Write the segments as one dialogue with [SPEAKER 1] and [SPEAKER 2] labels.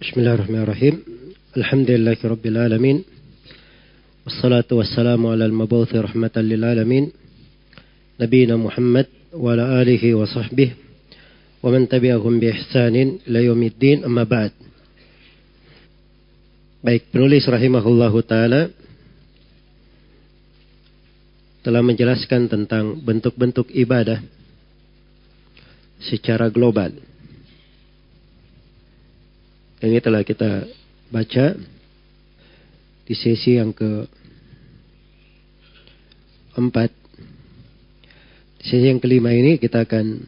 [SPEAKER 1] Bismillahirrahmanirrahim. Alhamdulillahi Rabbil Alamin. Wassalatu wassalamu ala al-mabuthi rahmatan lil alamin. Nabiina Muhammad wa ala alihi wa sahbihi wa man tabi'ahum bi ihsanin ila yaumiddin amma ba'd. Baik, penulis rahimahullahu taala telah menjelaskan tentang bentuk-bentuk ibadah secara global. Ini telah kita baca di sesi yang ke empat. Di sesi yang kelima ini kita akan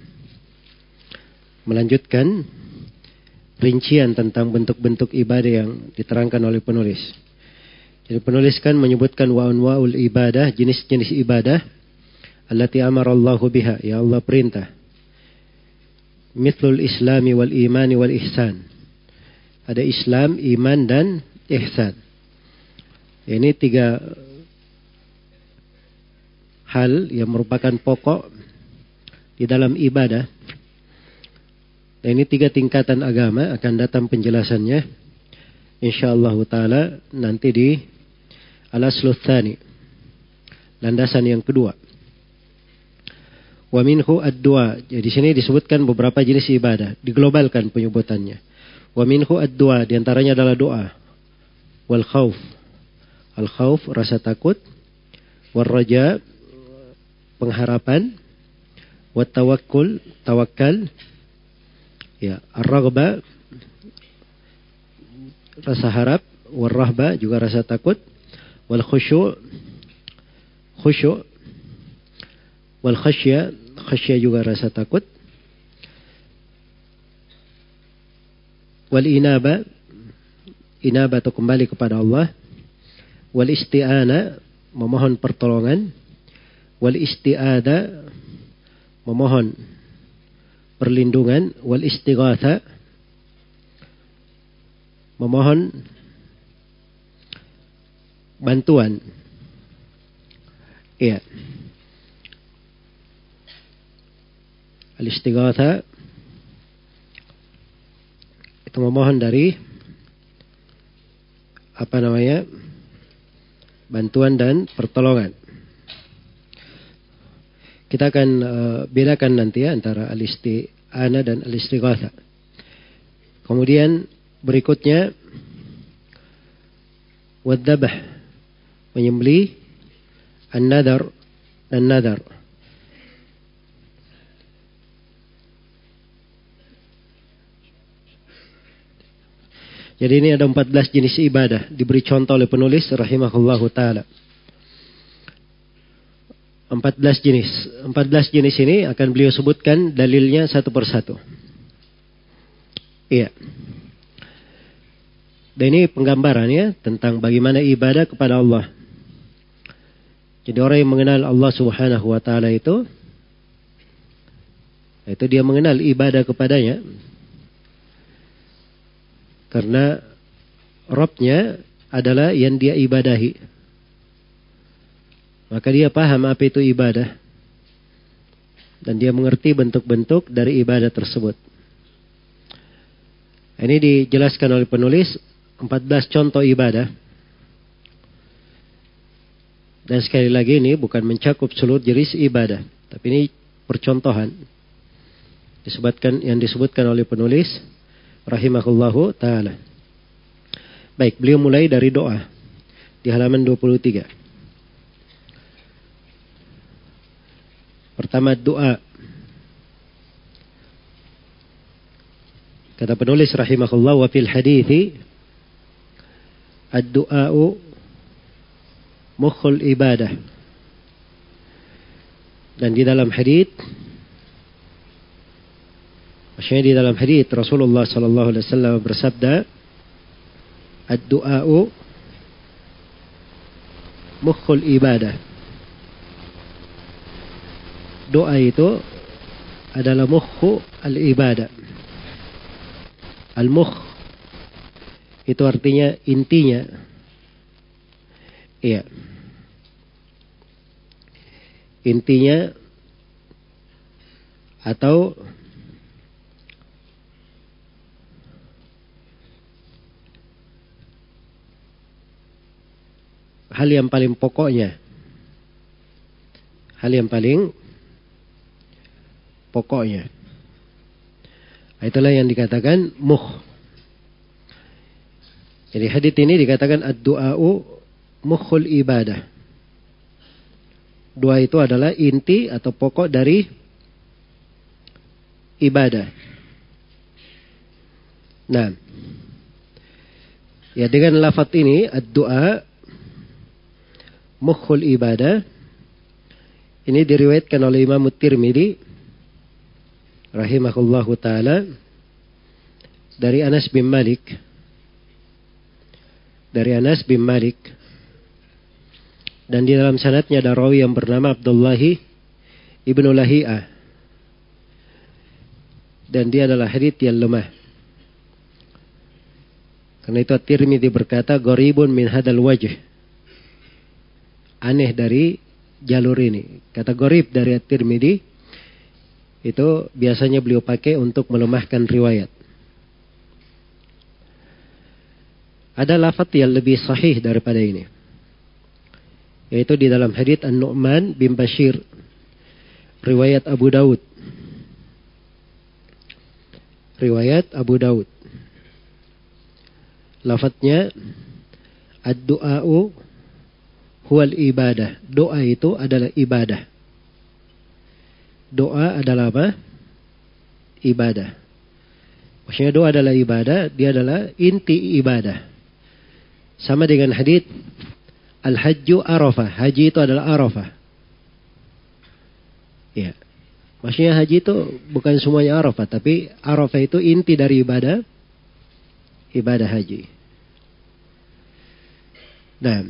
[SPEAKER 1] melanjutkan rincian tentang bentuk-bentuk ibadah yang diterangkan oleh penulis. Jadi penulis kan menyebutkan wa'un wa'ul ibadah, jenis-jenis ibadah allati amarallahu biha, ya Allah perintah. Mithlul islami wal imani wal ihsan ada Islam, iman dan ihsan. Ini tiga hal yang merupakan pokok di dalam ibadah. Dan ini tiga tingkatan agama akan datang penjelasannya. InsyaAllah ta'ala nanti di al-aslu Landasan yang kedua. Wa minhu ad-dua. Jadi di sini disebutkan beberapa jenis ibadah. Diglobalkan penyebutannya. Wa minhu ad-du'a, di antaranya adalah doa. Wal khauf. Al khauf rasa takut. Wal raja pengharapan. Wat tawakkul tawakal. Ya, ar-raghba rasa harap, wal rahba juga rasa takut. Wal khusyu' khusyu' wal khasya khasya juga rasa takut wal inaba inaba atau kembali kepada Allah. Wal isti'ana memohon pertolongan. Wal isti'ada memohon perlindungan. Wal istighatha memohon bantuan. Iya. Al itu memohon dari apa namanya bantuan dan pertolongan. Kita akan uh, bedakan nanti ya antara al-isti'ana dan al-istighatha. Kemudian berikutnya wadzabah menyembelih an-nadar dan nadar. Jadi ini ada 14 jenis ibadah diberi contoh oleh penulis rahimahullahu taala. 14 jenis. 14 jenis ini akan beliau sebutkan dalilnya satu persatu. Iya. Dan ini penggambarannya tentang bagaimana ibadah kepada Allah. Jadi orang yang mengenal Allah Subhanahu wa taala itu itu dia mengenal ibadah kepadanya karena Robnya adalah yang dia ibadahi. Maka dia paham apa itu ibadah. Dan dia mengerti bentuk-bentuk dari ibadah tersebut. Ini dijelaskan oleh penulis 14 contoh ibadah. Dan sekali lagi ini bukan mencakup seluruh jenis ibadah. Tapi ini percontohan. Disebutkan yang disebutkan oleh penulis rahimahullahu taala. Baik, beliau mulai dari doa di halaman 23. Pertama doa. Kata penulis rahimahullah wa fil hadithi ad-du'a'u mukhul ibadah. Dan di dalam hadith Maksudnya di dalam hadis Rasulullah sallallahu alaihi wasallam bersabda, "Ad-du'a'u mukhul ibadah." Doa itu adalah mukhu al-ibadah. Al-mukh itu artinya intinya. Iya. Intinya atau hal yang paling pokoknya. Hal yang paling pokoknya. Itulah yang dikatakan muh. Jadi hadith ini dikatakan ad-du'a'u mukhul ibadah. Doa itu adalah inti atau pokok dari ibadah. Nah, ya dengan lafaz ini ad-du'a mukhul ibadah. Ini diriwayatkan oleh Imam Tirmidzi rahimahullahu taala dari Anas bin Malik. Dari Anas bin Malik. Dan di dalam sanatnya ada rawi yang bernama Abdullahi ibnu Lahiyah dan dia adalah hadith yang lemah. Karena itu At-Tirmidzi berkata goribun min hadal wajh aneh dari jalur ini kata gorib dari At-Tirmidzi itu biasanya beliau pakai untuk melemahkan riwayat. Ada lafaz yang lebih sahih daripada ini. Yaitu di dalam hadits An-Nu'man bin Bashir. Riwayat Abu Daud. Riwayat Abu Daud. Lafadznya Ad-du'a'u huwal ibadah. Doa itu adalah ibadah doa adalah apa? Ibadah. Maksudnya doa adalah ibadah, dia adalah inti ibadah. Sama dengan hadith Al-Hajju Arafah. Haji itu adalah Arafah. Ya. Maksudnya haji itu bukan semuanya Arafah, tapi Arafah itu inti dari ibadah ibadah haji. Nah,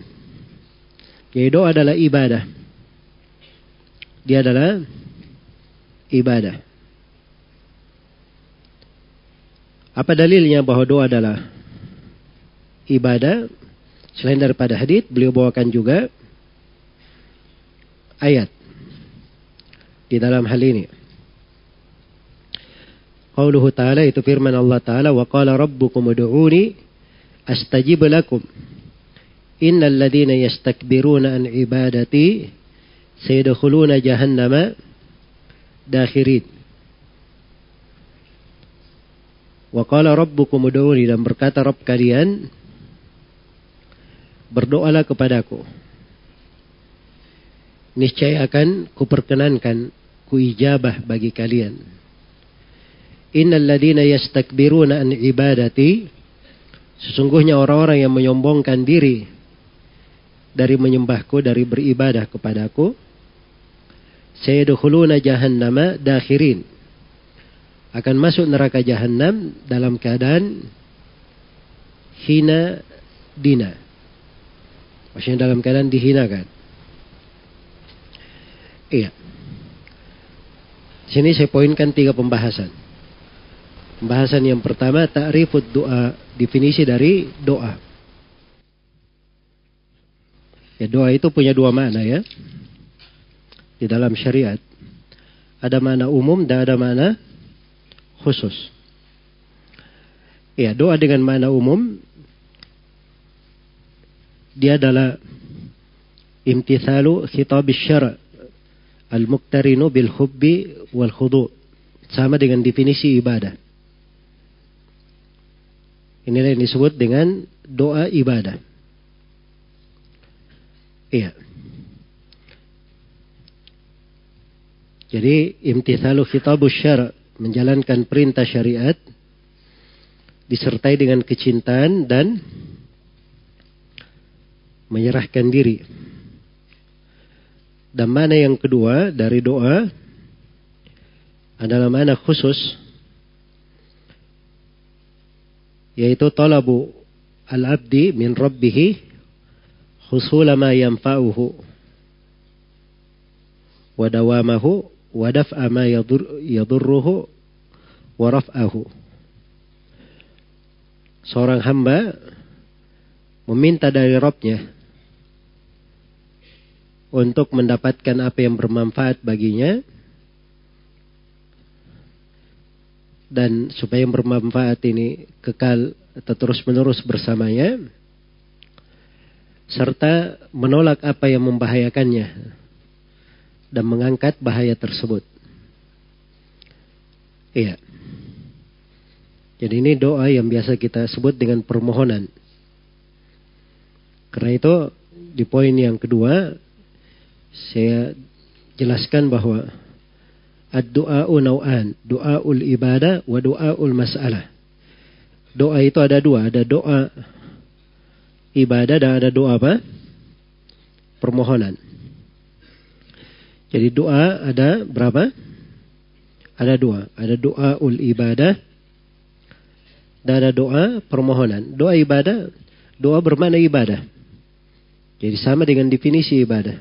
[SPEAKER 1] jadi doa adalah ibadah. Dia adalah ibadah. Apa dalilnya bahwa doa adalah ibadah? Selain daripada hadith, beliau bawakan juga ayat di dalam hal ini. Qauluhu ta'ala itu firman Allah ta'ala wa qala rabbukum ud'uni astajib lakum innal ladhina yastakbiruna an ibadati sayadkhuluna jahannama dakhirin. Wa qala rabbukum ud'uni dan berkata Rabb kalian berdoalah kepadaku. Niscaya akan kuperkenankan kuijabah bagi kalian. Innal ladina yastakbiruna an ibadati sesungguhnya orang-orang yang menyombongkan diri dari menyembahku dari beribadah kepadaku. Sayadkhuluna jahannama dakhirin. Akan masuk neraka jahanam dalam keadaan hina dina. Maksudnya dalam keadaan dihinakan. Iya. Sini saya poinkan tiga pembahasan. Pembahasan yang pertama ta'rifud doa definisi dari doa ya doa itu punya dua makna ya di dalam syariat. Ada mana umum dan ada mana khusus. Ya, doa dengan mana umum dia adalah imtithalu khitab syara al-muqtarinu bil hubbi wal khudu. Sama dengan definisi ibadah. Inilah yang disebut dengan doa ibadah. Iya. Jadi imtithalu khitabus syara menjalankan perintah syariat disertai dengan kecintaan dan menyerahkan diri. Dan mana yang kedua dari doa adalah mana khusus yaitu talabu al-abdi min rabbih husula ma yanfa'uhu wa dawamahu wa daf'a ma yadurruhu wa raf'ahu. Seorang hamba meminta dari Robnya untuk mendapatkan apa yang bermanfaat baginya dan supaya yang bermanfaat ini kekal atau terus menerus bersamanya serta menolak apa yang membahayakannya dan mengangkat bahaya tersebut. Iya. Jadi ini doa yang biasa kita sebut dengan permohonan. Karena itu di poin yang kedua saya jelaskan bahwa ad-du'a'u naw'an, doaul ibadah wa doaul masalah. Doa itu ada dua, ada doa ibadah dan ada doa apa? Permohonan. Jadi doa ada berapa? Ada dua. Ada doa ul ibadah dan ada doa permohonan. Doa ibadah, doa bermakna ibadah. Jadi sama dengan definisi ibadah.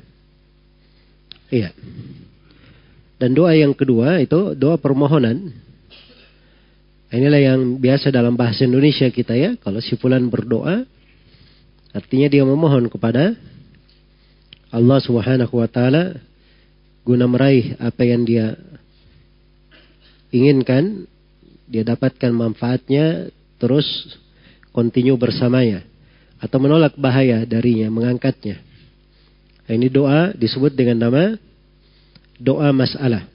[SPEAKER 1] Iya. Dan doa yang kedua itu doa permohonan. Inilah yang biasa dalam bahasa Indonesia kita ya. Kalau si fulan berdoa, artinya dia memohon kepada Allah Subhanahu wa taala guna meraih apa yang dia inginkan, dia dapatkan manfaatnya terus continue bersamanya atau menolak bahaya darinya, mengangkatnya. Nah, ini doa disebut dengan nama doa masalah.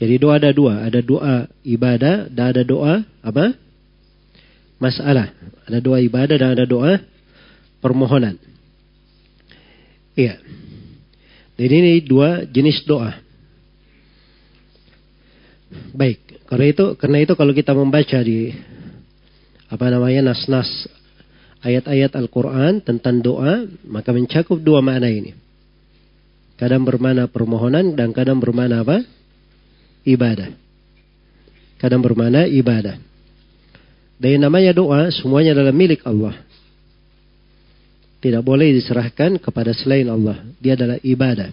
[SPEAKER 1] Jadi doa ada dua, ada doa ibadah dan ada doa apa? Masalah. Ada doa ibadah dan ada doa permohonan. Iya. Jadi ini dua jenis doa. Baik, karena itu karena itu kalau kita membaca di apa namanya nas-nas ayat-ayat Al-Qur'an tentang doa, maka mencakup dua makna ini. Kadang bermana permohonan dan kadang bermana apa? Ibadah. Kadang bermana ibadah. Dan namanya doa semuanya adalah milik Allah. Tidak boleh diserahkan kepada selain Allah. Dia adalah ibadah.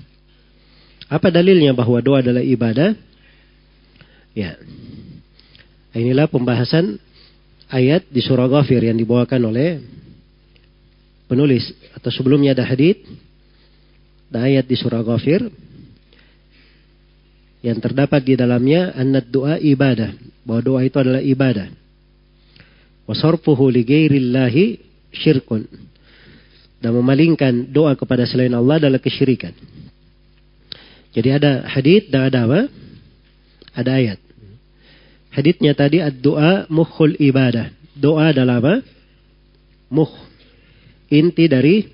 [SPEAKER 1] Apa dalilnya bahwa doa adalah ibadah? Ya. Inilah pembahasan ayat di surah Ghafir yang dibawakan oleh penulis atau sebelumnya ada hadith dan ayat di surah Ghafir yang terdapat di dalamnya annad doa ibadah bahwa doa itu adalah ibadah wasarfuhu li ghairillahi syirkun dan memalingkan doa kepada selain Allah adalah kesyirikan. Jadi ada hadith dan ada apa? Ada ayat. Hadithnya tadi ad-doa mukhul ibadah. Doa adalah apa? Mukh. Inti dari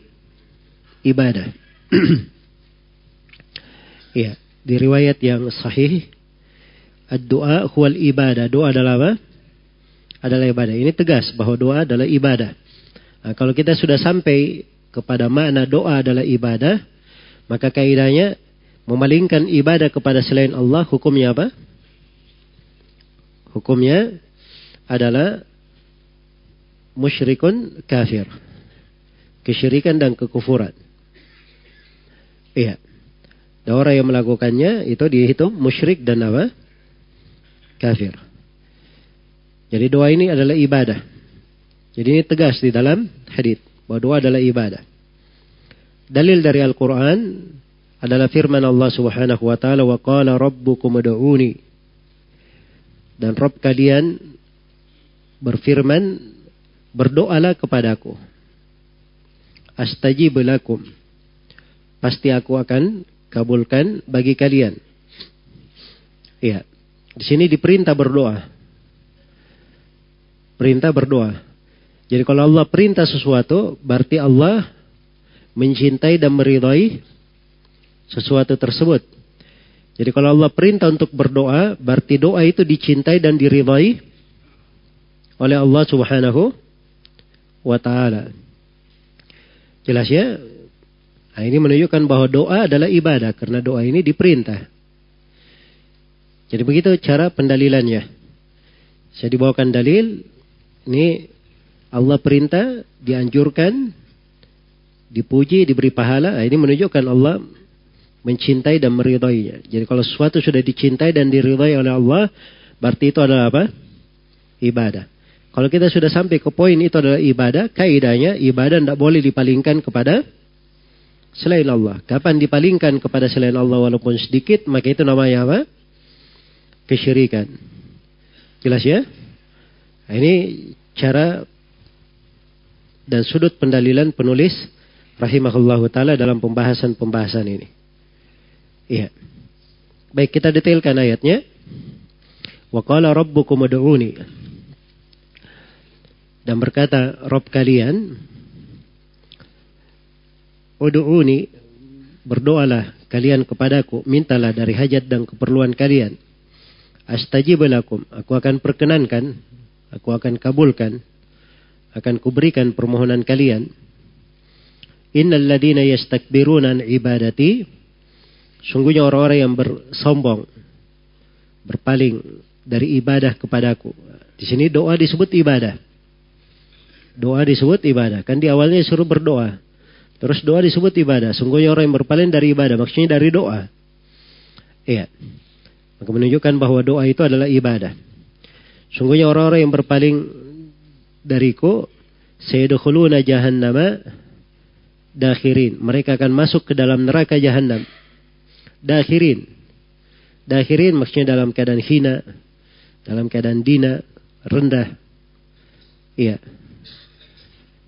[SPEAKER 1] ibadah. Iya, di riwayat yang sahih ad-doa huwal ibadah. Doa adalah apa? Adalah ibadah. Ini tegas bahwa doa adalah ibadah. Nah, kalau kita sudah sampai kepada makna doa adalah ibadah, maka kaidahnya memalingkan ibadah kepada selain Allah hukumnya apa? Hukumnya adalah musyrikun kafir. Kesyirikan dan kekufuran. Iya. Dan orang yang melakukannya itu dihitung musyrik dan apa? Kafir. Jadi doa ini adalah ibadah. Jadi ini tegas di dalam hadis bahwa doa adalah ibadah. Dalil dari Al-Quran adalah firman Allah Subhanahu wa taala wa qala rabbukum ud'uni. Dan Rabb kalian berfirman berdoalah kepadaku. Astajib lakum. Pasti aku akan kabulkan bagi kalian. Iya. Di sini diperintah berdoa. Perintah berdoa. Jadi kalau Allah perintah sesuatu, berarti Allah mencintai dan meridai sesuatu tersebut. Jadi kalau Allah perintah untuk berdoa, berarti doa itu dicintai dan diridai oleh Allah Subhanahu wa taala. Jelas ya? Nah, ini menunjukkan bahwa doa adalah ibadah karena doa ini diperintah. Jadi begitu cara pendalilannya. Saya dibawakan dalil ini Allah perintah, dianjurkan, dipuji, diberi pahala. Nah, ini menunjukkan Allah mencintai dan meridainya. Jadi kalau sesuatu sudah dicintai dan diridai oleh Allah, berarti itu adalah apa? Ibadah. Kalau kita sudah sampai ke poin itu adalah ibadah, kaidahnya ibadah tidak boleh dipalingkan kepada selain Allah. Kapan dipalingkan kepada selain Allah walaupun sedikit, maka itu namanya apa? Kesyirikan. Jelas ya? Nah, ini cara dan sudut pendalilan penulis rahimahullah taala dalam pembahasan-pembahasan ini. Iya. Baik, kita detailkan ayatnya. Wa qala rabbukum ud'uni. Dan berkata Rob kalian, Udu'uni, berdoalah kalian kepadaku, mintalah dari hajat dan keperluan kalian. Astajib lakum, aku akan perkenankan, aku akan kabulkan, akan kuberikan permohonan kalian. Innal ladina yastakbiruna ibadati, sungguhnya orang-orang yang bersombong, berpaling dari ibadah kepadaku. Di sini doa disebut ibadah. Doa disebut ibadah. Kan di awalnya suruh berdoa. Terus doa disebut ibadah. Sungguhnya orang yang berpaling dari ibadah. Maksudnya dari doa. Iya. Maka menunjukkan bahwa doa itu adalah ibadah. Sungguhnya orang-orang yang berpaling dariku. Sayyidukhuluna jahannama dakhirin. Mereka akan masuk ke dalam neraka jahannam. Dakhirin. Dakhirin maksudnya dalam keadaan hina. Dalam keadaan dina. Rendah. Iya.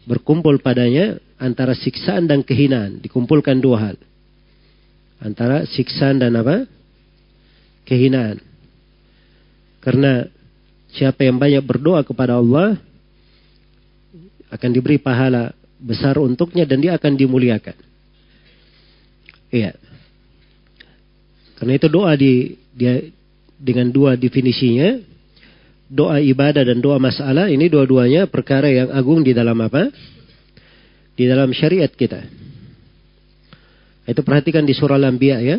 [SPEAKER 1] Berkumpul padanya antara siksaan dan kehinaan. Dikumpulkan dua hal. Antara siksaan dan apa? Kehinaan. Karena siapa yang banyak berdoa kepada Allah akan diberi pahala besar untuknya dan dia akan dimuliakan. Iya. Karena itu doa di dia dengan dua definisinya, doa ibadah dan doa masalah ini dua-duanya perkara yang agung di dalam apa? di dalam syariat kita. Itu perhatikan di surah Al-Anbiya ya.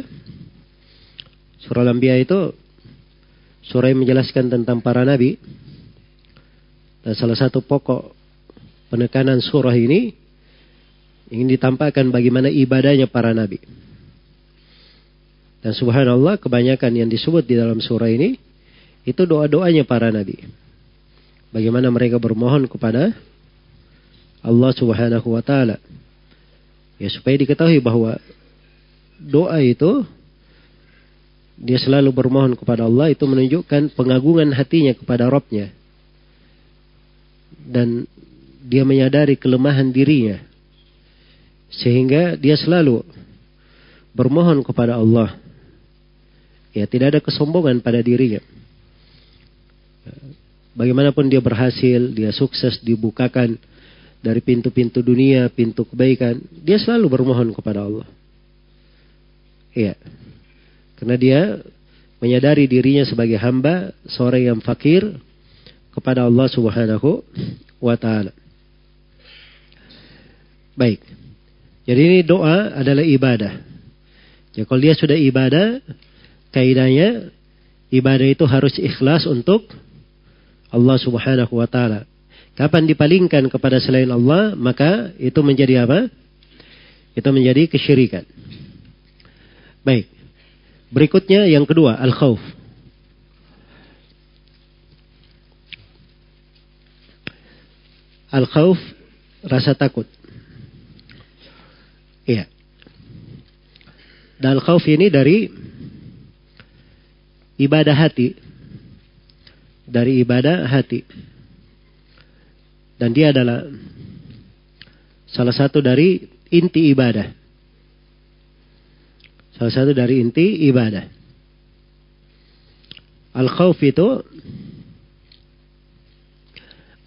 [SPEAKER 1] Surah Al-Anbiya itu surah menjelaskan tentang para nabi. Dan salah satu pokok penekanan surah ini ingin ditampakkan bagaimana ibadahnya para nabi. Dan subhanallah kebanyakan yang disebut di dalam surah ini itu doa-doanya para nabi. Bagaimana mereka bermohon kepada Allah Subhanahu wa taala. Ya supaya diketahui bahwa doa itu dia selalu bermohon kepada Allah itu menunjukkan pengagungan hatinya kepada Robnya dan dia menyadari kelemahan dirinya sehingga dia selalu bermohon kepada Allah ya tidak ada kesombongan pada dirinya bagaimanapun dia berhasil dia sukses dibukakan dari pintu-pintu dunia, pintu kebaikan, dia selalu bermohon kepada Allah. Iya. Karena dia menyadari dirinya sebagai hamba, seorang yang fakir kepada Allah Subhanahu wa taala. Baik. Jadi ini doa adalah ibadah. Ya kalau dia sudah ibadah, kaidahnya ibadah itu harus ikhlas untuk Allah Subhanahu wa taala. Kapan dipalingkan kepada selain Allah, maka itu menjadi apa? Itu menjadi kesyirikan. Baik. Berikutnya yang kedua, al-khawf. Al-khawf, rasa takut. Iya. Dan al-khawf ini dari ibadah hati. Dari ibadah hati. Dan dia adalah salah satu dari inti ibadah. Salah satu dari inti ibadah. Al-khawf itu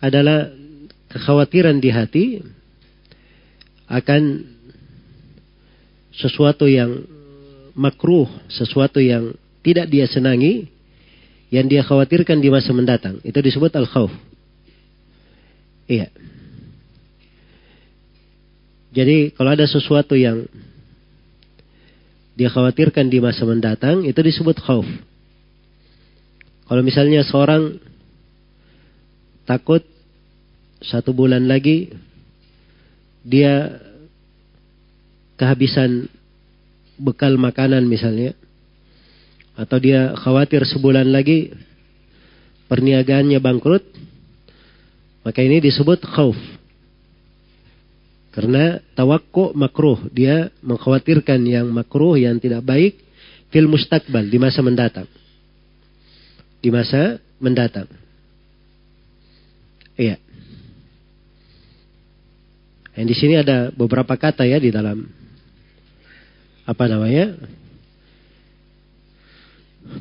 [SPEAKER 1] adalah kekhawatiran di hati akan sesuatu yang makruh, sesuatu yang tidak dia senangi, yang dia khawatirkan di masa mendatang. Itu disebut al-khawf. Iya. Jadi kalau ada sesuatu yang dia khawatirkan di masa mendatang, itu disebut khauf. Kalau misalnya seorang takut satu bulan lagi dia kehabisan bekal makanan misalnya, atau dia khawatir sebulan lagi perniagaannya bangkrut, maka ini disebut khauf. Karena tawakku makruh. Dia mengkhawatirkan yang makruh, yang tidak baik. Fil mustakbal, di masa mendatang. Di masa mendatang. Iya. Yang di sini ada beberapa kata ya di dalam apa namanya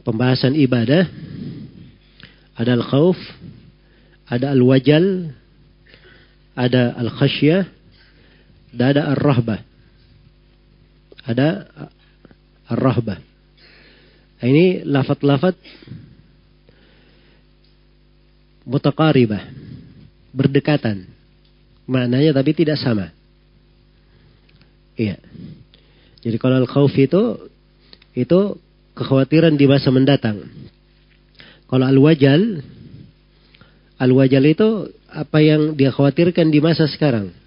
[SPEAKER 1] pembahasan ibadah. Ada al-khawf, ada al-wajal, ada al-khasyah, dan ada ar-rahbah. Ada ar-rahbah. Nah, ini lafat-lafat mutakaribah, berdekatan. Maknanya tapi tidak sama. Iya. Jadi kalau al-khawf itu itu kekhawatiran di masa mendatang. Kalau al-wajal al-wajal itu apa yang dia khawatirkan di masa sekarang.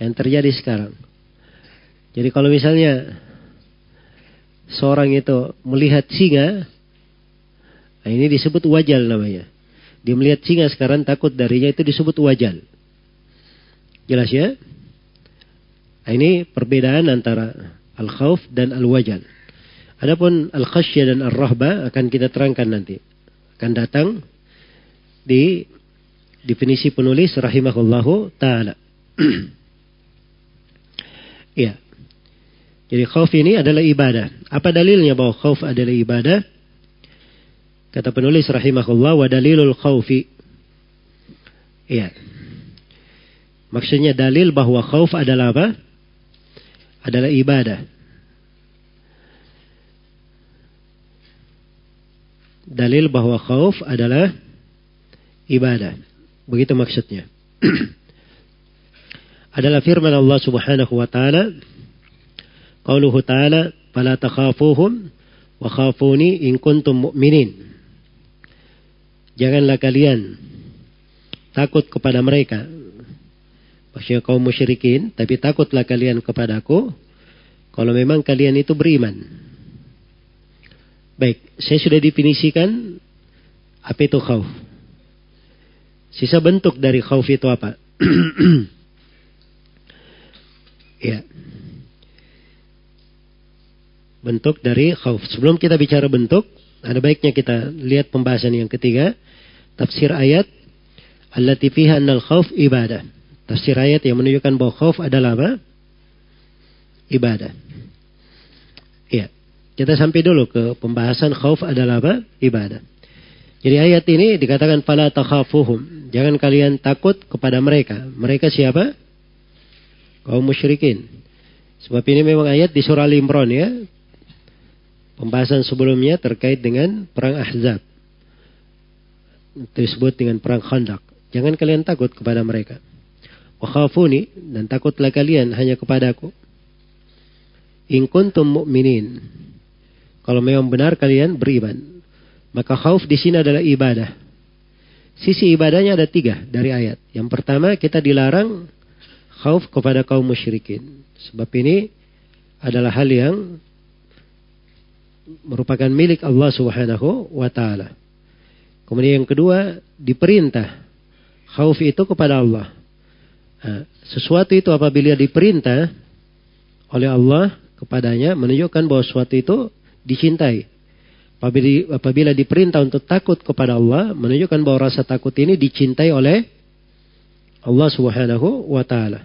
[SPEAKER 1] Yang terjadi sekarang. Jadi kalau misalnya seorang itu melihat singa, nah ini disebut wajal namanya. Dia melihat singa sekarang takut darinya itu disebut wajal. Jelas ya? Nah, ini perbedaan antara al-khawf dan al-wajal. Adapun al-khasyah dan ar-rahba akan kita terangkan nanti. Akan datang di definisi penulis rahimahullahu taala. Iya. Jadi khauf ini adalah ibadah. Apa dalilnya bahwa khauf adalah ibadah? Kata penulis rahimahullah wa dalilul khaufi. Iya. Maksudnya dalil bahwa khauf adalah apa? Adalah ibadah. Dalil bahwa khauf adalah ibadah. Begitu maksudnya. adalah firman Allah Subhanahu wa taala Qauluhu ta'ala fala takhafuhum wa khafuni in kuntum mu'minin Janganlah kalian takut kepada mereka. Maksudnya kaum musyrikin, tapi takutlah kalian kepadaku kalau memang kalian itu beriman. Baik, saya sudah definisikan apa itu khauf. Sisa bentuk dari khauf itu apa? ya. Bentuk dari khauf. Sebelum kita bicara bentuk, ada baiknya kita lihat pembahasan yang ketiga tafsir ayat allati fiha annal khauf ibadah. Tafsir ayat yang menunjukkan bahwa khauf adalah apa? Ibadah. Iya. Kita sampai dulu ke pembahasan khauf adalah apa? Ibadah. Jadi ayat ini dikatakan fala takhafuhum. Jangan kalian takut kepada mereka. Mereka siapa? Kaum musyrikin. Sebab ini memang ayat di surah Al-Imran ya. Pembahasan sebelumnya terkait dengan perang Ahzab disebut dengan perang Khandaq. Jangan kalian takut kepada mereka. Wakhafuni dan takutlah kalian hanya kepadaku. In kuntum mu'minin. Kalau memang benar kalian beriman. Maka khauf di sini adalah ibadah. Sisi ibadahnya ada tiga dari ayat. Yang pertama kita dilarang khauf kepada kaum musyrikin. Sebab ini adalah hal yang merupakan milik Allah Subhanahu wa taala. Kemudian yang kedua, diperintah. Khauf itu kepada Allah. Nah, sesuatu itu apabila diperintah oleh Allah kepadanya menunjukkan bahwa sesuatu itu dicintai. Apabila, diperintah untuk takut kepada Allah menunjukkan bahwa rasa takut ini dicintai oleh Allah Subhanahu wa taala.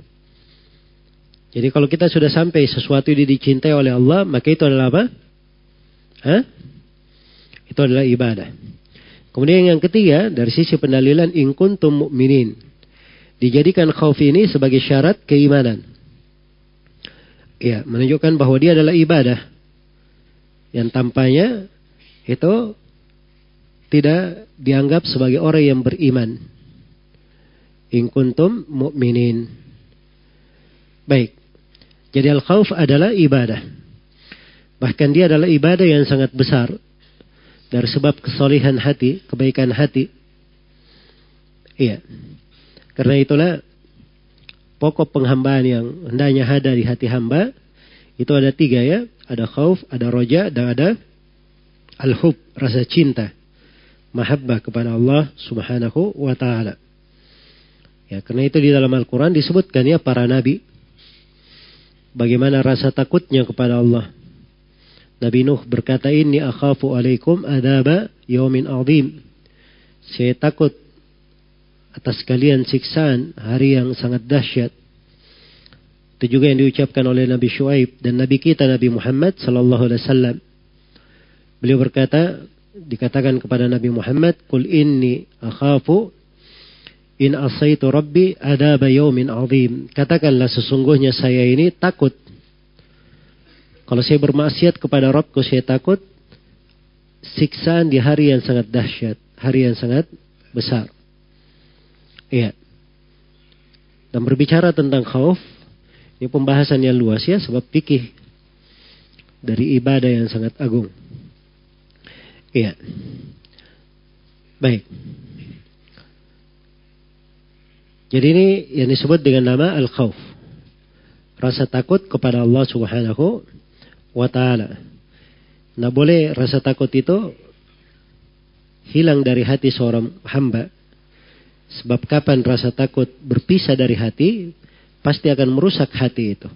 [SPEAKER 1] Jadi kalau kita sudah sampai sesuatu ini dicintai oleh Allah, maka itu adalah apa? Hah? Itu adalah ibadah. Kemudian yang ketiga dari sisi pendalilan in kuntum mu'minin. Dijadikan khauf ini sebagai syarat keimanan. Ya, menunjukkan bahwa dia adalah ibadah. Yang tampaknya itu tidak dianggap sebagai orang yang beriman. In kuntum mu'minin. Baik. Jadi al-khauf adalah ibadah. Bahkan dia adalah ibadah yang sangat besar dari sebab kesolihan hati, kebaikan hati. Iya. Karena itulah pokok penghambaan yang hendaknya ada di hati hamba itu ada tiga ya. Ada khauf, ada roja, dan ada al-hub, rasa cinta. Mahabbah kepada Allah subhanahu wa ta'ala. Ya, karena itu di dalam Al-Quran disebutkan ya para nabi. Bagaimana rasa takutnya kepada Allah. Nabi Nuh berkata, ini akhafu alaikum adaba yaumin azim. Saya takut atas kalian siksaan hari yang sangat dahsyat. Itu juga yang diucapkan oleh Nabi Shu'aib dan Nabi kita Nabi Muhammad sallallahu alaihi wasallam. Beliau berkata, dikatakan kepada Nabi Muhammad, "Qul inni akhafu in asaitu rabbi adaba yaumin azim." Katakanlah sesungguhnya saya ini takut kalau saya bermaksiat kepada Rabbku saya takut siksaan di hari yang sangat dahsyat, hari yang sangat besar. Iya. Dan berbicara tentang khauf, ini pembahasan yang luas ya, sebab fikih dari ibadah yang sangat agung. Iya. Baik. Jadi ini yang disebut dengan nama al-khawf. Rasa takut kepada Allah Subhanahu wa taala. Nah boleh rasa takut itu hilang dari hati seorang hamba. Sebab kapan rasa takut berpisah dari hati, pasti akan merusak hati itu.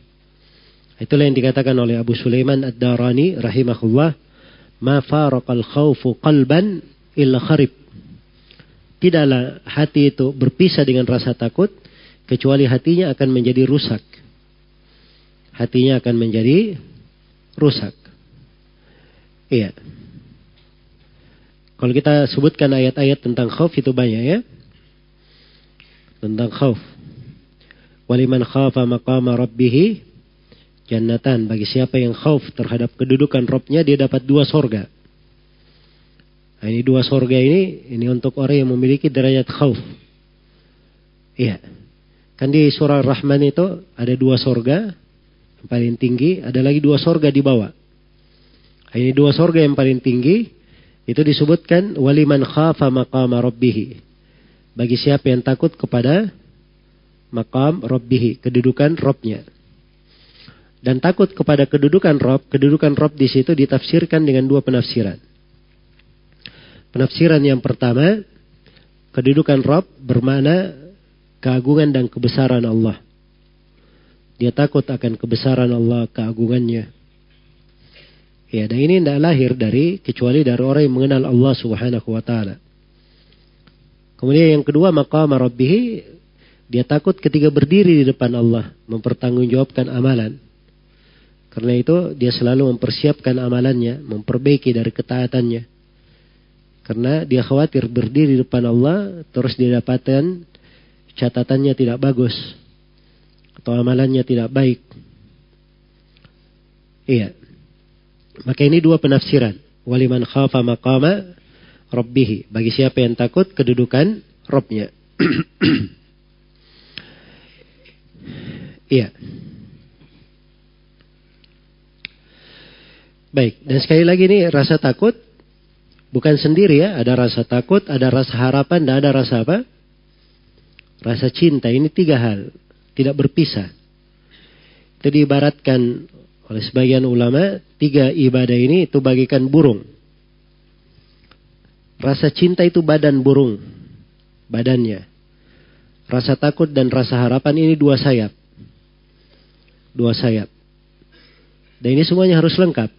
[SPEAKER 1] Itulah yang dikatakan oleh Abu Sulaiman Ad-Darani rahimahullah, "Ma faraqal khawfu qalban illa kharib." Tidaklah hati itu berpisah dengan rasa takut kecuali hatinya akan menjadi rusak. Hatinya akan menjadi rusak. Iya. Kalau kita sebutkan ayat-ayat tentang khauf itu banyak ya. Tentang khauf. Waliman khafa maqama rabbih jannatan. Bagi siapa yang khauf terhadap kedudukan Robnya, dia dapat dua sorga. Nah, ini dua sorga ini, ini untuk orang yang memiliki derajat khauf. Iya. Kan di surah Rahman itu ada dua sorga paling tinggi, ada lagi dua sorga di bawah. Ini dua sorga yang paling tinggi, itu disebutkan waliman khafa maqama rabbih. Bagi siapa yang takut kepada makam Rabbihi, kedudukan Robnya. Dan takut kepada kedudukan Rob, kedudukan Rob di situ ditafsirkan dengan dua penafsiran. Penafsiran yang pertama, kedudukan Rob bermakna keagungan dan kebesaran Allah. Dia takut akan kebesaran Allah, keagungannya. Ya, dan ini tidak lahir dari kecuali dari orang yang mengenal Allah Subhanahu wa taala. Kemudian yang kedua maqam rabbih dia takut ketika berdiri di depan Allah, mempertanggungjawabkan amalan. Karena itu dia selalu mempersiapkan amalannya, memperbaiki dari ketaatannya. Karena dia khawatir berdiri di depan Allah, terus dia dapatkan catatannya tidak bagus. Atau amalannya tidak baik. Iya. Maka ini dua penafsiran. Waliman khafa maqama rabbihi. Bagi siapa yang takut kedudukan Robnya. Iya. Baik, dan sekali lagi ini rasa takut bukan sendiri ya, ada rasa takut, ada rasa harapan, dan ada rasa apa? Rasa cinta. Ini tiga hal, tidak berpisah. Itu diibaratkan oleh sebagian ulama, tiga ibadah ini itu bagikan burung. Rasa cinta itu badan burung, badannya. Rasa takut dan rasa harapan ini dua sayap dua sayap. Dan ini semuanya harus lengkap.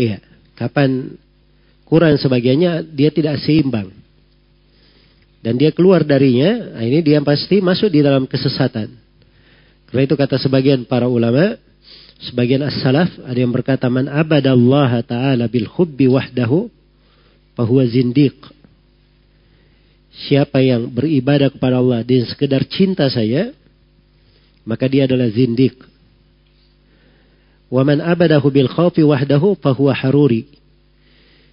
[SPEAKER 1] Iya, kapan kurang sebagiannya dia tidak seimbang. Dan dia keluar darinya, nah ini dia pasti masuk di dalam kesesatan. Karena itu kata sebagian para ulama, sebagian as-salaf ada yang berkata man abadallaha ta'ala bil hubbi wahdahu fahuwa zindiq. Siapa yang beribadah kepada Allah dan sekedar cinta saya, maka dia adalah zindik. Wa man abadahu bil khawfi wahdahu fahuwa haruri.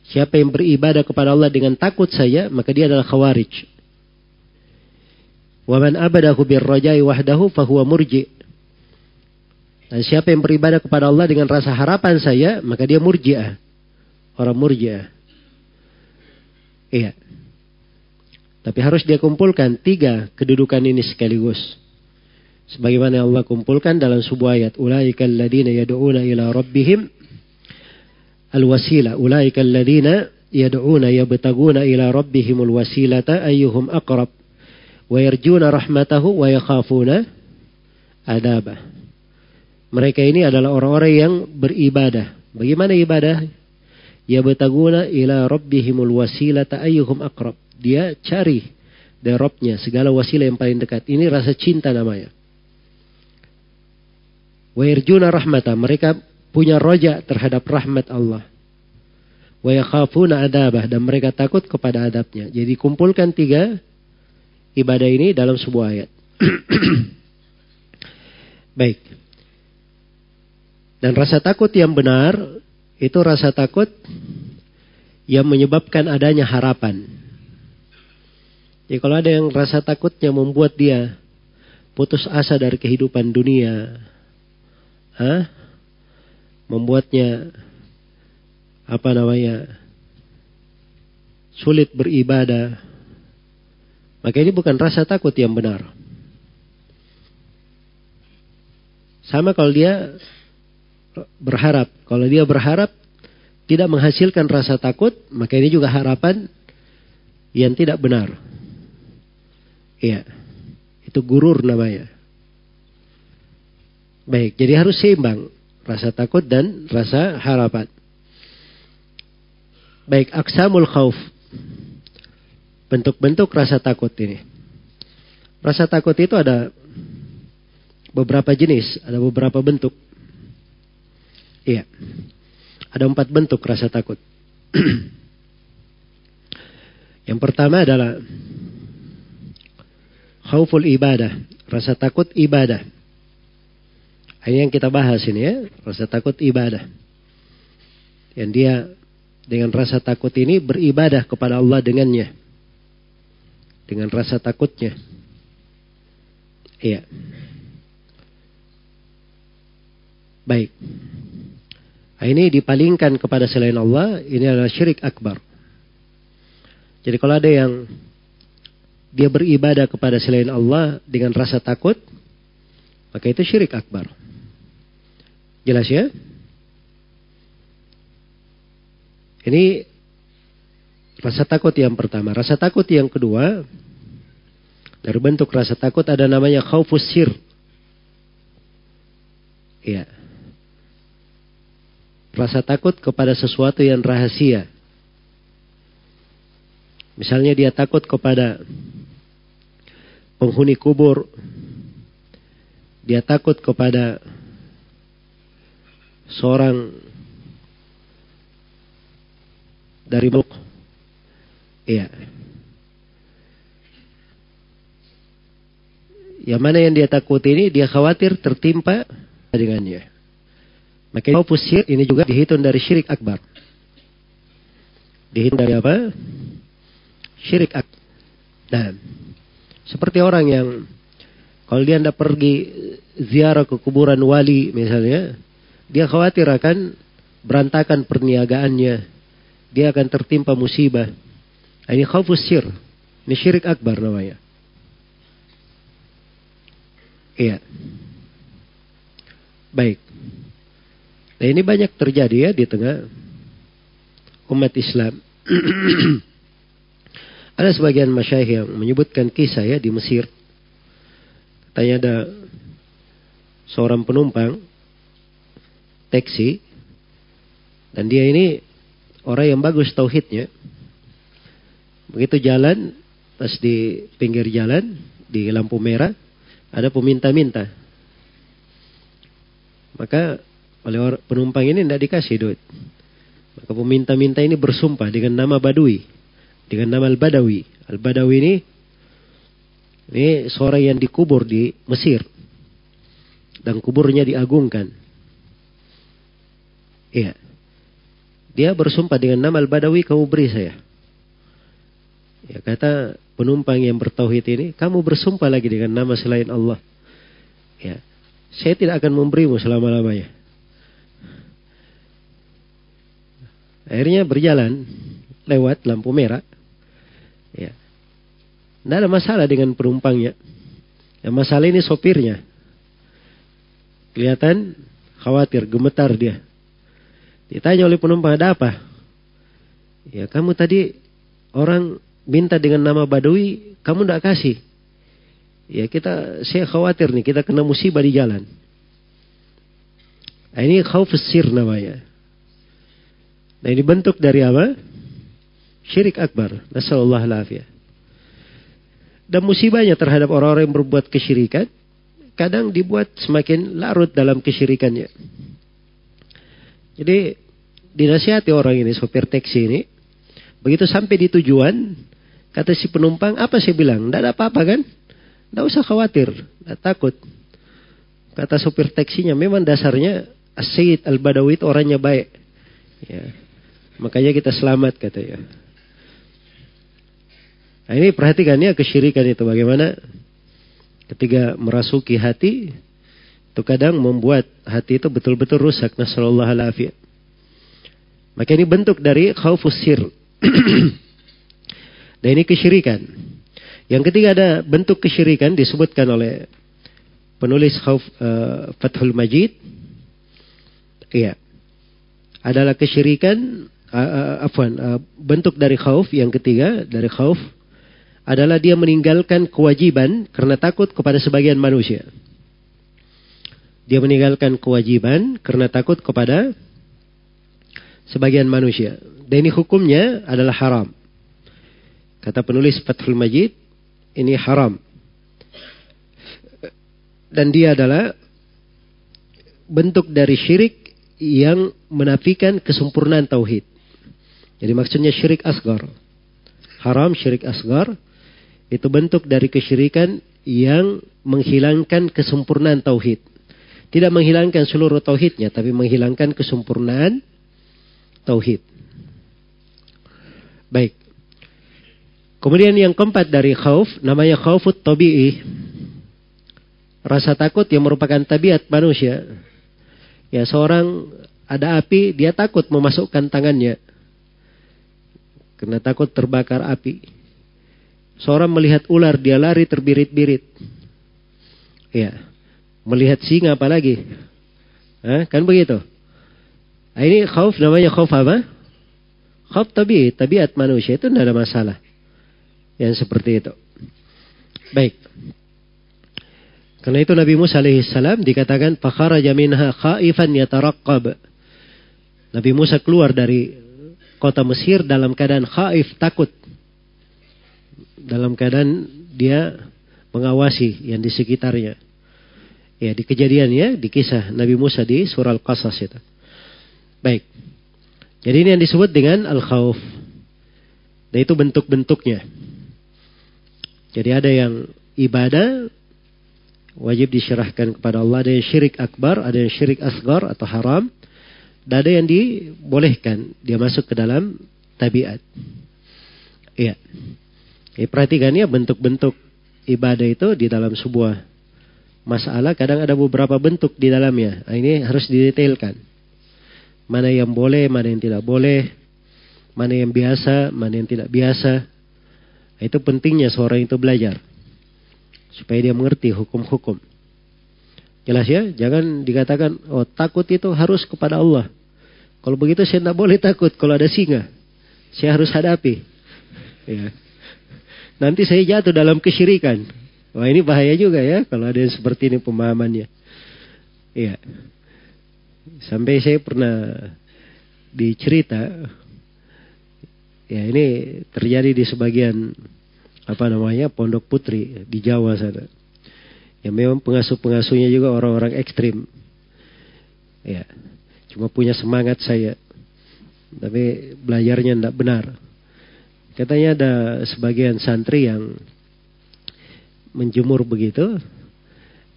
[SPEAKER 1] Siapa yang beribadah kepada Allah dengan takut saya, maka dia adalah khawarij. Wa man abadahu bil rajai wahdahu fahuwa murji. Dan siapa yang beribadah kepada Allah dengan rasa harapan saya, maka dia murjiah. Orang murjiah. Iya. Tapi harus dia kumpulkan tiga kedudukan ini sekaligus. Sebagaimana Allah kumpulkan dalam sebuah ayat. Ulaika alladhina yad'una ila rabbihim al-wasila. Ulaika alladhina yad'una yabtaguna ila rabbihim al-wasilata ayyuhum aqrab. Wa yarjuna rahmatahu wa yakhafuna adabah. Mereka ini adalah orang-orang yang beribadah. Bagaimana ibadah? Yabtaguna ila rabbihimul wasilata ayyuhum aqrab. Dia cari dari Robnya segala wasilah yang paling dekat. Ini rasa cinta namanya. Wa irjuna rahmata. Mereka punya roja terhadap rahmat Allah. Wa yakhafuna adabah. Dan mereka takut kepada adabnya. Jadi kumpulkan tiga ibadah ini dalam sebuah ayat. Baik. Dan rasa takut yang benar itu rasa takut yang menyebabkan adanya harapan. Jadi kalau ada yang rasa takutnya membuat dia putus asa dari kehidupan dunia, Hah? membuatnya apa namanya sulit beribadah, maka ini bukan rasa takut yang benar. Sama kalau dia berharap, kalau dia berharap tidak menghasilkan rasa takut, maka ini juga harapan yang tidak benar. Iya. Itu gurur namanya. Baik, jadi harus seimbang rasa takut dan rasa harapan. Baik, aksamul khauf. Bentuk-bentuk rasa takut ini. Rasa takut itu ada beberapa jenis, ada beberapa bentuk. Iya. Ada empat bentuk rasa takut. Yang pertama adalah khauful ibadah, rasa takut ibadah. Ini yang kita bahas ini ya, rasa takut ibadah. Yang dia dengan rasa takut ini beribadah kepada Allah dengannya. Dengan rasa takutnya. Iya. Baik. Nah, ini dipalingkan kepada selain Allah, ini adalah syirik akbar. Jadi kalau ada yang dia beribadah kepada selain Allah dengan rasa takut, maka itu syirik akbar. Jelas ya? Ini rasa takut yang pertama. Rasa takut yang kedua, dari bentuk rasa takut ada namanya khaufus sir. Iya. Rasa takut kepada sesuatu yang rahasia. Misalnya dia takut kepada penghuni kubur. Dia takut kepada seorang dari blok. Iya. Yang mana yang dia takut ini dia khawatir tertimpa dengannya. Maka pusir ini juga dihitung dari syirik akbar. Dihitung dari apa? Syirik akbar. Nah, seperti orang yang kalau dia tidak pergi ziarah ke kuburan wali misalnya, dia khawatir akan berantakan perniagaannya. Dia akan tertimpa musibah. Ini khawfus syir. Ini syirik akbar namanya. Iya. Baik. Nah ini banyak terjadi ya di tengah umat Islam. Ada sebagian masyayikh yang menyebutkan kisah ya di Mesir. Tanya ada seorang penumpang taksi dan dia ini orang yang bagus tauhidnya. Begitu jalan pas di pinggir jalan di lampu merah ada peminta-minta. Maka oleh penumpang ini tidak dikasih duit. Maka peminta-minta ini bersumpah dengan nama Badui dengan nama Al-Badawi. Al-Badawi ini ini seorang yang dikubur di Mesir dan kuburnya diagungkan. Iya. Dia bersumpah dengan nama Al-Badawi kamu beri saya. Ya kata penumpang yang bertauhid ini, kamu bersumpah lagi dengan nama selain Allah. Ya. Saya tidak akan memberimu selama-lamanya. Akhirnya berjalan lewat lampu merah. Ya. Tidak ada masalah dengan penumpangnya. Yang masalah ini sopirnya. Kelihatan khawatir, gemetar dia. Ditanya oleh penumpang, ada apa? Ya kamu tadi orang minta dengan nama Badui, kamu tidak kasih. Ya kita, saya khawatir nih, kita kena musibah di jalan. Nah, ini khauf sir namanya. Nah ini bentuk dari apa? Syirik akbar. Nasallallahu alaihi Dan musibahnya terhadap orang-orang yang berbuat kesyirikan. kadang dibuat semakin larut dalam kesyirikannya. Jadi dinasihati orang ini, sopir taksi ini. Begitu sampai di tujuan, kata si penumpang, apa sih bilang? Tidak ada apa-apa kan? Tidak usah khawatir, tidak takut. Kata sopir taksinya, memang dasarnya Asyid Al-Badawi orangnya baik. Ya. Makanya kita selamat katanya. Nah ini perhatikan ya kesyirikan itu bagaimana ketika merasuki hati itu kadang membuat hati itu betul-betul rusak. Nasallallahu alaihi Maka ini bentuk dari khaufus sir. Dan ini kesyirikan. Yang ketiga ada bentuk kesyirikan disebutkan oleh penulis khauf uh, Fathul Majid. Iya. Adalah kesyirikan uh, uh, uh, bentuk dari khauf yang ketiga dari khauf adalah dia meninggalkan kewajiban karena takut kepada sebagian manusia. Dia meninggalkan kewajiban karena takut kepada sebagian manusia. Dan ini hukumnya adalah haram. Kata penulis Fathul Majid, ini haram. Dan dia adalah bentuk dari syirik yang menafikan kesempurnaan tauhid. Jadi maksudnya syirik asgar. Haram syirik asgar itu bentuk dari kesyirikan yang menghilangkan kesempurnaan tauhid. Tidak menghilangkan seluruh tauhidnya, tapi menghilangkan kesempurnaan tauhid. Baik. Kemudian yang keempat dari khauf, namanya khaufut tabi'i. Rasa takut yang merupakan tabiat manusia. Ya seorang ada api, dia takut memasukkan tangannya. Karena takut terbakar api. Seorang melihat ular, dia lari terbirit-birit. Ya. Melihat singa apalagi. Hah? Kan begitu. Nah, ini khauf namanya khauf apa? Khauf tabi, tabiat manusia itu tidak ada masalah. Yang seperti itu. Baik. Karena itu Nabi Musa alaihissalam dikatakan fakharaja minha khaifan yataraqqab. Nabi Musa keluar dari kota Mesir dalam keadaan khaif takut dalam keadaan dia mengawasi yang di sekitarnya. Ya, di kejadian ya, di kisah Nabi Musa di surah Al-Qasas itu. Baik. Jadi ini yang disebut dengan al-khauf. Dan itu bentuk-bentuknya. Jadi ada yang ibadah wajib diserahkan kepada Allah, ada yang syirik akbar, ada yang syirik asgar atau haram, dan ada yang dibolehkan dia masuk ke dalam tabiat. Iya. Perhatikan ya bentuk-bentuk ibadah itu di dalam sebuah masalah kadang ada beberapa bentuk di dalamnya. Nah, ini harus didetailkan. Mana yang boleh, mana yang tidak boleh, mana yang biasa, mana yang tidak biasa. Itu pentingnya seorang itu belajar supaya dia mengerti hukum-hukum. Jelas ya, jangan dikatakan oh takut itu harus kepada Allah. Kalau begitu saya tidak boleh takut kalau ada singa. Saya harus hadapi. Ya. Nanti saya jatuh dalam kesyirikan. Wah ini bahaya juga ya kalau ada yang seperti ini pemahamannya. Iya. Sampai saya pernah dicerita. Ya ini terjadi di sebagian apa namanya pondok putri di Jawa sana. Ya memang pengasuh-pengasuhnya juga orang-orang ekstrim. Ya, cuma punya semangat saya. Tapi belajarnya tidak benar. Katanya ada sebagian santri yang menjemur begitu,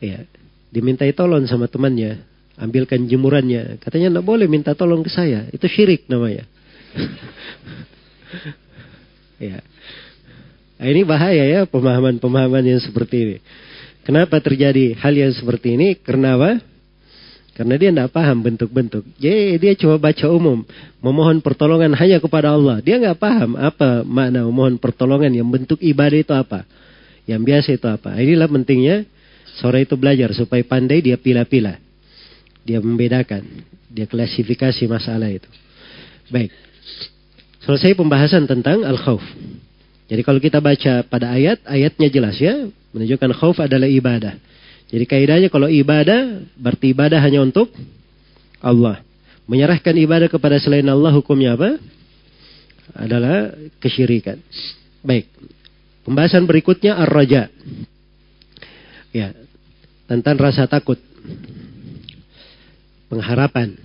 [SPEAKER 1] ya dimintai tolong sama temannya, ambilkan jemurannya. Katanya tidak boleh minta tolong ke saya, itu syirik namanya. ya. Nah, ini bahaya ya pemahaman-pemahaman yang seperti ini. Kenapa terjadi hal yang seperti ini? Karena apa? Karena dia tidak paham bentuk-bentuk. Jadi dia cuma baca umum. Memohon pertolongan hanya kepada Allah. Dia nggak paham apa makna memohon pertolongan. Yang bentuk ibadah itu apa. Yang biasa itu apa. Inilah pentingnya sore itu belajar. Supaya pandai dia pilih-pilih. Dia membedakan. Dia klasifikasi masalah itu. Baik. Selesai pembahasan tentang al-khawf. Jadi kalau kita baca pada ayat, ayatnya jelas ya. Menunjukkan khawf adalah ibadah. Jadi kaidahnya kalau ibadah berarti ibadah hanya untuk Allah. Menyerahkan ibadah kepada selain Allah hukumnya apa? Adalah kesyirikan. Baik. Pembahasan berikutnya ar-raja. Ya. tentang rasa takut. Pengharapan.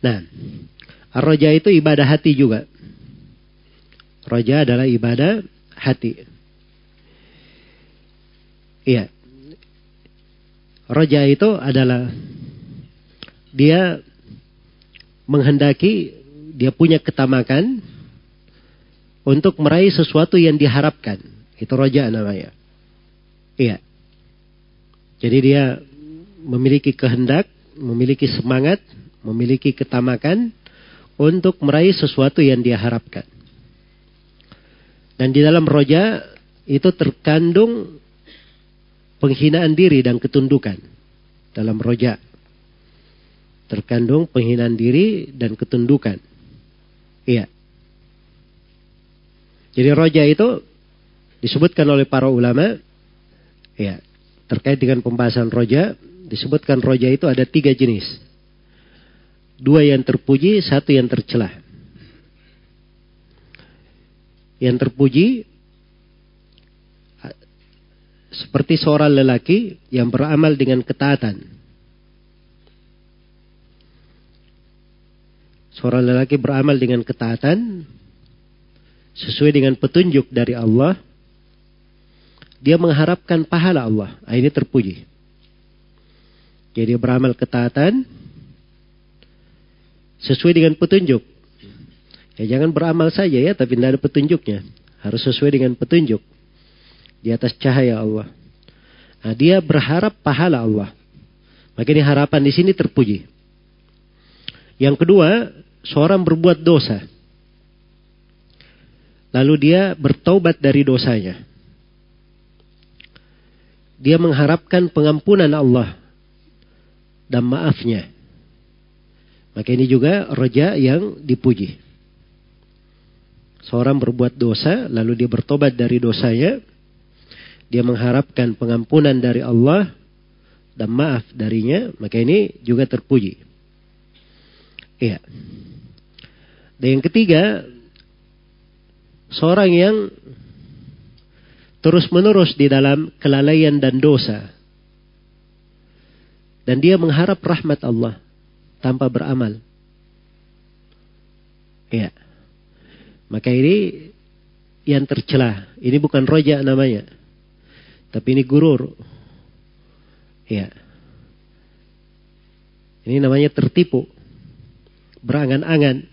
[SPEAKER 1] Nah, roja itu ibadah hati juga. Roja adalah ibadah hati. Iya. Roja itu adalah dia menghendaki, dia punya ketamakan untuk meraih sesuatu yang diharapkan. Itu roja namanya. Iya. Jadi dia memiliki kehendak, memiliki semangat, memiliki ketamakan untuk meraih sesuatu yang dia harapkan. Dan di dalam roja itu terkandung penghinaan diri dan ketundukan dalam roja. Terkandung penghinaan diri dan ketundukan. Iya. Jadi roja itu disebutkan oleh para ulama, ya terkait dengan pembahasan roja, disebutkan roja itu ada tiga jenis. Dua yang terpuji, satu yang tercelah. Yang terpuji seperti seorang lelaki yang beramal dengan ketaatan. Seorang lelaki beramal dengan ketaatan, sesuai dengan petunjuk dari Allah, dia mengharapkan pahala Allah. Nah, ini terpuji. Jadi beramal ketaatan sesuai dengan petunjuk. Ya jangan beramal saja ya, tapi tidak ada petunjuknya. Harus sesuai dengan petunjuk. Di atas cahaya Allah. Nah, dia berharap pahala Allah. Makanya harapan di sini terpuji. Yang kedua, seorang berbuat dosa. Lalu dia bertaubat dari dosanya. Dia mengharapkan pengampunan Allah dan maafnya. Maka ini juga roja yang dipuji. Seorang berbuat dosa, lalu dia bertobat dari dosanya. Dia mengharapkan pengampunan dari Allah dan maaf darinya. Maka ini juga terpuji. Iya. Dan yang ketiga, seorang yang terus-menerus di dalam kelalaian dan dosa. Dan dia mengharap rahmat Allah tanpa beramal. Ya. Maka ini yang tercelah. Ini bukan roja namanya. Tapi ini gurur. Ya. Ini namanya tertipu. Berangan-angan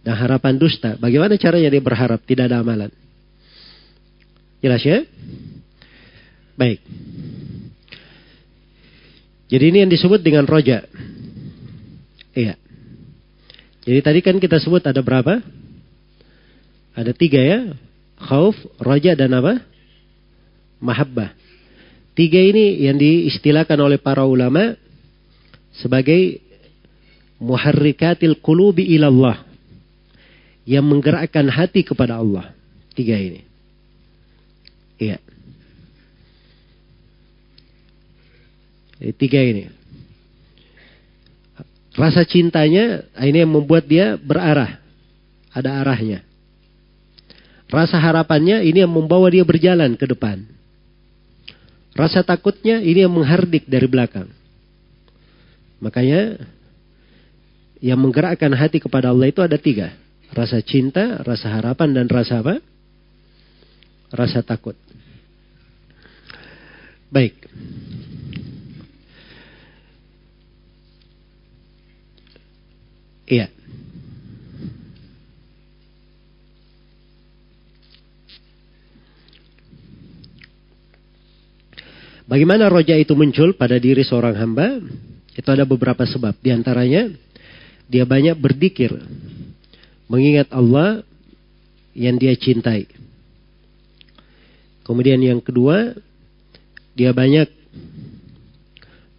[SPEAKER 1] dan harapan dusta. Bagaimana caranya dia berharap tidak ada amalan? Jelas ya? Baik. Jadi ini yang disebut dengan roja. Iya. Jadi tadi kan kita sebut ada berapa? Ada tiga ya. Khauf, roja dan apa? Mahabbah. Tiga ini yang diistilahkan oleh para ulama sebagai muharrikatil qulubi ilallah yang menggerakkan hati kepada Allah. Tiga ini. Iya. tiga ini. Rasa cintanya ini yang membuat dia berarah. Ada arahnya. Rasa harapannya ini yang membawa dia berjalan ke depan. Rasa takutnya ini yang menghardik dari belakang. Makanya yang menggerakkan hati kepada Allah itu ada tiga. Rasa cinta, rasa harapan, dan rasa apa? Rasa takut. Baik. Iya. Bagaimana roja itu muncul pada diri seorang hamba? Itu ada beberapa sebab. Di antaranya, dia banyak berdikir mengingat Allah yang dia cintai. Kemudian yang kedua, dia banyak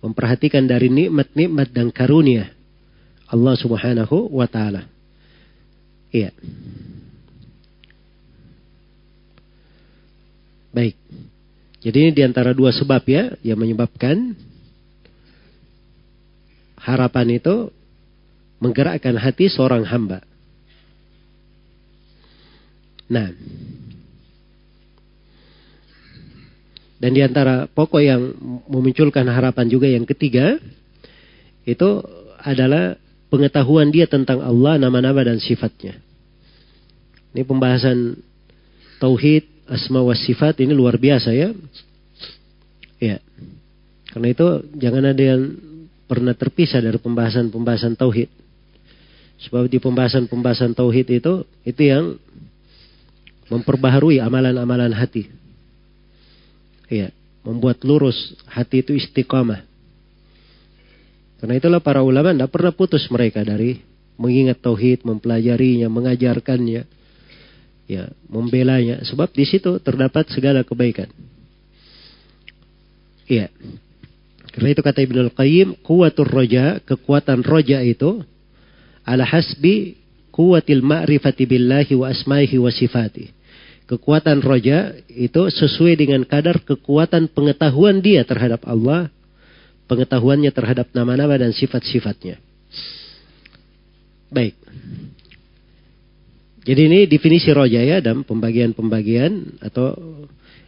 [SPEAKER 1] memperhatikan dari nikmat-nikmat dan karunia Allah Subhanahu wa taala. Iya. Baik. Jadi ini di antara dua sebab ya yang menyebabkan harapan itu menggerakkan hati seorang hamba. Nah. Dan di antara pokok yang memunculkan harapan juga yang ketiga, itu adalah pengetahuan dia tentang Allah, nama-nama dan sifatnya. Ini pembahasan tauhid, asma wa sifat ini luar biasa ya. Ya. Karena itu jangan ada yang pernah terpisah dari pembahasan-pembahasan tauhid. Sebab di pembahasan-pembahasan tauhid itu itu yang memperbaharui amalan-amalan hati. Iya, membuat lurus hati itu istiqamah. Karena itulah para ulama tidak pernah putus mereka dari mengingat tauhid, mempelajarinya, mengajarkannya, ya, membelanya. Sebab di situ terdapat segala kebaikan. Iya. Karena itu kata Ibnu Al-Qayyim, kuatur roja, kekuatan roja itu ala hasbi kuatil ma'rifati billahi wa asmaihi wa sifati. Kekuatan roja itu sesuai dengan kadar kekuatan pengetahuan dia terhadap Allah, pengetahuannya terhadap nama-nama dan sifat-sifatnya. Baik. Jadi ini definisi roja ya dan pembagian-pembagian atau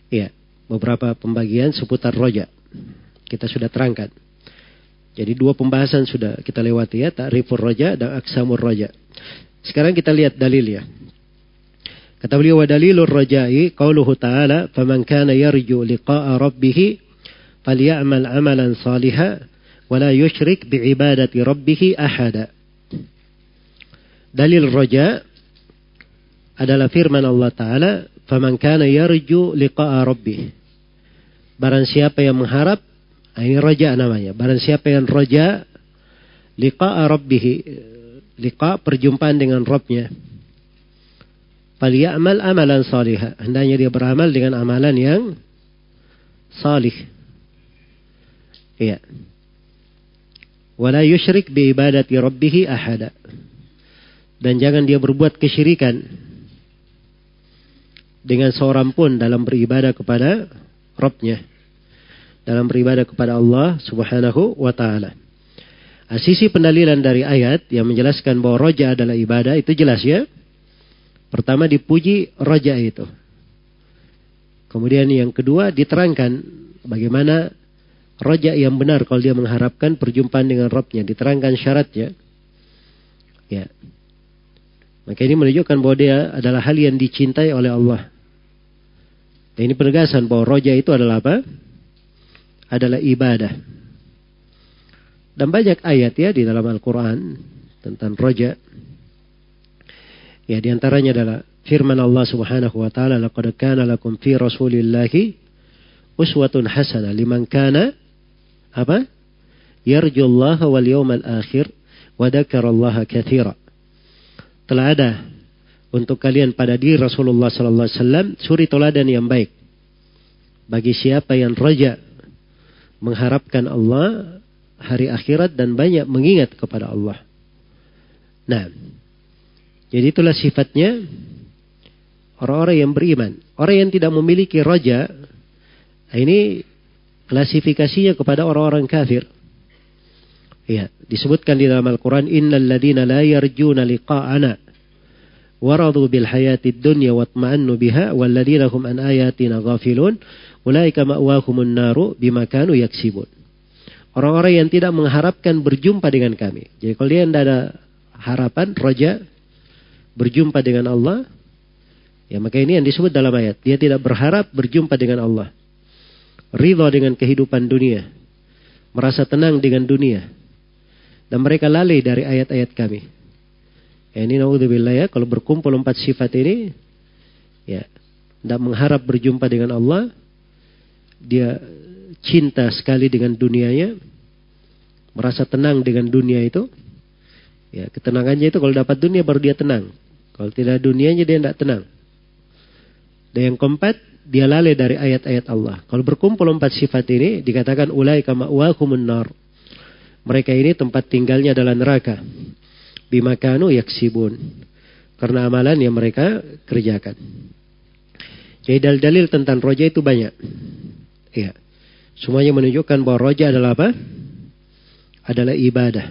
[SPEAKER 1] ya beberapa pembagian seputar roja. Kita sudah terangkan. Jadi dua pembahasan sudah kita lewati ya, ta'rifur roja dan aksamur roja. Sekarang kita lihat dalilnya. Kata beliau wa dalilur rajai qauluhu ta'ala faman kana yarju liqa'a rabbih amalan salihan wa la yusyrik bi'ibadati rabbih ahada. Dalil raja adalah firman Allah Ta'ala faman kana yarju liqa'a rabbih. Barang siapa yang mengharap ah, ini raja namanya. Barang siapa yang raja liqa'a rabbih liqa perjumpaan dengan Rabbnya Falyamal amalan salihah. Hendaknya dia beramal dengan amalan yang salih. Iya. Wala yusyrik bi ibadati rabbih ahada. Dan jangan dia berbuat kesyirikan dengan seorang pun dalam beribadah kepada Rabbnya. Dalam beribadah kepada Allah subhanahu wa ta'ala. Sisi pendalilan dari ayat yang menjelaskan bahwa roja adalah ibadah itu jelas ya. Pertama dipuji raja itu. Kemudian yang kedua diterangkan bagaimana raja yang benar kalau dia mengharapkan perjumpaan dengan Robnya. Diterangkan syaratnya. Ya. Maka ini menunjukkan bahwa dia adalah hal yang dicintai oleh Allah. Dan ini penegasan bahwa roja itu adalah apa? Adalah ibadah. Dan banyak ayat ya di dalam Al-Quran tentang roja. Ya di antaranya adalah firman Allah Subhanahu wa taala laqad kana lakum fi rasulillahi uswatun hasanah liman kana apa? Yarjullaha wal yawmal akhir wa dzakarallaha katsira. Telah ada untuk kalian pada diri Rasulullah sallallahu alaihi wasallam suri teladan yang baik. Bagi siapa yang raja mengharapkan Allah hari akhirat dan banyak mengingat kepada Allah. Nah, jadi itulah sifatnya orang-orang yang beriman. Orang yang tidak memiliki roja, ini klasifikasinya kepada orang-orang kafir. Ya, disebutkan di dalam Al-Quran, Innal ladina la yarjuna liqa'ana waradu bil hayati dunya watma'annu biha walladina hum an ayatina ghafilun ulaika ma'wahumun naru bima kanu yaksibun. Orang-orang yang tidak mengharapkan berjumpa dengan kami. Jadi kalau dia tidak ada harapan, roja, berjumpa dengan Allah, ya maka ini yang disebut dalam ayat. Dia tidak berharap berjumpa dengan Allah. Ridho dengan kehidupan dunia. Merasa tenang dengan dunia. Dan mereka lalai dari ayat-ayat kami. Ya, ini naudzubillah ya, kalau berkumpul empat sifat ini, ya, tidak mengharap berjumpa dengan Allah, dia cinta sekali dengan dunianya, merasa tenang dengan dunia itu, Ya, ketenangannya itu kalau dapat dunia baru dia tenang. Kalau tidak dunianya dia tidak tenang. Dan yang keempat, dia lalai dari ayat-ayat Allah. Kalau berkumpul empat sifat ini, dikatakan ulai kama nar. Mereka ini tempat tinggalnya adalah neraka. Bimakanu yaksibun. Karena amalan yang mereka kerjakan. Jadi dalil-dalil tentang roja itu banyak. Ya. Semuanya menunjukkan bahwa roja adalah apa? Adalah ibadah.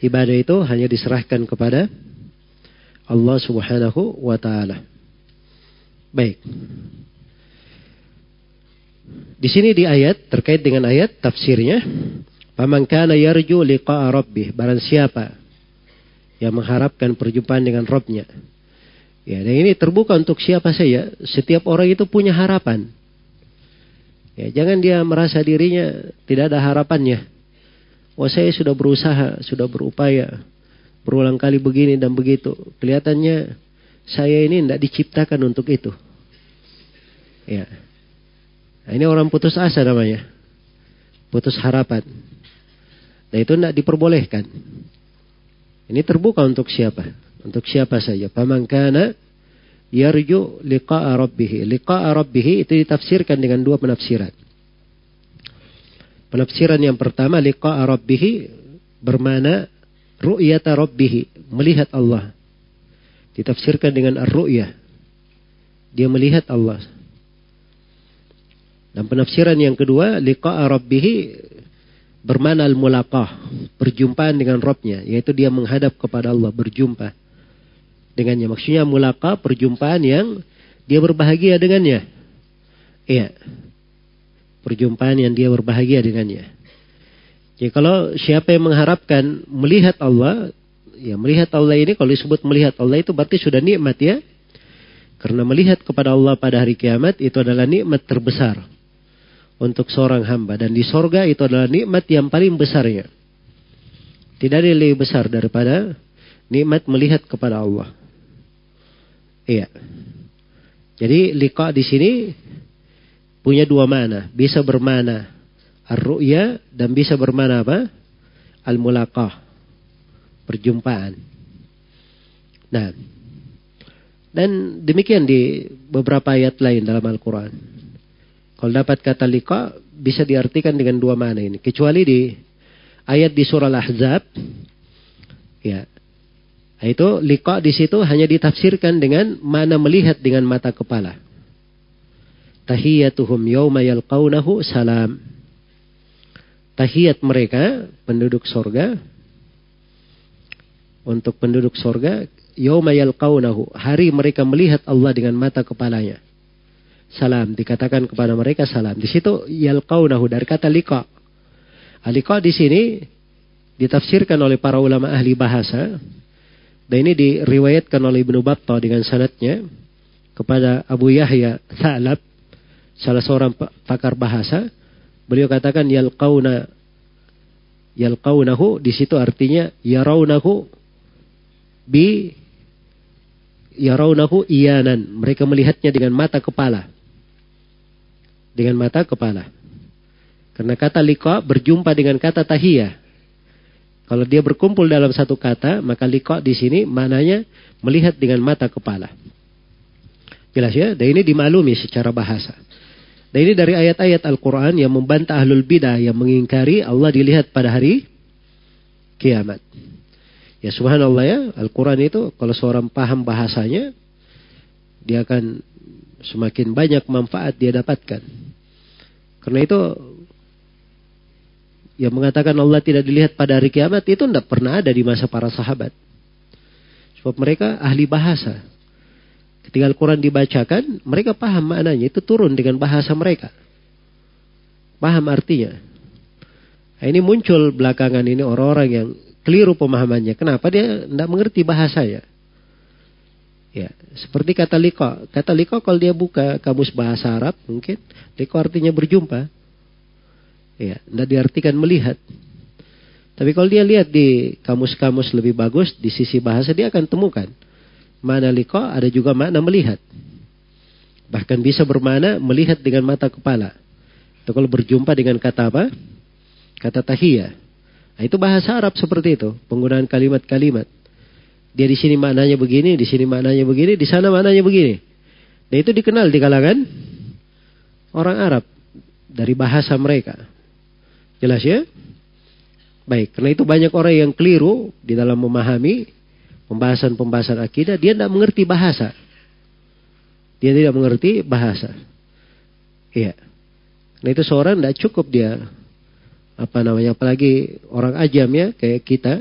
[SPEAKER 1] Ibadah itu hanya diserahkan kepada Allah Subhanahu wa taala. Baik. Di sini di ayat terkait dengan ayat tafsirnya, "Faman kana yarju liqa'a rabbih", barang siapa yang mengharapkan perjumpaan dengan Robnya. Ya, dan ini terbuka untuk siapa saja. Setiap orang itu punya harapan. Ya, jangan dia merasa dirinya tidak ada harapannya. Oh saya sudah berusaha, sudah berupaya, berulang kali begini dan begitu. Kelihatannya saya ini tidak diciptakan untuk itu. Ya, Nah, ini orang putus asa namanya. Putus harapan. Nah itu tidak diperbolehkan. Ini terbuka untuk siapa? Untuk siapa saja. Pamangkana yarju liqa'a rabbih. Liqa'a rabbih itu ditafsirkan dengan dua penafsiran. Penafsiran yang pertama liqa'a rabbih bermana ru'yata rabbih. Melihat Allah. Ditafsirkan dengan ar-ru'yah. Dia melihat Allah. Dan penafsiran yang kedua, liqa'a rabbih bermana al-mulaqah, perjumpaan dengan Robnya, yaitu dia menghadap kepada Allah, berjumpa dengannya. Maksudnya mulaqah, perjumpaan yang dia berbahagia dengannya. Iya. Perjumpaan yang dia berbahagia dengannya. Jadi kalau siapa yang mengharapkan melihat Allah, ya melihat Allah ini kalau disebut melihat Allah itu berarti sudah nikmat ya. Karena melihat kepada Allah pada hari kiamat itu adalah nikmat terbesar untuk seorang hamba. Dan di sorga itu adalah nikmat yang paling besarnya. Tidak ada yang lebih besar daripada nikmat melihat kepada Allah. Iya. Jadi liqa di sini punya dua mana. Bisa bermana ar-ru'ya dan bisa bermana apa? Al-mulaqah. Perjumpaan. Nah, dan demikian di beberapa ayat lain dalam Al-Quran. Kalau dapat kata liqa bisa diartikan dengan dua mana ini. Kecuali di ayat di surah Al-Ahzab. Ya. Itu liqa di situ hanya ditafsirkan dengan mana melihat dengan mata kepala. Tahiyatuhum yawma yalqawnahu salam. Tahiyat mereka penduduk sorga untuk penduduk sorga yalqawnahu hari mereka melihat Allah dengan mata kepalanya salam. Dikatakan kepada mereka salam. Di situ yalqaunahu dari kata liqa. Liqa di sini ditafsirkan oleh para ulama ahli bahasa. Dan ini diriwayatkan oleh Ibnu Battah dengan sanatnya kepada Abu Yahya Tha'lab, salah seorang pakar bahasa. Beliau katakan yalqauna yalqaunahu di situ artinya yaraunahu bi yaraunahu iyanan. Mereka melihatnya dengan mata kepala dengan mata kepala. Karena kata liqa berjumpa dengan kata tahiyah. Kalau dia berkumpul dalam satu kata, maka liqa di sini mananya melihat dengan mata kepala. Jelas ya? Dan ini dimaklumi secara bahasa. Dan ini dari ayat-ayat Al-Quran yang membantah ahlul bidah yang mengingkari Allah dilihat pada hari kiamat. Ya subhanallah ya, Al-Quran itu kalau seorang paham bahasanya, dia akan semakin banyak manfaat dia dapatkan. Karena itu yang mengatakan Allah tidak dilihat pada hari kiamat itu tidak pernah ada di masa para sahabat. Sebab mereka ahli bahasa. Ketika Al-Quran dibacakan, mereka paham maknanya. Itu turun dengan bahasa mereka. Paham artinya. Nah, ini muncul belakangan ini orang-orang yang keliru pemahamannya. Kenapa dia tidak mengerti bahasanya? Ya, seperti kata liko. Kata liko kalau dia buka kamus bahasa Arab mungkin liko artinya berjumpa. Ya, tidak diartikan melihat. Tapi kalau dia lihat di kamus-kamus lebih bagus di sisi bahasa dia akan temukan mana liko ada juga makna melihat. Bahkan bisa bermana melihat dengan mata kepala. Itu kalau berjumpa dengan kata apa? Kata tahiyah. Nah, itu bahasa Arab seperti itu, penggunaan kalimat-kalimat. Dia di sini maknanya begini, di sini maknanya begini, di sana maknanya begini. Dan itu dikenal di kalangan orang Arab dari bahasa mereka. Jelas ya? Baik, karena itu banyak orang yang keliru di dalam memahami pembahasan-pembahasan akidah, dia tidak mengerti bahasa. Dia tidak mengerti bahasa. Iya. Nah itu seorang tidak cukup dia apa namanya apalagi orang ajam ya kayak kita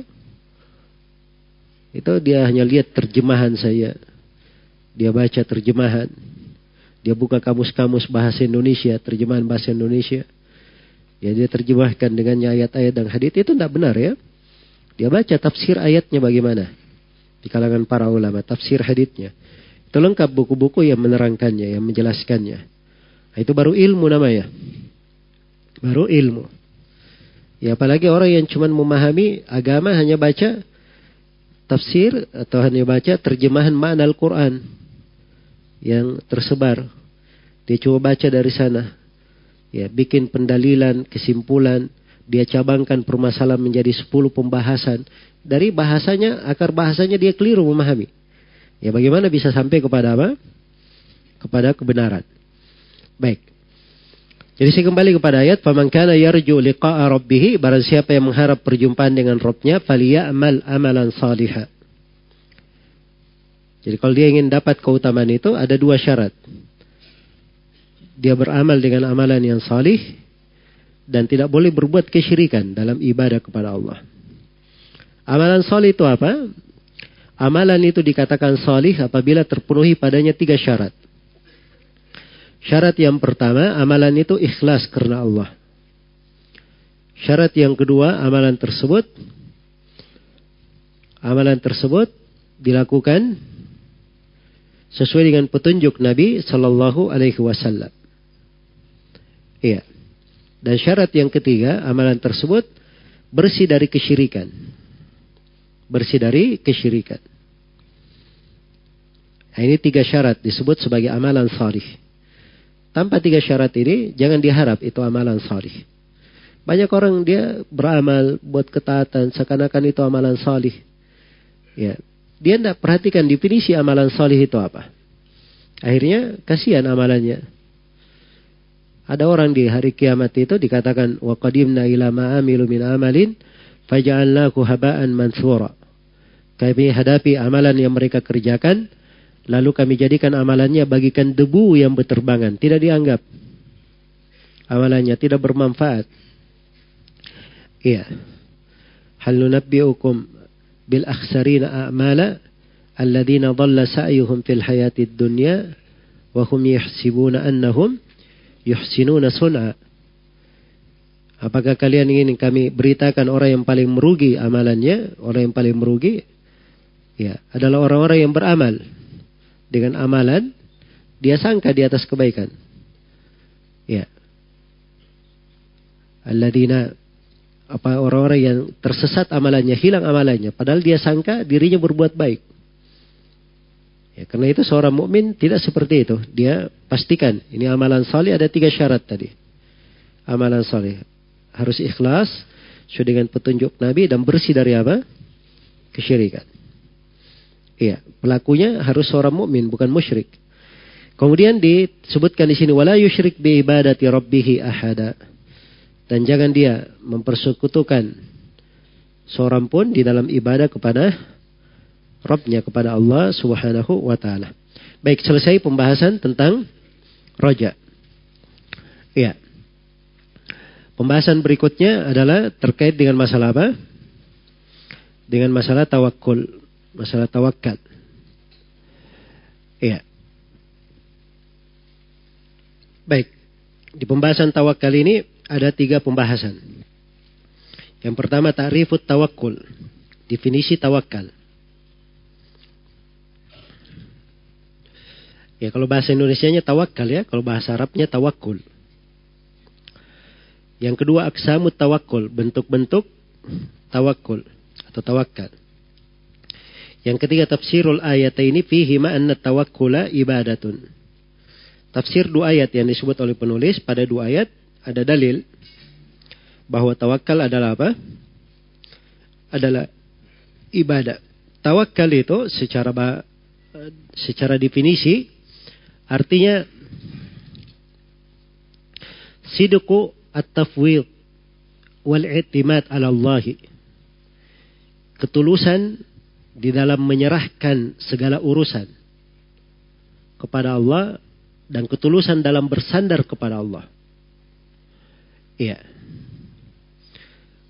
[SPEAKER 1] itu dia hanya lihat terjemahan saya. Dia baca terjemahan. Dia buka kamus-kamus bahasa Indonesia, terjemahan bahasa Indonesia. Ya dia terjemahkan dengannya ayat-ayat dan hadits itu tidak benar ya. Dia baca tafsir ayatnya bagaimana di kalangan para ulama, tafsir haditsnya. Itu lengkap buku-buku yang menerangkannya, yang menjelaskannya. Itu baru ilmu namanya. Baru ilmu. Ya apalagi orang yang cuma memahami agama hanya baca tafsir atau hanya baca terjemahan makna Al-Quran yang tersebar. Dia coba baca dari sana ya bikin pendalilan, kesimpulan, dia cabangkan permasalahan menjadi sepuluh pembahasan. Dari bahasanya, akar bahasanya dia keliru memahami. Ya bagaimana bisa sampai kepada apa? Kepada kebenaran. Baik. Jadi saya kembali kepada ayat, "Faman kana yarju liqa'a rabbih", barang siapa yang mengharap perjumpaan dengan Rabbnya, falyamal amalan salihah. Jadi kalau dia ingin dapat keutamaan itu ada dua syarat dia beramal dengan amalan yang salih dan tidak boleh berbuat kesyirikan dalam ibadah kepada Allah. Amalan salih itu apa? Amalan itu dikatakan salih apabila terpenuhi padanya tiga syarat. Syarat yang pertama, amalan itu ikhlas karena Allah. Syarat yang kedua, amalan tersebut amalan tersebut dilakukan sesuai dengan petunjuk Nabi Shallallahu Alaihi Wasallam. Iya. Dan syarat yang ketiga, amalan tersebut bersih dari kesyirikan. Bersih dari kesyirikan. Nah, ini tiga syarat disebut sebagai amalan salih. Tanpa tiga syarat ini, jangan diharap itu amalan salih. Banyak orang dia beramal buat ketaatan, seakan-akan itu amalan salih. Ya, dia tidak perhatikan definisi amalan salih itu apa. Akhirnya kasihan amalannya. Ada orang di hari kiamat itu dikatakan wa qadimna ila ma amilu min amalin faja'alnahu haba'an mansura. Kami hadapi amalan yang mereka kerjakan lalu kami jadikan amalannya bagikan debu yang berterbangan, tidak dianggap. Amalannya tidak bermanfaat. Iya. Hal nunabbi'ukum bil akhsarina a'mala alladhina dhalla sa'yuhum fil hayatid dunya wa hum yahsibuna annahum yuhsinuna sun'a. Apakah kalian ingin kami beritakan orang yang paling merugi amalannya, orang yang paling merugi ya adalah orang-orang yang beramal dengan amalan dia sangka di atas kebaikan. Ya. Alladzina apa orang-orang yang tersesat amalannya, hilang amalannya, padahal dia sangka dirinya berbuat baik. Ya, karena itu seorang mukmin tidak seperti itu. Dia pastikan ini amalan saleh ada tiga syarat tadi. Amalan saleh harus ikhlas sesuai dengan petunjuk Nabi dan bersih dari apa? Kesyirikan. Iya, pelakunya harus seorang mukmin bukan musyrik. Kemudian disebutkan di sini wala yusyrik bi ibadati rabbih ahada. Dan jangan dia mempersekutukan seorang pun di dalam ibadah kepada Robnya kepada Allah Subhanahu wa taala. Baik, selesai pembahasan tentang roja. Ya. Pembahasan berikutnya adalah terkait dengan masalah apa? Dengan masalah tawakul, masalah tawakal. Iya. Baik, di pembahasan tawakal ini ada tiga pembahasan. Yang pertama ta'rifut tawakul, definisi tawakal. Ya kalau bahasa Indonesia-nya tawakal ya, kalau bahasa Arabnya tawakul. Yang kedua aksamu tawakul, bentuk-bentuk tawakul atau tawakal. Yang ketiga tafsirul ayat ini fihi ma'anna tawakkula ibadatun. Tafsir dua ayat yang disebut oleh penulis pada dua ayat ada dalil bahwa tawakal adalah apa? Adalah ibadah. Tawakal itu secara secara definisi Artinya sidqu at-tafwid wal i'timad 'ala Allah. Ketulusan di dalam menyerahkan segala urusan kepada Allah dan ketulusan dalam bersandar kepada Allah. Iya.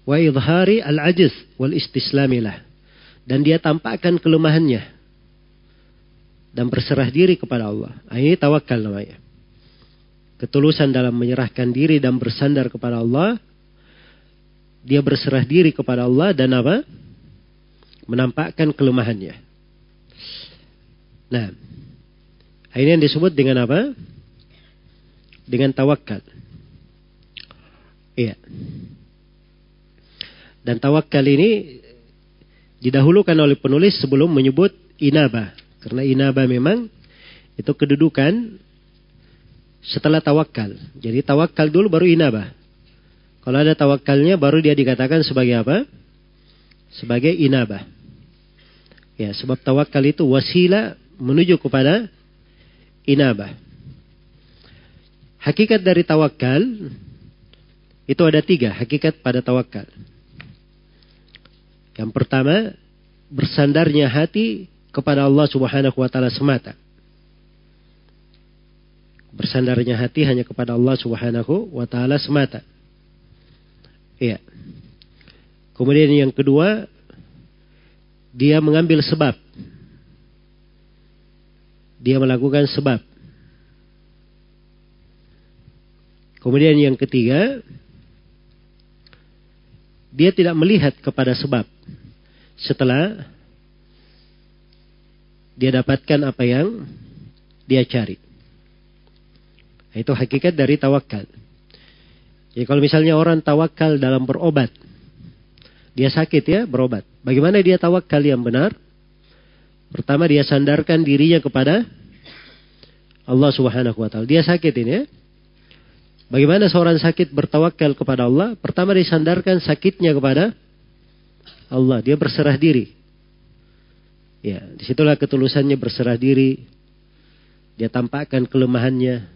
[SPEAKER 1] Wa idhari al-ajiz wal istislamilah. Dan dia tampakkan kelemahannya dan berserah diri kepada Allah. Nah, ini tawakal namanya. ketulusan dalam menyerahkan diri dan bersandar kepada Allah, dia berserah diri kepada Allah dan apa? Menampakkan kelemahannya. Nah, ini yang disebut dengan apa? Dengan tawakal. Iya. Dan tawakal ini didahulukan oleh penulis sebelum menyebut inaba. Karena inaba memang itu kedudukan setelah tawakal. Jadi tawakal dulu baru inaba. Kalau ada tawakalnya baru dia dikatakan sebagai apa? Sebagai inabah. Ya, sebab tawakal itu wasilah menuju kepada inabah. Hakikat dari tawakal itu ada tiga hakikat pada tawakal. Yang pertama, bersandarnya hati kepada Allah Subhanahu wa taala semata. Bersandarnya hati hanya kepada Allah Subhanahu wa taala semata. Iya. Kemudian yang kedua, dia mengambil sebab. Dia melakukan sebab. Kemudian yang ketiga, dia tidak melihat kepada sebab. Setelah dia dapatkan apa yang dia cari. Itu hakikat dari tawakal. Jadi kalau misalnya orang tawakal dalam berobat, dia sakit ya berobat. Bagaimana dia tawakal yang benar? Pertama dia sandarkan dirinya kepada Allah Subhanahu wa taala. Dia sakit ini ya. Bagaimana seorang sakit bertawakal kepada Allah? Pertama dia sandarkan sakitnya kepada Allah. Dia berserah diri. Ya, di situlah ketulusannya berserah diri. Dia tampakkan kelemahannya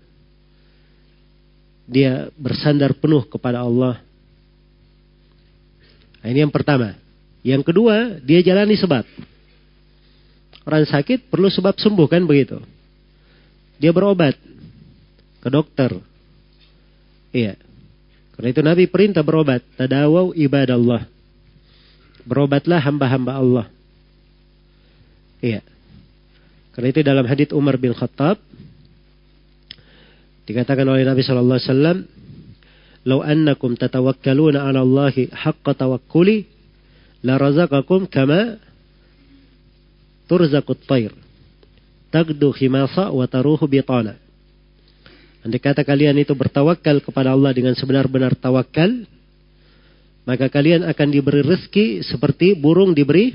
[SPEAKER 1] dia bersandar penuh kepada Allah. Nah, ini yang pertama. Yang kedua, dia jalani sebab. Orang sakit perlu sebab sembuh kan begitu. Dia berobat ke dokter. Iya. Karena itu Nabi perintah berobat. Tadawau ibadah Allah. Berobatlah hamba-hamba Allah. Iya. Karena itu dalam hadits Umar bin Khattab, Dikatakan oleh Nabi Shallallahu Alaihi Wasallam, "Lau annakum tatawakkaluna 'ala Allahi haqqa tawakkuli, la razaqakum kama turzaqut tayr. Tagdu khimasa wa taruhu bitana." Andai kata kalian itu bertawakal kepada Allah dengan sebenar-benar tawakal, maka kalian akan diberi rezeki seperti burung diberi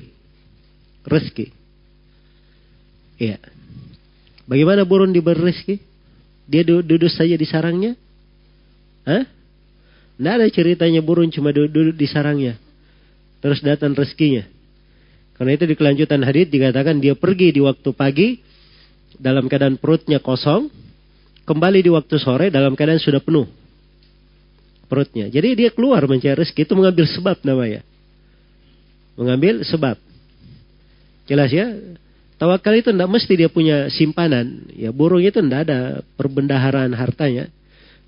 [SPEAKER 1] rezeki. Iya. Bagaimana burung diberi rezeki? Dia duduk saja di sarangnya? Hah? Tidak ada ceritanya burung cuma duduk di sarangnya. Terus datang rezekinya. Karena itu di kelanjutan hadis dikatakan dia pergi di waktu pagi dalam keadaan perutnya kosong, kembali di waktu sore dalam keadaan sudah penuh perutnya. Jadi dia keluar mencari rezeki itu mengambil sebab namanya. Mengambil sebab. Jelas ya? Tawakal itu tidak mesti dia punya simpanan. Ya burung itu tidak ada perbendaharaan hartanya.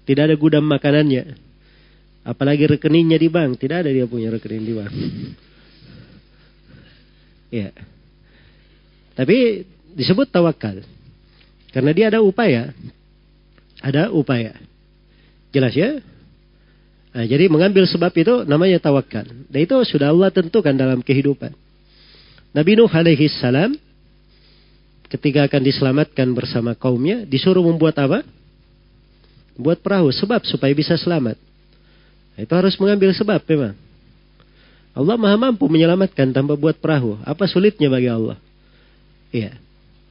[SPEAKER 1] Tidak ada gudang makanannya. Apalagi rekeningnya di bank. Tidak ada dia punya rekening di bank. ya. Tapi disebut tawakal. Karena dia ada upaya. Ada upaya. Jelas ya? Nah, jadi mengambil sebab itu namanya tawakal. Dan itu sudah Allah tentukan dalam kehidupan. Nabi Nuh alaihi salam ketika akan diselamatkan bersama kaumnya, disuruh membuat apa? Buat perahu, sebab supaya bisa selamat. Itu harus mengambil sebab memang. Allah maha mampu menyelamatkan tanpa buat perahu. Apa sulitnya bagi Allah? Iya.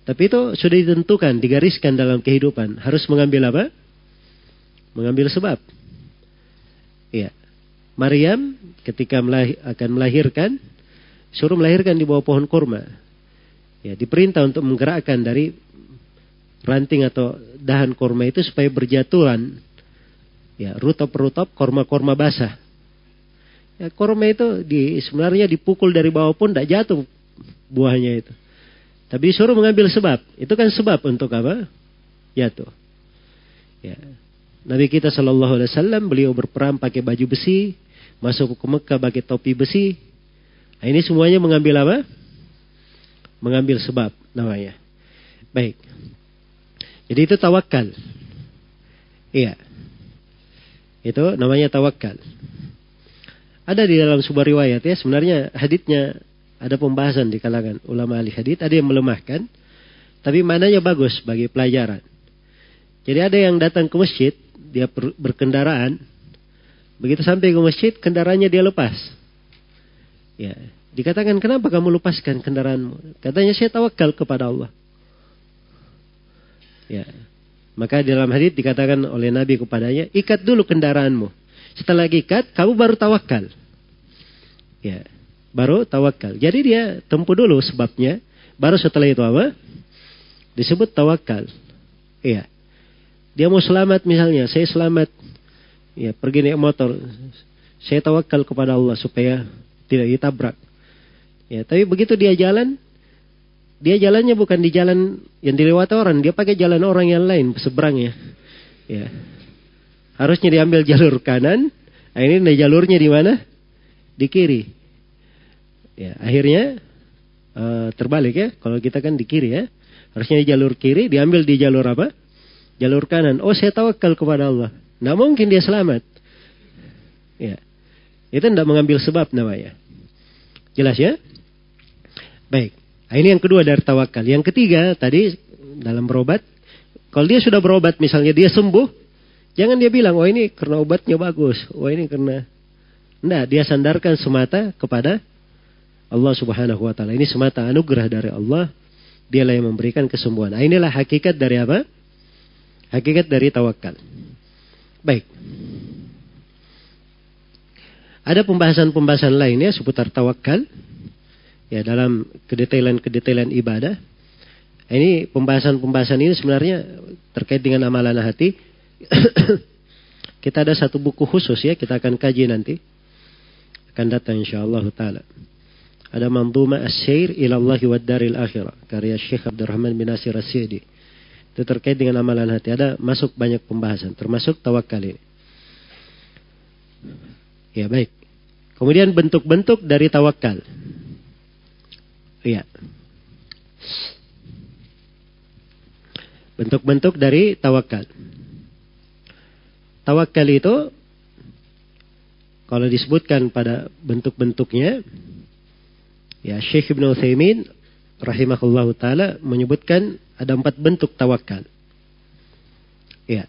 [SPEAKER 1] Tapi itu sudah ditentukan, digariskan dalam kehidupan. Harus mengambil apa? Mengambil sebab. Iya. Maryam ketika akan melahirkan, suruh melahirkan di bawah pohon kurma ya diperintah untuk menggerakkan dari ranting atau dahan korma itu supaya berjatuhan ya rutop-rutop korma-korma basah. Ya, korma itu di sebenarnya dipukul dari bawah pun tidak jatuh buahnya itu. Tapi disuruh mengambil sebab. Itu kan sebab untuk apa? Jatuh. Ya. Nabi kita Shallallahu Alaihi Wasallam beliau berperang pakai baju besi, masuk ke Mekah pakai topi besi. Nah, ini semuanya mengambil apa? mengambil sebab namanya. Baik. Jadi itu tawakal. Iya. Itu namanya tawakal. Ada di dalam sebuah riwayat ya, sebenarnya haditnya ada pembahasan di kalangan ulama ahli hadit, ada yang melemahkan, tapi mananya bagus bagi pelajaran. Jadi ada yang datang ke masjid, dia berkendaraan, begitu sampai ke masjid, kendaraannya dia lepas. Ya, dikatakan kenapa kamu lepaskan kendaraanmu? Katanya saya tawakal kepada Allah. Ya, maka dalam hadis dikatakan oleh Nabi kepadanya, ikat dulu kendaraanmu. Setelah ikat, kamu baru tawakal. Ya, baru tawakal. Jadi dia tempuh dulu sebabnya, baru setelah itu apa? Disebut tawakal. Iya. Dia mau selamat misalnya, saya selamat. Ya, pergi naik motor. Saya tawakal kepada Allah supaya tidak ditabrak. Ya, tapi begitu dia jalan, dia jalannya bukan di jalan yang dilewati orang, dia pakai jalan orang yang lain seberangnya. Ya. Harusnya diambil jalur kanan, nah ini jalurnya di mana? Di kiri. Ya, akhirnya uh, terbalik ya. Kalau kita kan di kiri ya. Harusnya di jalur kiri, diambil di jalur apa? Jalur kanan. Oh saya tawakal kepada Allah. Tidak mungkin dia selamat. Ya. Itu tidak mengambil sebab namanya. Jelas ya? Baik. Nah, ini yang kedua dari tawakal. Yang ketiga tadi dalam berobat. Kalau dia sudah berobat misalnya dia sembuh. Jangan dia bilang, oh ini karena obatnya bagus. Oh ini karena... Tidak, dia sandarkan semata kepada Allah subhanahu wa ta'ala. Ini semata anugerah dari Allah Dialah yang memberikan kesembuhan. Nah, inilah hakikat dari apa? Hakikat dari tawakal. Baik. Ada pembahasan-pembahasan lainnya seputar tawakal. Ya, dalam kedetailan-kedetailan ibadah. Ini pembahasan-pembahasan ini sebenarnya terkait dengan amalan hati. kita ada satu buku khusus ya, kita akan kaji nanti. Akan datang insyaallah taala. Ada Manduma As-Syair ilallahi wa daril akhirah. Karya Syekh Abdurrahman bin Nasir As-Sidi. Itu terkait dengan amalan hati. Ada masuk banyak pembahasan. Termasuk tawakal ini. Ya baik. Kemudian bentuk-bentuk dari tawakal. Iya. Bentuk-bentuk dari tawakal. Tawakal itu kalau disebutkan pada bentuk-bentuknya Ya, Syekh Ibn Uthaymin rahimahullah taala menyebutkan ada empat bentuk tawakal. Ya.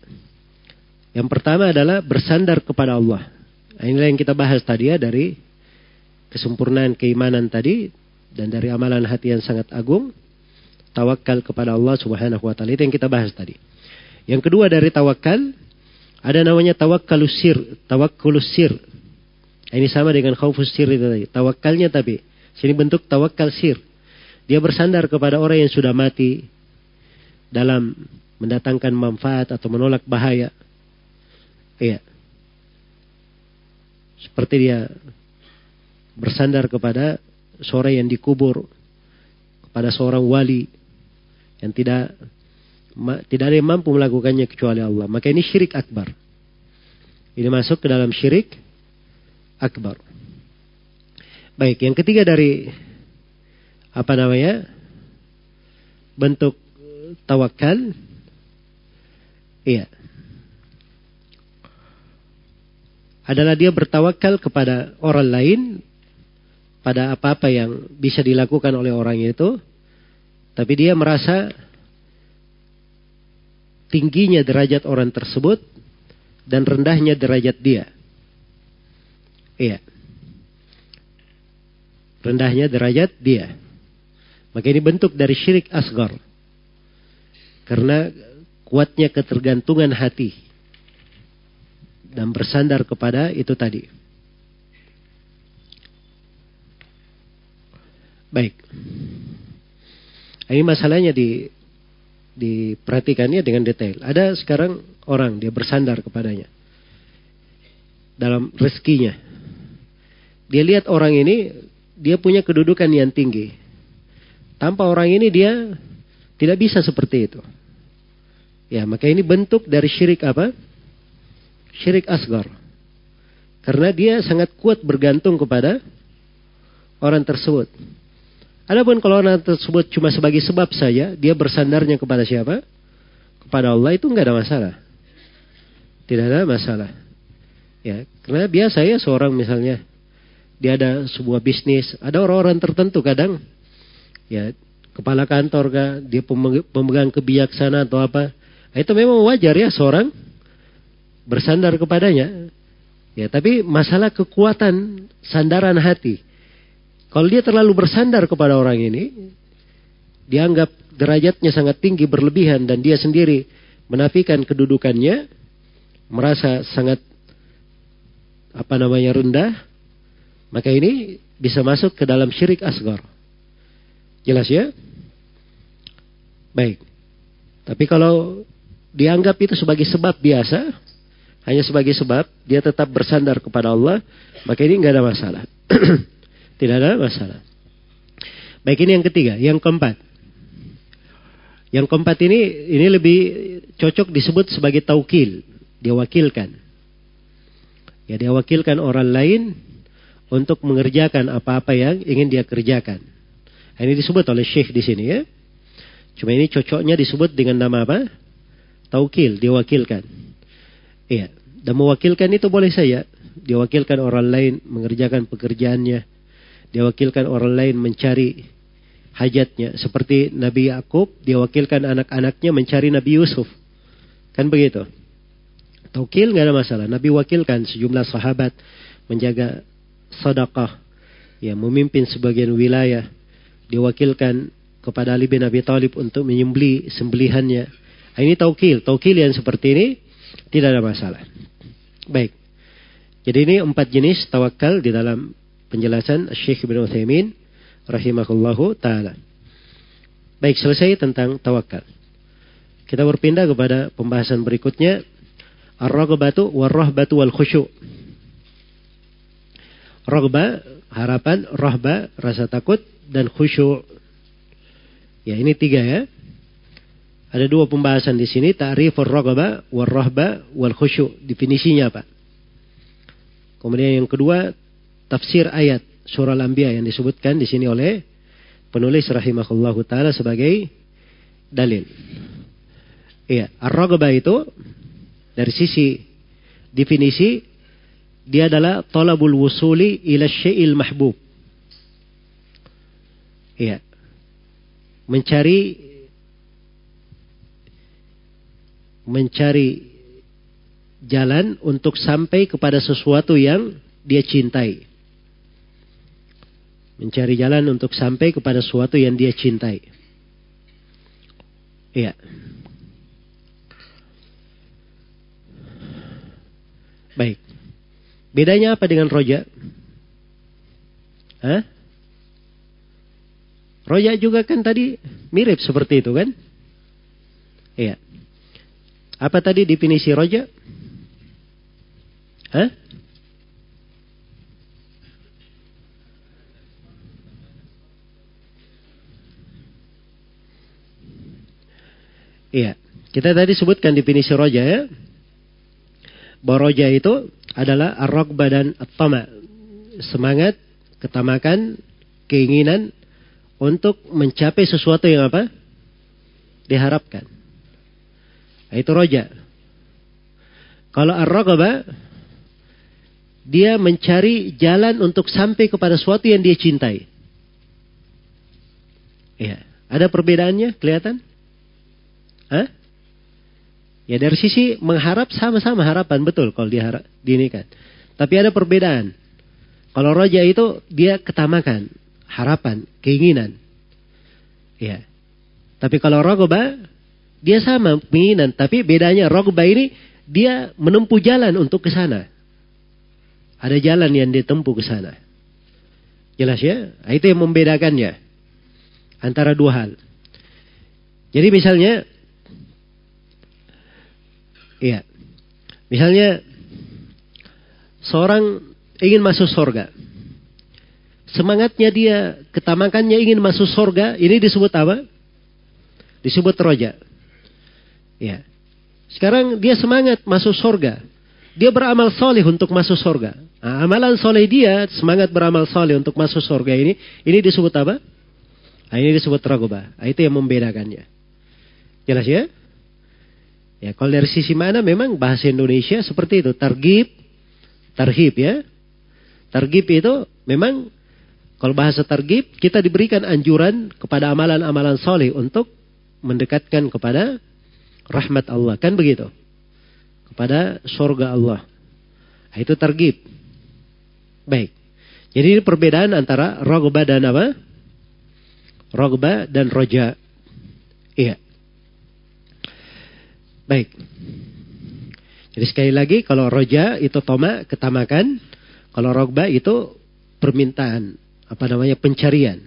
[SPEAKER 1] Yang pertama adalah bersandar kepada Allah. Nah, inilah yang kita bahas tadi ya dari kesempurnaan keimanan tadi dan dari amalan hati yang sangat agung tawakal kepada Allah Subhanahu wa taala itu yang kita bahas tadi. Yang kedua dari tawakal ada namanya tawakkalus sir, tawakkulus sir. Ini sama dengan khaufus sir itu tadi. Tawakalnya tapi Sini bentuk tawakal sir. Dia bersandar kepada orang yang sudah mati dalam mendatangkan manfaat atau menolak bahaya. Iya. Seperti dia bersandar kepada seorang yang dikubur, kepada seorang wali yang tidak tidak ada yang mampu melakukannya kecuali Allah. Maka ini syirik akbar. Ini masuk ke dalam syirik akbar. Baik, yang ketiga dari apa namanya? bentuk tawakal iya adalah dia bertawakal kepada orang lain pada apa-apa yang bisa dilakukan oleh orang itu tapi dia merasa tingginya derajat orang tersebut dan rendahnya derajat dia iya rendahnya derajat dia. Maka ini bentuk dari syirik asgar. Karena kuatnya ketergantungan hati. Dan bersandar kepada itu tadi. Baik. Ini masalahnya di diperhatikannya dengan detail. Ada sekarang orang dia bersandar kepadanya dalam rezekinya. Dia lihat orang ini dia punya kedudukan yang tinggi. Tanpa orang ini dia tidak bisa seperti itu. Ya, maka ini bentuk dari syirik apa? Syirik asgar. Karena dia sangat kuat bergantung kepada orang tersebut. Adapun kalau orang tersebut cuma sebagai sebab saja, dia bersandarnya kepada siapa? Kepada Allah itu nggak ada masalah. Tidak ada masalah. Ya, karena biasa ya seorang misalnya dia ada sebuah bisnis, ada orang-orang tertentu kadang ya kepala kantor kah, dia pemegang kebijaksanaan atau apa. Nah, itu memang wajar ya seorang bersandar kepadanya. Ya, tapi masalah kekuatan sandaran hati. Kalau dia terlalu bersandar kepada orang ini, dianggap derajatnya sangat tinggi berlebihan dan dia sendiri menafikan kedudukannya, merasa sangat apa namanya rendah, maka ini bisa masuk ke dalam syirik asgar. Jelas ya? Baik. Tapi kalau dianggap itu sebagai sebab biasa, hanya sebagai sebab, dia tetap bersandar kepada Allah, maka ini nggak ada masalah. Tidak ada masalah. Baik ini yang ketiga, yang keempat. Yang keempat ini ini lebih cocok disebut sebagai taukil, dia wakilkan. Ya dia wakilkan orang lain untuk mengerjakan apa-apa yang ingin dia kerjakan. Ini disebut oleh Syekh di sini ya. Cuma ini cocoknya disebut dengan nama apa? Taukil, diwakilkan. Iya. Dan mewakilkan itu boleh saya. Diwakilkan orang lain mengerjakan pekerjaannya. Diwakilkan orang lain mencari hajatnya. Seperti Nabi Yakub diwakilkan anak-anaknya mencari Nabi Yusuf. Kan begitu. Taukil nggak ada masalah. Nabi wakilkan sejumlah sahabat menjaga sedekah, ya memimpin sebagian wilayah. Diwakilkan kepada Ali bin Abi Thalib untuk menyembeli sembelihannya. Nah, ini taukil. Taukil yang seperti ini tidak ada masalah. Baik. Jadi ini empat jenis tawakal di dalam penjelasan Syekh Ibn Uthaymin rahimahullahu taala. Baik, selesai tentang tawakal. Kita berpindah kepada pembahasan berikutnya ar-raghbatu war-rahbatu wal khusyu'. Raghba, harapan, rahba, rasa takut dan khusyuk. Ya, ini tiga ya. Ada dua pembahasan di sini, ta'rifur ragaba war rahba wal khusyu. Definisinya apa? Kemudian yang kedua, tafsir ayat surah Al-Anbiya yang disebutkan di sini oleh penulis rahimahullahu taala sebagai dalil. Iya, ar-ragaba itu dari sisi definisi dia adalah talabul wusuli ila syai'il mahbub. Iya. Mencari mencari jalan untuk sampai kepada sesuatu yang dia cintai. Mencari jalan untuk sampai kepada sesuatu yang dia cintai. Iya. Baik. Bedanya apa dengan roja? Hah? Roja juga kan tadi mirip seperti itu kan? Iya. Apa tadi definisi roja? Hah? Iya. Kita tadi sebutkan definisi roja ya. Bahwa roja itu adalah arok badan tama. Semangat, ketamakan, keinginan untuk mencapai sesuatu yang apa? Diharapkan. Nah, itu roja. Kalau ar dia mencari jalan untuk sampai kepada sesuatu yang dia cintai. Ya, ada perbedaannya kelihatan? Hah? Ya dari sisi mengharap sama-sama harapan betul kalau diharap kan. Tapi ada perbedaan. Kalau roja itu dia ketamakan, harapan, keinginan. Ya. Tapi kalau rogoba dia sama keinginan, tapi bedanya rogba ini dia menempuh jalan untuk ke sana. Ada jalan yang ditempuh ke sana. Jelas ya? Itu yang membedakannya. Antara dua hal. Jadi misalnya, iya, misalnya seorang ingin masuk surga. Semangatnya dia, ketamakannya ingin masuk surga, ini disebut apa? Disebut roja. Ya. Sekarang dia semangat masuk surga. Dia beramal soleh untuk masuk surga. Nah, amalan soleh dia semangat beramal soleh untuk masuk surga ini, ini disebut apa? Nah, ini disebut ragobah. Nah, itu yang membedakannya. Jelas ya? Ya, kalau dari sisi mana memang bahasa Indonesia seperti itu, targib, tarhib ya. Targib itu memang kalau bahasa targib kita diberikan anjuran kepada amalan-amalan soleh untuk mendekatkan kepada rahmat Allah. Kan begitu? Kepada surga Allah. Nah, itu targib. Baik. Jadi ini perbedaan antara rogba dan apa? Rogba dan roja. Iya. Baik. Jadi sekali lagi kalau roja itu toma ketamakan, kalau rogba itu permintaan apa namanya pencarian,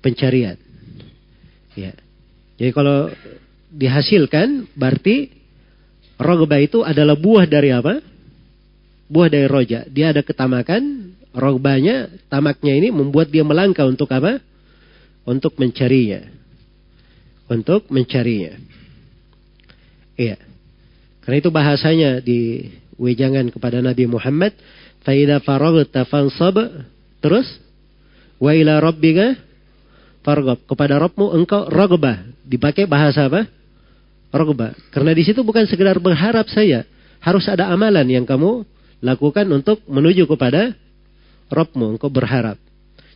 [SPEAKER 1] pencarian. Ya. Jadi kalau dihasilkan berarti rogba itu adalah buah dari apa? Buah dari roja. Dia ada ketamakan, rogbanya, tamaknya ini membuat dia melangkah untuk apa? Untuk mencarinya. Untuk mencarinya. Iya. Karena itu bahasanya di wejangan kepada Nabi Muhammad, "Faida faragta fansab." Terus, "Wa ila rabbika farghab." Kepada Rabbmu engkau ragbah. Dipakai bahasa apa? Ragbah. Karena di situ bukan sekedar berharap saya, harus ada amalan yang kamu lakukan untuk menuju kepada Rabbmu, engkau berharap.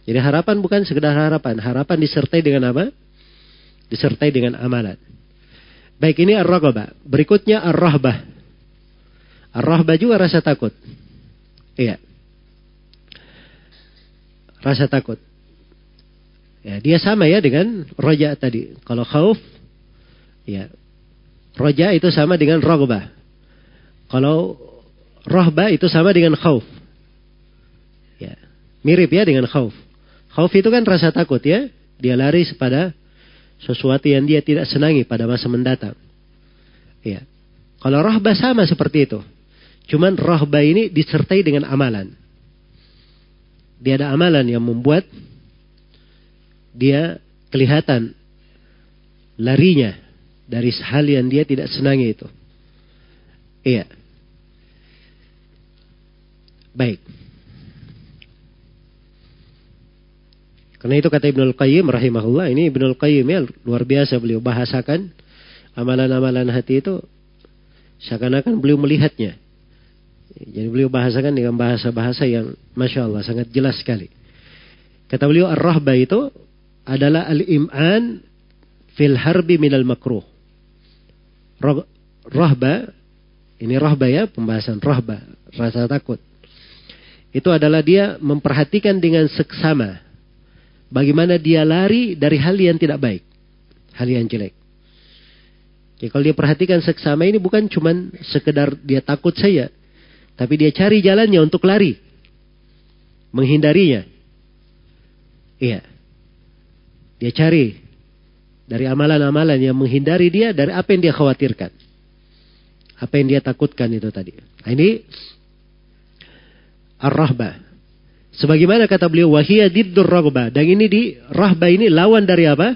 [SPEAKER 1] Jadi harapan bukan sekedar harapan, harapan disertai dengan apa? Disertai dengan amalan. Baik ini ar-raghabah. Berikutnya ar-rahbah. Ar-rahbah juga rasa takut. Iya. Rasa takut. Ya, dia sama ya dengan roja tadi. Kalau khauf, ya. Roja itu sama dengan raghbah. Kalau rahbah itu sama dengan khauf. Ya. Mirip ya dengan khauf. Khauf itu kan rasa takut ya. Dia lari pada sesuatu yang dia tidak senangi pada masa mendatang. Ya. Kalau rohbah sama seperti itu. Cuman rohbah ini disertai dengan amalan. Dia ada amalan yang membuat dia kelihatan larinya dari hal yang dia tidak senangi itu. Iya. Baik. Karena itu kata Ibnul Qayyim rahimahullah, ini Ibnul Qayyim ya luar biasa beliau bahasakan amalan-amalan hati itu seakan-akan beliau melihatnya. Jadi beliau bahasakan dengan bahasa-bahasa yang Masya Allah sangat jelas sekali. Kata beliau ar-rahba itu adalah al-im'an fil harbi minal makruh. Rahba, ini rahba ya, pembahasan rahba, rasa takut. Itu adalah dia memperhatikan dengan seksama Bagaimana dia lari dari hal yang tidak baik. Hal yang jelek. Jadi kalau dia perhatikan seksama ini bukan cuma sekedar dia takut saya. Tapi dia cari jalannya untuk lari. Menghindarinya. Iya. Dia cari dari amalan-amalan yang menghindari dia dari apa yang dia khawatirkan. Apa yang dia takutkan itu tadi. Nah, ini ar-rahbah. Sebagaimana kata beliau, wahia diddur rogba. Dan ini di rahba ini lawan dari apa?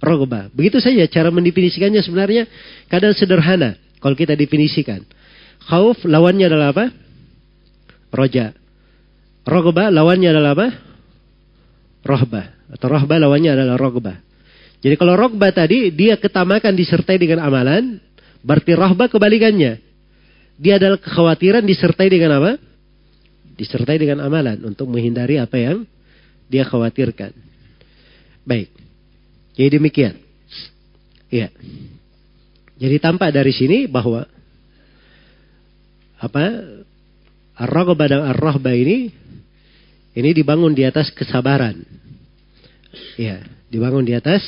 [SPEAKER 1] Rogba. Begitu saja cara mendefinisikannya sebenarnya kadang sederhana. Kalau kita definisikan. Khauf lawannya adalah apa? Roja. Rogba lawannya adalah apa? Rohba. Atau rohba lawannya adalah rogba. Jadi kalau rogba tadi, dia ketamakan disertai dengan amalan. Berarti rohba kebalikannya. Dia adalah kekhawatiran disertai dengan apa? Disertai dengan amalan untuk menghindari apa yang dia khawatirkan. Baik. Jadi demikian. Ya. Jadi tampak dari sini bahwa apa ar-raghbah dan ar-rahbah ini ini dibangun di atas kesabaran. Ya, dibangun di atas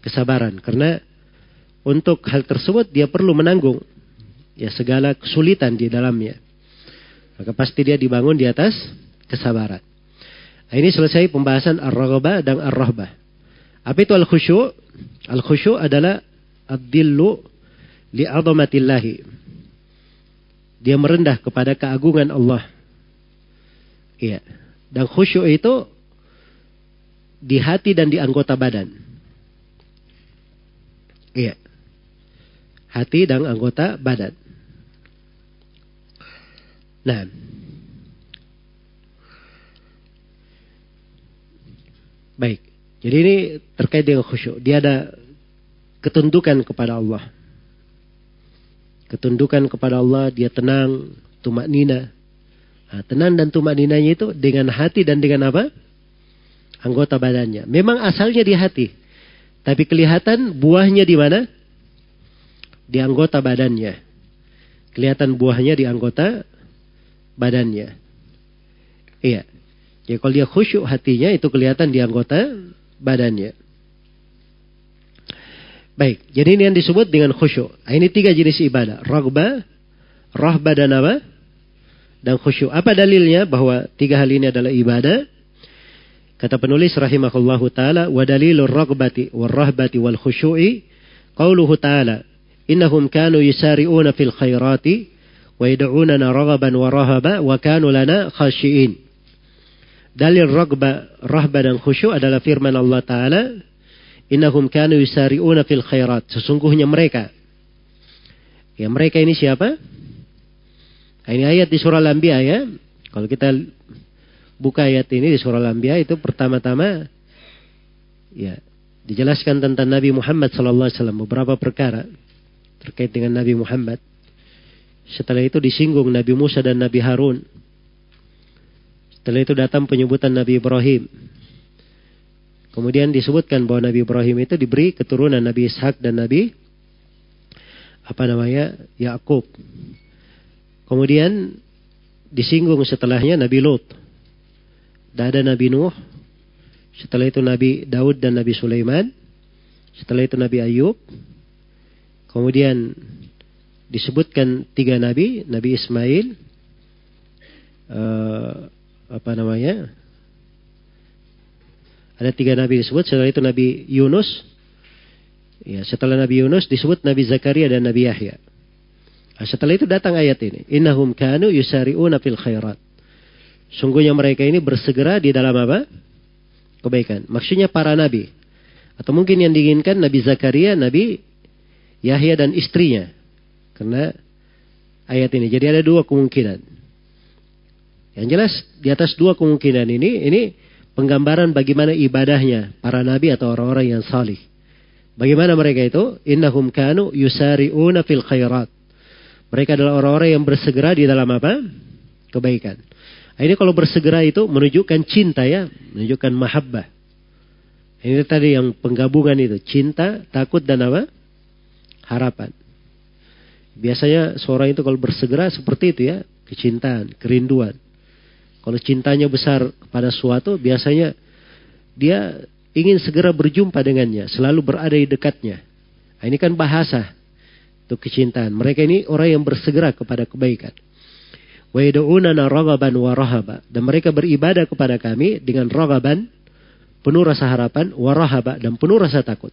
[SPEAKER 1] kesabaran karena untuk hal tersebut dia perlu menanggung ya segala kesulitan di dalamnya. Maka pasti dia dibangun di atas kesabaran. Nah, ini selesai pembahasan ar-raghbah dan ar-rahbah. Apa itu al-khusyu'? Al-khusyu' adalah ad-dillu li'azamatillahi. Dia merendah kepada keagungan Allah. Iya. Dan khusyuk itu di hati dan di anggota badan. Iya. Hati dan anggota badan. Nah. Baik. Jadi ini terkait dengan khusyuk. Dia ada ketundukan kepada Allah. ketundukan kepada Allah, dia tenang, tumak nina. Nah, tenang dan tumak ninanya itu dengan hati dan dengan apa? Anggota badannya. Memang asalnya di hati. Tapi kelihatan buahnya di mana? Di anggota badannya. Kelihatan buahnya di anggota badannya. Iya. Ya kalau dia khusyuk hatinya itu kelihatan di anggota badannya. Baik, jadi ini yang disebut dengan khusyuk. Nah, ini tiga jenis ibadah. Ragba, rahba dan apa? Dan khusyuk. Apa dalilnya bahwa tiga hal ini adalah ibadah? Kata penulis rahimahullahu taala, wa dalilur ragbati wal rahbati wal khusyu'i qauluhu taala, innahum kanu yusari'una fil khairati wa rahaba wa kanu lana khashiin. Dalil ragba, rahba dan khusyuk adalah firman Allah taala, innahum kanu yusari'una fil khairat. Sesungguhnya mereka Ya mereka ini siapa? Nah, ini ayat di surah Al-Anbiya ya. Kalau kita buka ayat ini di surah Al-Anbiya itu pertama-tama ya dijelaskan tentang Nabi Muhammad sallallahu alaihi wasallam beberapa perkara terkait dengan Nabi Muhammad. Setelah itu disinggung Nabi Musa dan Nabi Harun. Setelah itu datang penyebutan Nabi Ibrahim. Kemudian disebutkan bahwa Nabi Ibrahim itu diberi keturunan Nabi Ishak dan Nabi apa namanya Yakub. Kemudian disinggung setelahnya Nabi Lot. Dan ada Nabi Nuh. Setelah itu Nabi Daud dan Nabi Sulaiman. Setelah itu Nabi Ayub. Kemudian disebutkan tiga Nabi. Nabi Ismail. Uh, apa namanya? Ada tiga Nabi disebut. Setelah itu Nabi Yunus. Ya, setelah Nabi Yunus disebut Nabi Zakaria dan Nabi Yahya. Nah, setelah itu datang ayat ini. Innahum kanu yusari'una fil khairat. Sungguhnya mereka ini bersegera di dalam apa? Kebaikan. Maksudnya para nabi. Atau mungkin yang diinginkan Nabi Zakaria, Nabi Yahya dan istrinya. Karena ayat ini. Jadi ada dua kemungkinan. Yang jelas di atas dua kemungkinan ini, ini penggambaran bagaimana ibadahnya para nabi atau orang-orang yang salih. Bagaimana mereka itu? Innahum kanu yusari'una fil khairat. Mereka adalah orang-orang yang bersegera di dalam apa? Kebaikan. Nah, ini kalau bersegera itu menunjukkan cinta ya, menunjukkan mahabbah. Ini tadi yang penggabungan itu, cinta, takut dan apa? Harapan. Biasanya seorang itu kalau bersegera seperti itu ya, kecintaan, kerinduan. Kalau cintanya besar kepada suatu, biasanya dia ingin segera berjumpa dengannya, selalu berada di dekatnya. Nah, ini kan bahasa untuk kecintaan. Mereka ini orang yang bersegera kepada kebaikan. Dan mereka beribadah kepada kami dengan raghaban, penuh rasa harapan, wa dan penuh rasa takut.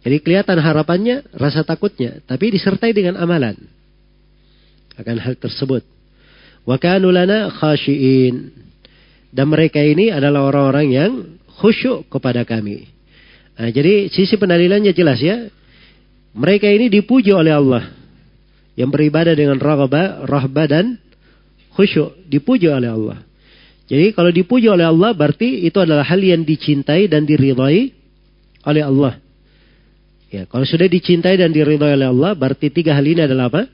[SPEAKER 1] Jadi kelihatan harapannya, rasa takutnya, tapi disertai dengan amalan. Akan hal tersebut. Wa kanu. Dan mereka ini adalah orang-orang yang khusyuk kepada kami. Nah, jadi sisi pendalilannya jelas ya. Mereka ini dipuji oleh Allah yang beribadah dengan raghabah, rahbah dan khusyuk dipuji oleh Allah. Jadi kalau dipuji oleh Allah berarti itu adalah hal yang dicintai dan diridhai oleh Allah. Ya, kalau sudah dicintai dan diridhai oleh Allah berarti tiga hal ini adalah apa?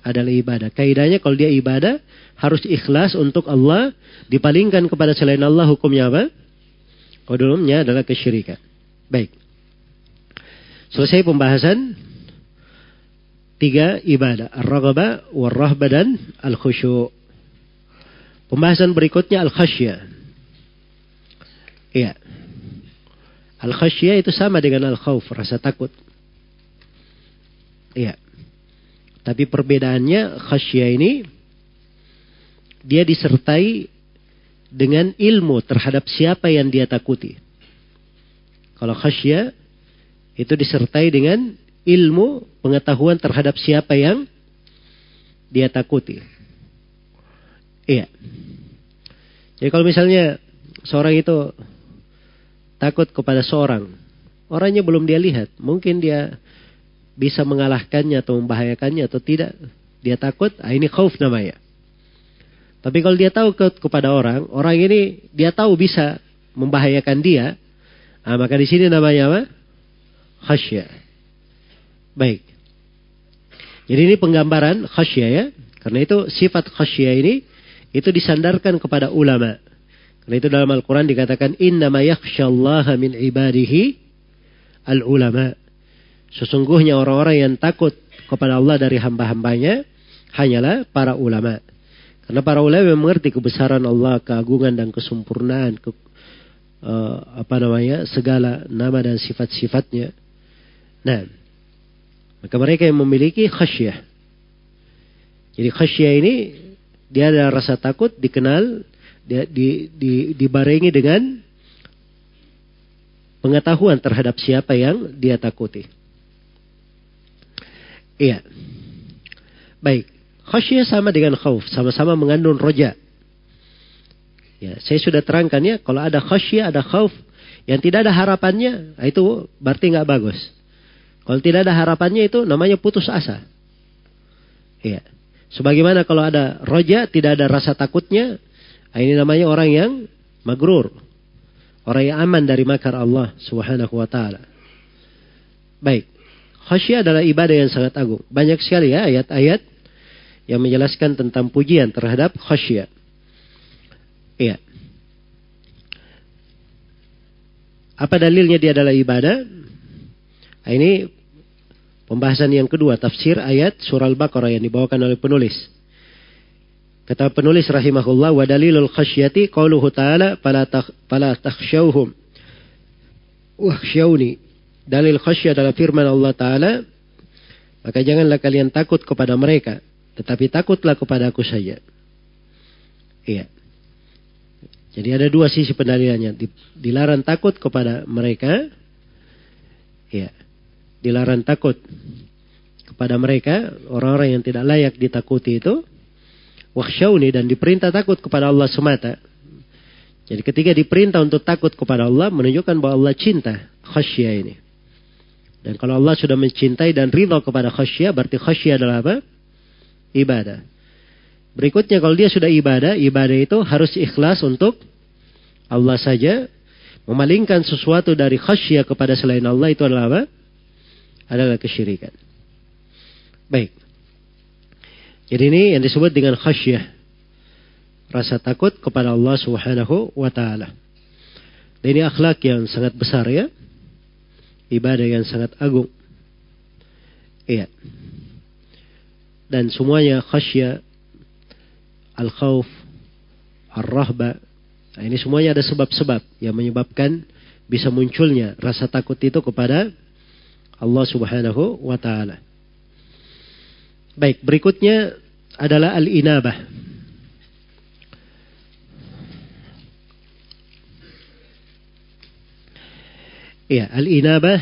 [SPEAKER 1] Adalah ibadah. Kaidahnya kalau dia ibadah harus ikhlas untuk Allah, dipalingkan kepada selain Allah hukumnya apa? Kodumnya adalah kesyirikan. Baik. Selesai pembahasan Tiga ibadah. Ar-raghaba, war-rahba, al-khusyu. Pembahasan berikutnya al-khasyah. Iya. Al-khasyah itu sama dengan al-khawf, rasa takut. Iya. Tapi perbedaannya khasyah ini dia disertai dengan ilmu terhadap siapa yang dia takuti. Kalau khasyah itu disertai dengan ilmu pengetahuan terhadap siapa yang dia takuti. Iya. Jadi kalau misalnya seorang itu takut kepada seorang, orangnya belum dia lihat, mungkin dia bisa mengalahkannya atau membahayakannya atau tidak, dia takut, ah ini khauf namanya. Tapi kalau dia tahu ke, kepada orang, orang ini dia tahu bisa membahayakan dia, ah, maka di sini namanya apa? Khasyah. Baik. Jadi ini penggambaran khasyah ya. Karena itu sifat khasyah ini itu disandarkan kepada ulama. Karena itu dalam Al-Quran dikatakan innama yakhshallaha min ibadihi al-ulama. Sesungguhnya orang-orang yang takut kepada Allah dari hamba-hambanya hanyalah para ulama. Karena para ulama mengerti kebesaran Allah, keagungan dan kesempurnaan, ke, uh, apa namanya, segala nama dan sifat-sifatnya. Nah, maka mereka yang memiliki khasyah. Jadi khasyah ini dia ada rasa takut dikenal dia, di, di, dibarengi dengan pengetahuan terhadap siapa yang dia takuti. Iya. Baik. Khasyah sama dengan khauf, sama-sama mengandung roja. Ya, saya sudah terangkan ya, kalau ada khasyah, ada khauf, yang tidak ada harapannya, nah itu berarti nggak bagus. Kalau tidak ada harapannya itu namanya putus asa. Ya. Sebagaimana kalau ada roja, tidak ada rasa takutnya, ini namanya orang yang magrur. Orang yang aman dari makar Allah subhanahu wa ta'ala. Baik. Khasyah adalah ibadah yang sangat agung. Banyak sekali ya ayat-ayat yang menjelaskan tentang pujian terhadap khasyah. Iya. Apa dalilnya dia adalah ibadah? Nah, ini pembahasan yang kedua, tafsir ayat surah Al-Baqarah yang dibawakan oleh penulis. Kata penulis rahimahullah, wa dalilul khasyati qauluhu ta'ala fala fala takhshawhum wakhshawni. Dalil khasyah adalah firman Allah Ta'ala, maka janganlah kalian takut kepada mereka, tetapi takutlah kepada aku saja. Iya. Jadi ada dua sisi pendalilannya. Dilarang takut kepada mereka. Iya. Dilarang takut kepada mereka. Orang-orang yang tidak layak ditakuti itu. Waksyauni dan diperintah takut kepada Allah semata. Jadi ketika diperintah untuk takut kepada Allah. Menunjukkan bahwa Allah cinta khasyah ini. Dan kalau Allah sudah mencintai dan ridho kepada khasyah. Berarti khasyah adalah apa? ibadah. Berikutnya kalau dia sudah ibadah, ibadah itu harus ikhlas untuk Allah saja. Memalingkan sesuatu dari khasyah kepada selain Allah itu adalah apa? Adalah kesyirikan. Baik. Jadi ini yang disebut dengan khasyah. Rasa takut kepada Allah subhanahu wa ta'ala. Dan ini akhlak yang sangat besar ya. Ibadah yang sangat agung. Iya dan semuanya khasya, al-khawf, ar-rahba. Nah, ini semuanya ada sebab-sebab yang menyebabkan bisa munculnya rasa takut itu kepada Allah Subhanahu wa taala. Baik, berikutnya adalah al-inabah. Ya, al-inabah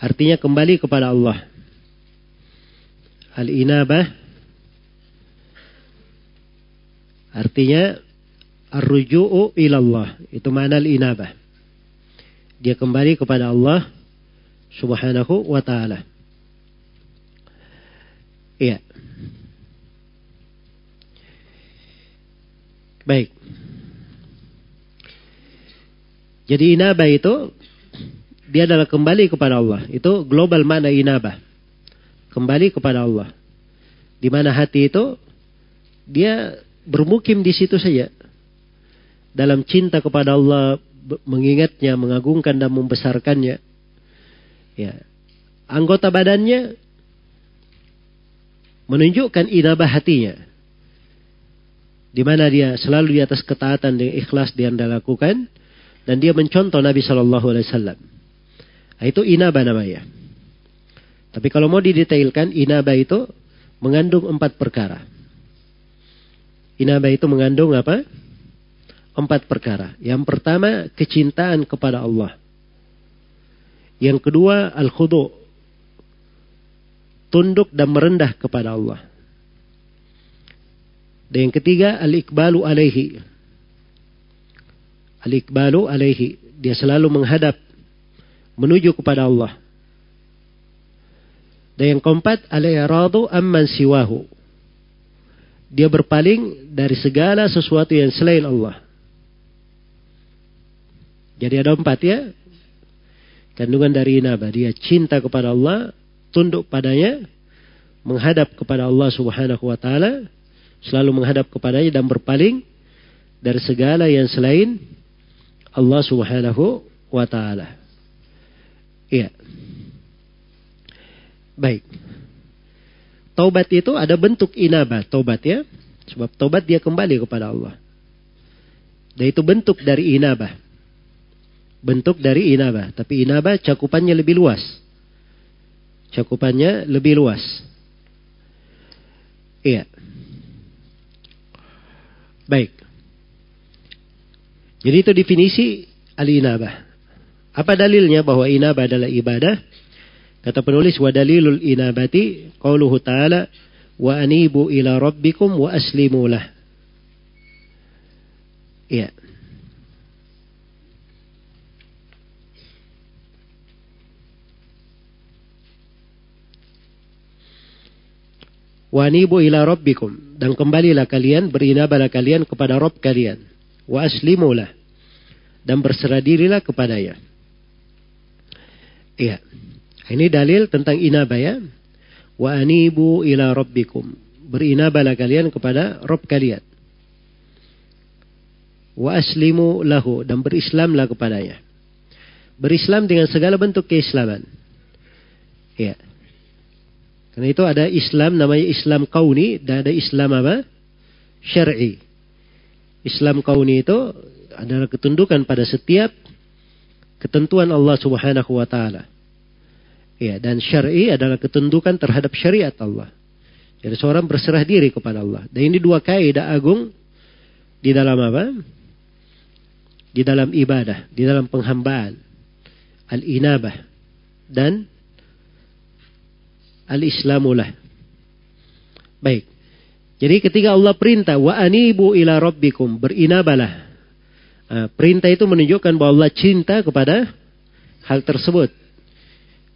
[SPEAKER 1] artinya kembali kepada Allah. Al-inabah artinya ar-ruju'u ilallah. Itu mana al-inabah. Dia kembali kepada Allah subhanahu wa ta'ala. Iya. Baik. Jadi inabah itu dia adalah kembali kepada Allah. Itu global mana inabah kembali kepada Allah. Di mana hati itu dia bermukim di situ saja. Dalam cinta kepada Allah, mengingatnya, mengagungkan dan membesarkannya. Ya. Anggota badannya menunjukkan inabah hatinya. Di mana dia selalu di atas ketaatan dan ikhlas dia lakukan dan dia mencontoh Nabi Shallallahu Alaihi Wasallam. Nah, itu inabah namanya. Tapi kalau mau didetailkan, inaba itu mengandung empat perkara. Inaba itu mengandung apa? Empat perkara. Yang pertama, kecintaan kepada Allah. Yang kedua, al-khudu. Tunduk dan merendah kepada Allah. Dan yang ketiga, al-ikbalu alaihi. Al-ikbalu alaihi. Dia selalu menghadap. Menuju kepada Allah. Dan yang keempat, al-i'radu amman siwahu. Dia berpaling dari segala sesuatu yang selain Allah. Jadi ada empat ya. Kandungan dari inabah. Dia cinta kepada Allah, tunduk padanya, menghadap kepada Allah Subhanahu wa taala, selalu menghadap kepadanya dan berpaling dari segala yang selain Allah Subhanahu wa taala. Iya. Baik. Taubat itu ada bentuk inabah, taubat ya. Sebab taubat dia kembali kepada Allah. Dan itu bentuk dari inabah. Bentuk dari inabah. Tapi inabah cakupannya lebih luas. Cakupannya lebih luas. Iya. Baik. Jadi itu definisi al-inabah. Apa dalilnya bahwa inabah adalah ibadah? Kata penulis wa dalilul inabati qauluhu ta'ala wa anibu ila rabbikum wa aslimu lah. Iya. Wa anibu ila rabbikum dan kembalilah kalian berinabahlah kalian kepada Rabb kalian wa aslimu lah dan berserah dirilah kepadanya. Iya. Ini dalil tentang inabah ya. Wa anibu ila rabbikum. Berinabalah kalian kepada Rabb kalian. Wa aslimu lahu. Dan berislamlah kepadanya. Berislam dengan segala bentuk keislaman. Ya. Karena itu ada Islam namanya Islam kauni dan ada Islam apa? Syar'i. Islam kauni itu adalah ketundukan pada setiap ketentuan Allah Subhanahu wa taala. Ya, dan syar'i adalah ketundukan terhadap syariat Allah. Jadi seorang berserah diri kepada Allah. Dan ini dua kaidah agung di dalam apa? Di dalam ibadah, di dalam penghambaan. Al-inabah dan al-islamulah. Baik. Jadi ketika Allah perintah wa anibu ila rabbikum berinabalah. Uh, perintah itu menunjukkan bahwa Allah cinta kepada hal tersebut.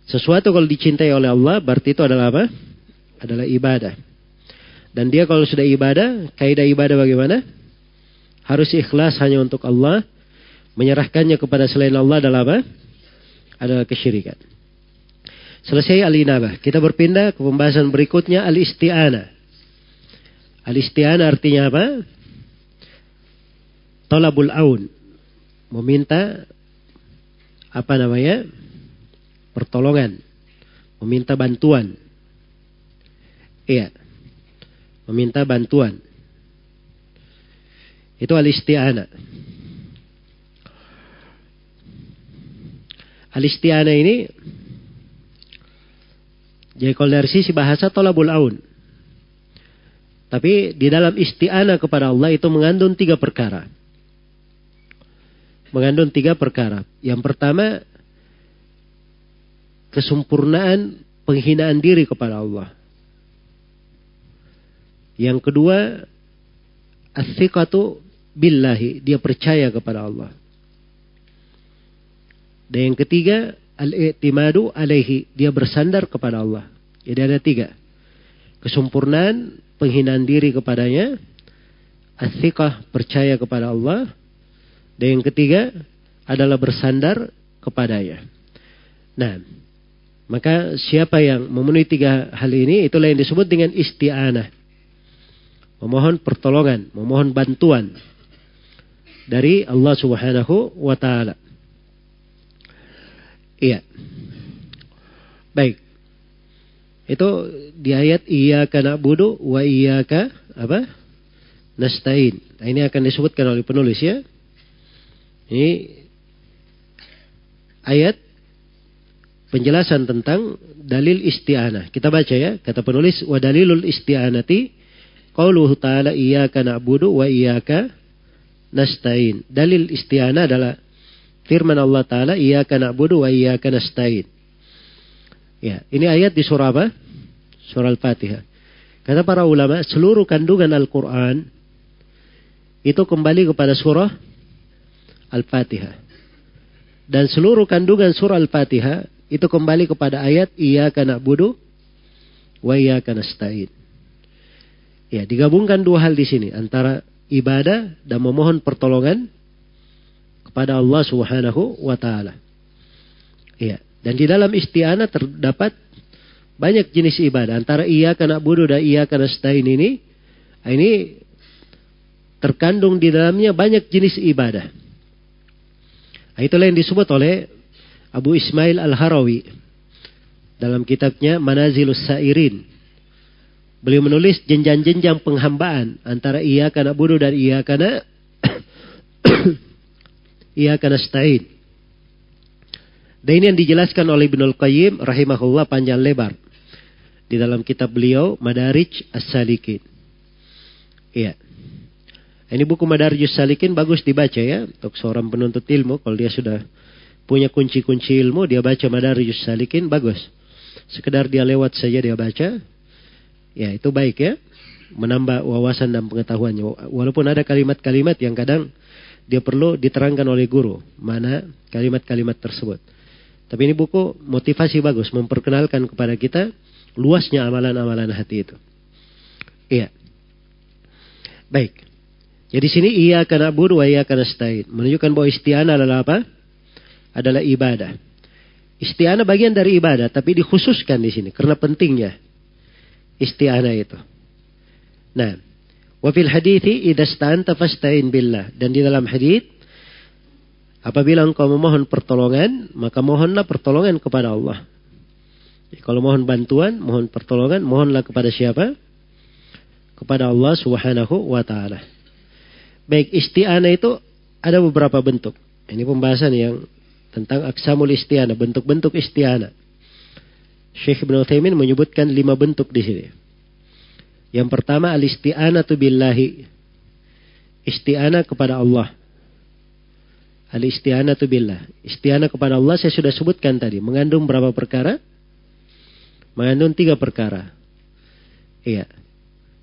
[SPEAKER 1] Sesuatu kalau dicintai oleh Allah berarti itu adalah apa? Adalah ibadah. Dan dia kalau sudah ibadah, kaidah ibadah bagaimana? Harus ikhlas hanya untuk Allah. Menyerahkannya kepada selain Allah adalah apa? Adalah kesyirikan. Selesai al-inabah. Kita berpindah ke pembahasan berikutnya al-isti'anah. Al-isti'anah artinya apa? Tolabul aun. Meminta apa namanya? pertolongan, meminta bantuan. Iya. Meminta bantuan. Itu al-isti'ana. Al-isti'ana ini jadi kalau dari sisi bahasa tolabul aun. Tapi di dalam isti'ana kepada Allah itu mengandung tiga perkara. Mengandung tiga perkara. Yang pertama kesempurnaan penghinaan diri kepada Allah. Yang kedua, as-siqatu billahi, dia percaya kepada Allah. Dan yang ketiga, al-i'timadu alaihi, dia bersandar kepada Allah. Jadi ada tiga. Kesempurnaan penghinaan diri kepadanya, as percaya kepada Allah, dan yang ketiga adalah bersandar kepadanya. Nah, maka siapa yang memenuhi tiga hal ini, itulah yang disebut dengan isti'anah. Memohon pertolongan, memohon bantuan dari Allah subhanahu wa ta'ala. Iya. Baik. Itu di ayat iyyaka na'budu wa iyyaka apa? Nasta'in. Nah, ini akan disebutkan oleh penulis ya. Ini ayat penjelasan tentang dalil isti'anah. Kita baca ya, kata penulis wa dalilul isti'anati qauluhu ta'ala iyyaka na'budu wa iyyaka nasta'in. Dalil isti'anah adalah firman Allah taala iyyaka na'budu wa iyyaka nasta'in. Ya, ini ayat di surah apa? Surah Al-Fatihah. Kata para ulama, seluruh kandungan Al-Qur'an itu kembali kepada surah Al-Fatihah. Dan seluruh kandungan surah Al-Fatihah itu kembali kepada ayat iya karena budu wa iya karena nasta'in. Ya, digabungkan dua hal di sini antara ibadah dan memohon pertolongan kepada Allah Subhanahu wa taala. Ya, dan di dalam isti'anah terdapat Banyak jenis ibadah. Antara iya karena budu dan iya karena stain ini. Ini terkandung di dalamnya banyak jenis ibadah. Nah, itulah yang disebut oleh Abu Ismail Al-Harawi dalam kitabnya Manazilus Sairin. Beliau menulis jenjang-jenjang penghambaan antara iya karena budu dan iya karena iya karena stain. Dan ini yang dijelaskan oleh Ibnul Qayyim rahimahullah panjang lebar di dalam kitab beliau Madarij As-Salikin. Iya. Ini buku Madarij As-Salikin bagus dibaca ya untuk seorang penuntut ilmu kalau dia sudah punya kunci-kunci ilmu dia baca Madarij As-Salikin bagus. Sekedar dia lewat saja dia baca. Ya, itu baik ya. Menambah wawasan dan pengetahuannya. Walaupun ada kalimat-kalimat yang kadang dia perlu diterangkan oleh guru mana kalimat-kalimat tersebut. Tapi ini buku motivasi bagus memperkenalkan kepada kita luasnya amalan-amalan hati itu. Iya. Baik. Jadi sini iya karena buru, iya karena stain. Menunjukkan bahwa istiana adalah apa? Adalah ibadah. Istiana bagian dari ibadah, tapi dikhususkan di sini karena pentingnya istiana itu. Nah, wafil hadithi idastan tafastain billah dan di dalam hadith apabila engkau memohon pertolongan maka mohonlah pertolongan kepada Allah. Kalau mohon bantuan, mohon pertolongan, mohonlah kepada siapa? Kepada Allah Subhanahu wa taala. Baik, isti'anah itu ada beberapa bentuk. Ini pembahasan yang tentang aksamul isti'anah, bentuk-bentuk isti'anah. Syekh Ibn Uthaymin menyebutkan lima bentuk di sini. Yang pertama al isti'anatu billahi. Isti'anah kepada Allah. Al isti'anatu billah. Isti'anah kepada Allah saya sudah sebutkan tadi. Mengandung berapa perkara? mengandung tiga perkara. Iya.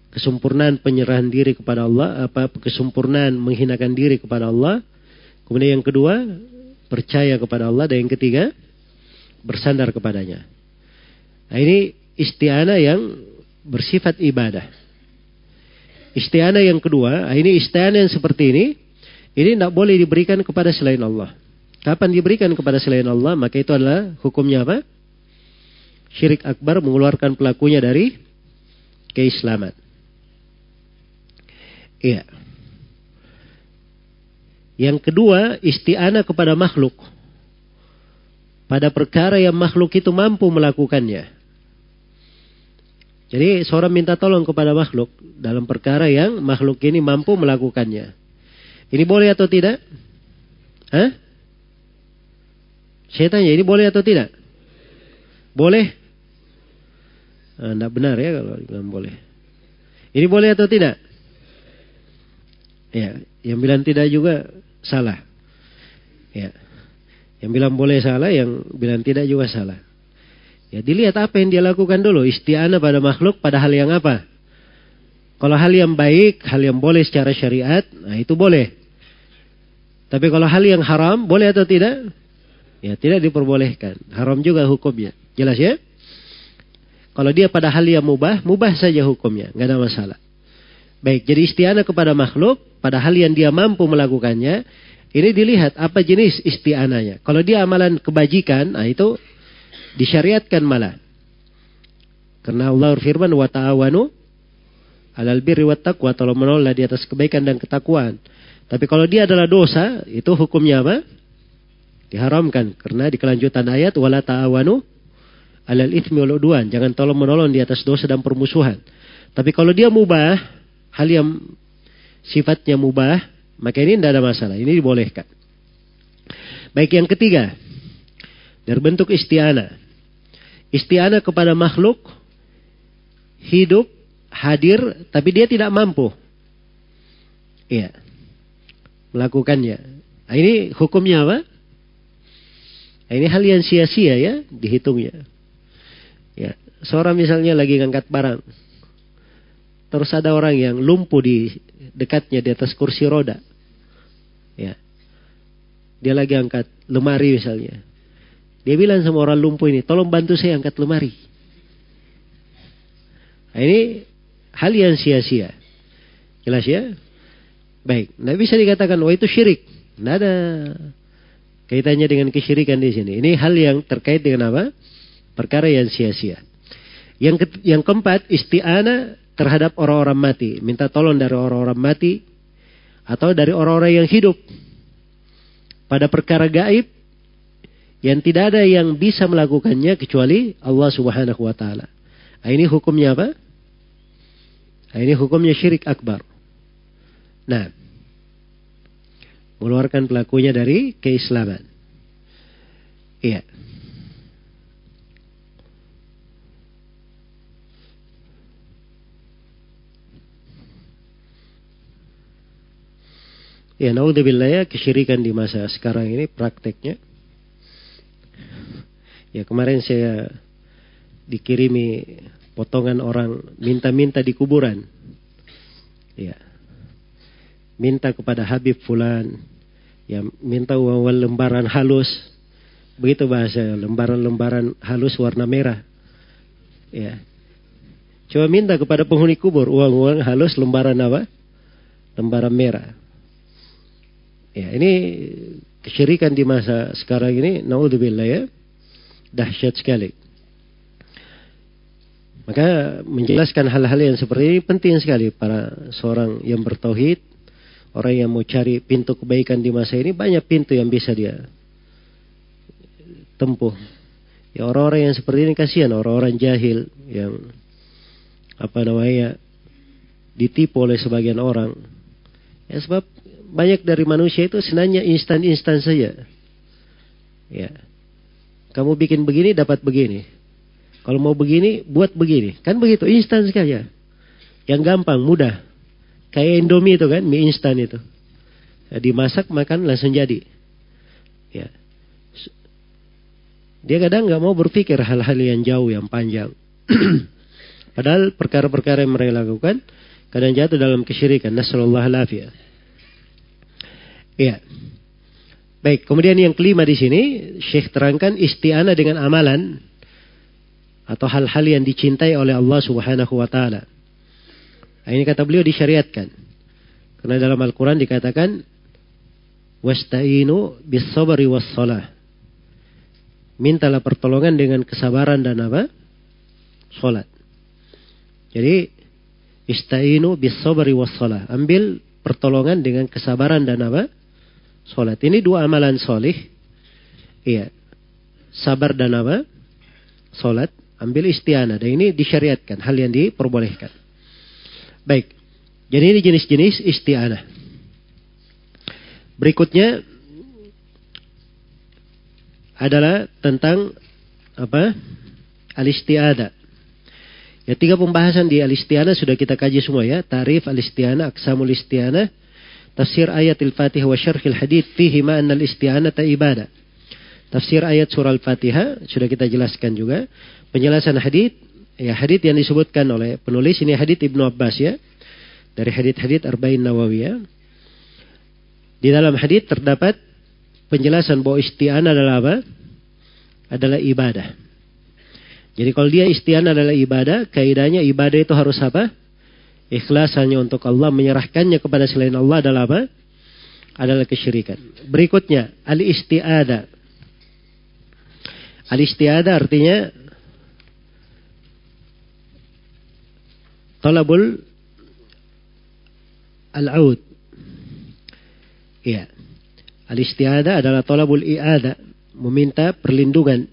[SPEAKER 1] Kesempurnaan penyerahan diri kepada Allah, apa kesempurnaan menghinakan diri kepada Allah. Kemudian yang kedua, percaya kepada Allah dan yang ketiga, bersandar kepadanya. Nah, ini isti'anah yang bersifat ibadah. Isti'anah yang kedua, nah, ini isti'anah yang seperti ini, ini tidak boleh diberikan kepada selain Allah. Kapan diberikan kepada selain Allah, maka itu adalah hukumnya apa? syirik akbar mengeluarkan pelakunya dari keislaman. Iya. Yang kedua, isti'anah kepada makhluk. Pada perkara yang makhluk itu mampu melakukannya. Jadi seorang minta tolong kepada makhluk dalam perkara yang makhluk ini mampu melakukannya. Ini boleh atau tidak? Hah? Saya tanya, ini boleh atau tidak? Boleh? Eh, benar ya kalau bilang boleh. Ini boleh atau tidak? Ya, yang bilang tidak juga salah. Ya. Yang bilang boleh salah, yang bilang tidak juga salah. Ya, dilihat apa yang dia lakukan dulu. Isti'anah pada makhluk pada hal yang apa? Kalau hal yang baik, hal yang boleh secara syariat, nah itu boleh. Tapi kalau hal yang haram, boleh atau tidak? Ya, tidak diperbolehkan. Haram juga hukumnya. Jelas ya? Kalau dia pada hal yang mubah, mubah saja hukumnya, nggak ada masalah. Baik, jadi isti'anah kepada makhluk, pada hal yang dia mampu melakukannya, ini dilihat apa jenis isti'anahnya. Kalau dia amalan kebajikan, nah itu disyariatkan malah. Karena Allah berfirman, wa ta'awanu alal birri wa taqwa, tolong menolak di atas kebaikan dan ketakwaan. Tapi kalau dia adalah dosa, itu hukumnya apa? Diharamkan. Karena di kelanjutan ayat, wala ta'awanu alal ithmi wal udwan. Jangan tolong menolong di atas dosa dan permusuhan. Tapi kalau dia mubah, hal yang sifatnya mubah, maka ini tidak ada masalah. Ini dibolehkan. Baik yang ketiga, dari bentuk istiana. Istiana kepada makhluk hidup, hadir, tapi dia tidak mampu. Iya. Melakukannya. Nah, ini hukumnya apa? Nah, ini hal yang sia-sia ya, dihitungnya. Ya, seorang misalnya lagi ngangkat barang. Terus ada orang yang lumpuh di dekatnya di atas kursi roda. Ya. Dia lagi angkat lemari misalnya. Dia bilang sama orang lumpuh ini, tolong bantu saya angkat lemari. Nah, ini hal yang sia-sia. Jelas ya? Baik, tidak bisa dikatakan, wah itu syirik. Tidak ada kaitannya dengan kesyirikan di sini. Ini hal yang terkait dengan apa? Perkara yang sia-sia. Yang ke, yang keempat, isti'anah terhadap orang-orang mati, minta tolong dari orang-orang mati atau dari orang-orang yang hidup pada perkara gaib yang tidak ada yang bisa melakukannya kecuali Allah Subhanahu wa taala. Nah, ini hukumnya apa? Nah, ini hukumnya syirik akbar. Nah, mengeluarkan pelakunya dari keislaman. Iya. Ya, naudzubillah ya, kesyirikan di masa sekarang ini prakteknya. Ya, kemarin saya dikirimi potongan orang minta-minta di kuburan. Ya. Minta kepada Habib Fulan. Ya, minta uang lembaran halus. Begitu bahasa lembaran-lembaran halus warna merah. Ya. Coba minta kepada penghuni kubur uang-uang halus lembaran apa? Lembaran merah. Ya, ini kesyirikan di masa sekarang ini naudzubillah ya. Dahsyat sekali. Maka menjelaskan hal-hal yang seperti ini penting sekali para seorang yang bertauhid, orang yang mau cari pintu kebaikan di masa ini banyak pintu yang bisa dia tempuh. Ya orang-orang yang seperti ini kasihan orang-orang jahil yang apa namanya ditipu oleh sebagian orang. Ya sebab banyak dari manusia itu senangnya instan-instan saja. Ya. Kamu bikin begini dapat begini. Kalau mau begini, buat begini. Kan begitu, instan sekali ya. Yang gampang, mudah. Kayak Indomie itu kan, mie instan itu. Ya, dimasak, makan, langsung jadi. Ya. Dia kadang nggak mau berpikir hal-hal yang jauh, yang panjang. Padahal perkara-perkara yang mereka lakukan, kadang jatuh dalam kesyirikan. Nasallallahu Ya. Baik, kemudian yang kelima di sini, Syekh terangkan isti'anah dengan amalan atau hal-hal yang dicintai oleh Allah Subhanahu wa taala. Nah, ini kata beliau disyariatkan. Karena dalam Al-Qur'an dikatakan wasta'inu bis sabri was salah. Mintalah pertolongan dengan kesabaran dan apa? Salat. Jadi ista'inu bis sabri was salah. Ambil pertolongan dengan kesabaran dan apa? Salat. Ini dua amalan solih. Iya. Sabar dan apa? Salat ambil istianah dan ini disyariatkan hal yang diperbolehkan. Baik. Jadi ini jenis-jenis istianah. Berikutnya adalah tentang apa? Al-isti'adah. Ya tiga pembahasan di al-isti'anah sudah kita kaji semua ya. Tarif al-isti'anah, aksamul isti'anah, tafsir ayat al-fatihah wa syarhil hadith fihi ma al-isti'anah ibadah. Tafsir ayat surah al-fatihah sudah kita jelaskan juga penjelasan hadit ya hadit yang disebutkan oleh penulis ini hadit Ibnu Abbas ya dari hadit-hadit Arba'in Nawawi ya. Di dalam hadit terdapat penjelasan bahwa isti'anah adalah apa? Adalah ibadah. Jadi kalau dia isti'anah adalah ibadah, kaidahnya ibadah itu harus apa? Ikhlas hanya untuk Allah, menyerahkannya kepada selain Allah adalah apa? Adalah kesyirikan. Berikutnya, al-isti'adah. Al-isti'adah artinya talabul al-aud. Iya. Al-istiada adalah talabul i'ada, meminta perlindungan.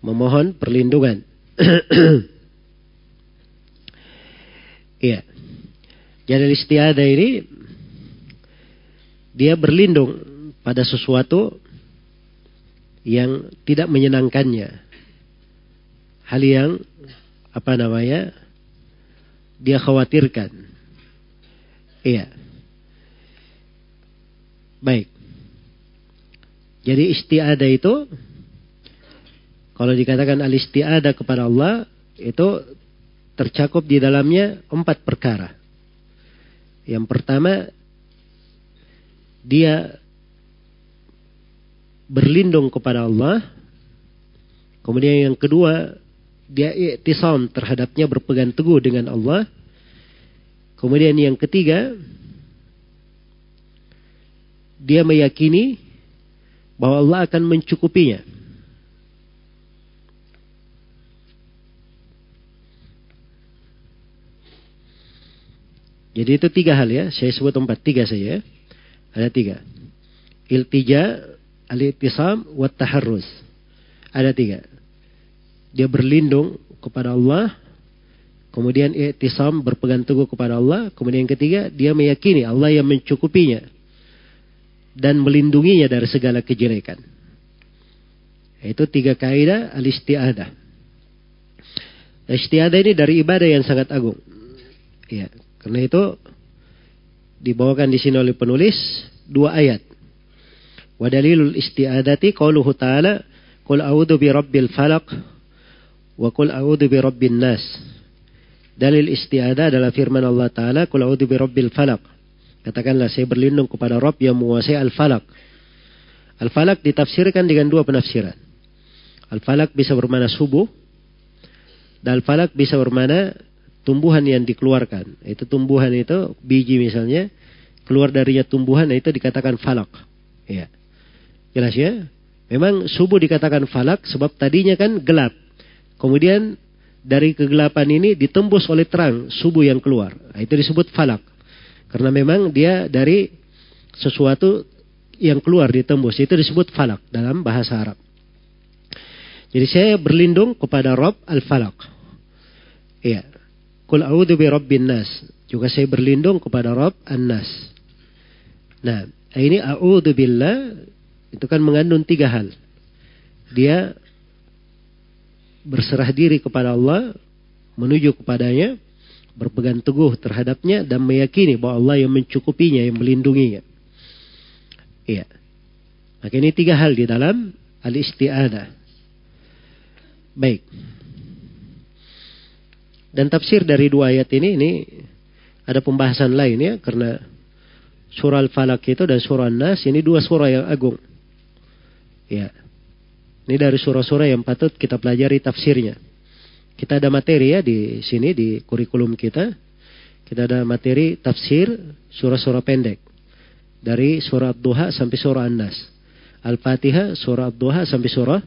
[SPEAKER 1] Memohon perlindungan. Iya. Jadi istiada ini dia berlindung pada sesuatu yang tidak menyenangkannya. Hal yang apa namanya dia khawatirkan. Iya. Baik. Jadi istiada itu kalau dikatakan al istiada kepada Allah itu tercakup di dalamnya empat perkara. Yang pertama dia berlindung kepada Allah. Kemudian yang kedua dia iktisam terhadapnya berpegang teguh dengan Allah. Kemudian yang ketiga, dia meyakini bahwa Allah akan mencukupinya. Jadi itu tiga hal ya. Saya sebut empat, tiga saja. Ya. Ada tiga. Iltija, al-ittisam, wat taharruz. Ada tiga. Dia berlindung kepada Allah. Kemudian i'tisam berpegang teguh kepada Allah. Kemudian yang ketiga, dia meyakini Allah yang mencukupinya. Dan melindunginya dari segala kejelekan. Itu tiga kaidah al-isti'adah. Istiadah ini dari ibadah yang sangat agung. Ya, karena itu dibawakan di sini oleh penulis dua ayat. Wa dalilul isti'adati qauluhu ta'ala qul a'udzu bi rabbil falaq wa qul a'udzu bi rabbin nas. Dalil isti'adah adalah firman Allah taala qul a'udzu bi rabbil falaq. Katakanlah saya berlindung kepada Rabb yang menguasai al-falaq. Al-falaq ditafsirkan dengan dua penafsiran. Al-falaq bisa bermana subuh dan al-falaq bisa bermana tumbuhan yang dikeluarkan. Itu tumbuhan itu biji misalnya keluar darinya tumbuhan itu dikatakan falak. Ya. Jelas ya? Memang subuh dikatakan falak sebab tadinya kan gelap. Kemudian dari kegelapan ini ditembus oleh terang subuh yang keluar. Nah, itu disebut falak. Karena memang dia dari sesuatu yang keluar ditembus. Itu disebut falak dalam bahasa Arab. Jadi saya berlindung kepada Rob al-Falak. Iya. Kul a'udhu bi rabbin nas. Juga saya berlindung kepada Rob an-nas. Nah, ini a'udhu billah itu kan mengandung tiga hal. Dia berserah diri kepada Allah, menuju kepadanya, berpegang teguh terhadapnya dan meyakini bahwa Allah yang mencukupinya, yang melindunginya. Iya. Maka ini tiga hal di dalam al-isti'adah. Baik. Dan tafsir dari dua ayat ini ini ada pembahasan lain ya karena surah Al-Falaq itu dan surah An-Nas ini dua surah yang agung. Ya. Ini dari surah-surah yang patut kita pelajari tafsirnya. Kita ada materi ya di sini di kurikulum kita. Kita ada materi tafsir surah-surah pendek. Dari surah Duha sampai surah An-Nas. Al-Fatihah, surah Duha sampai surah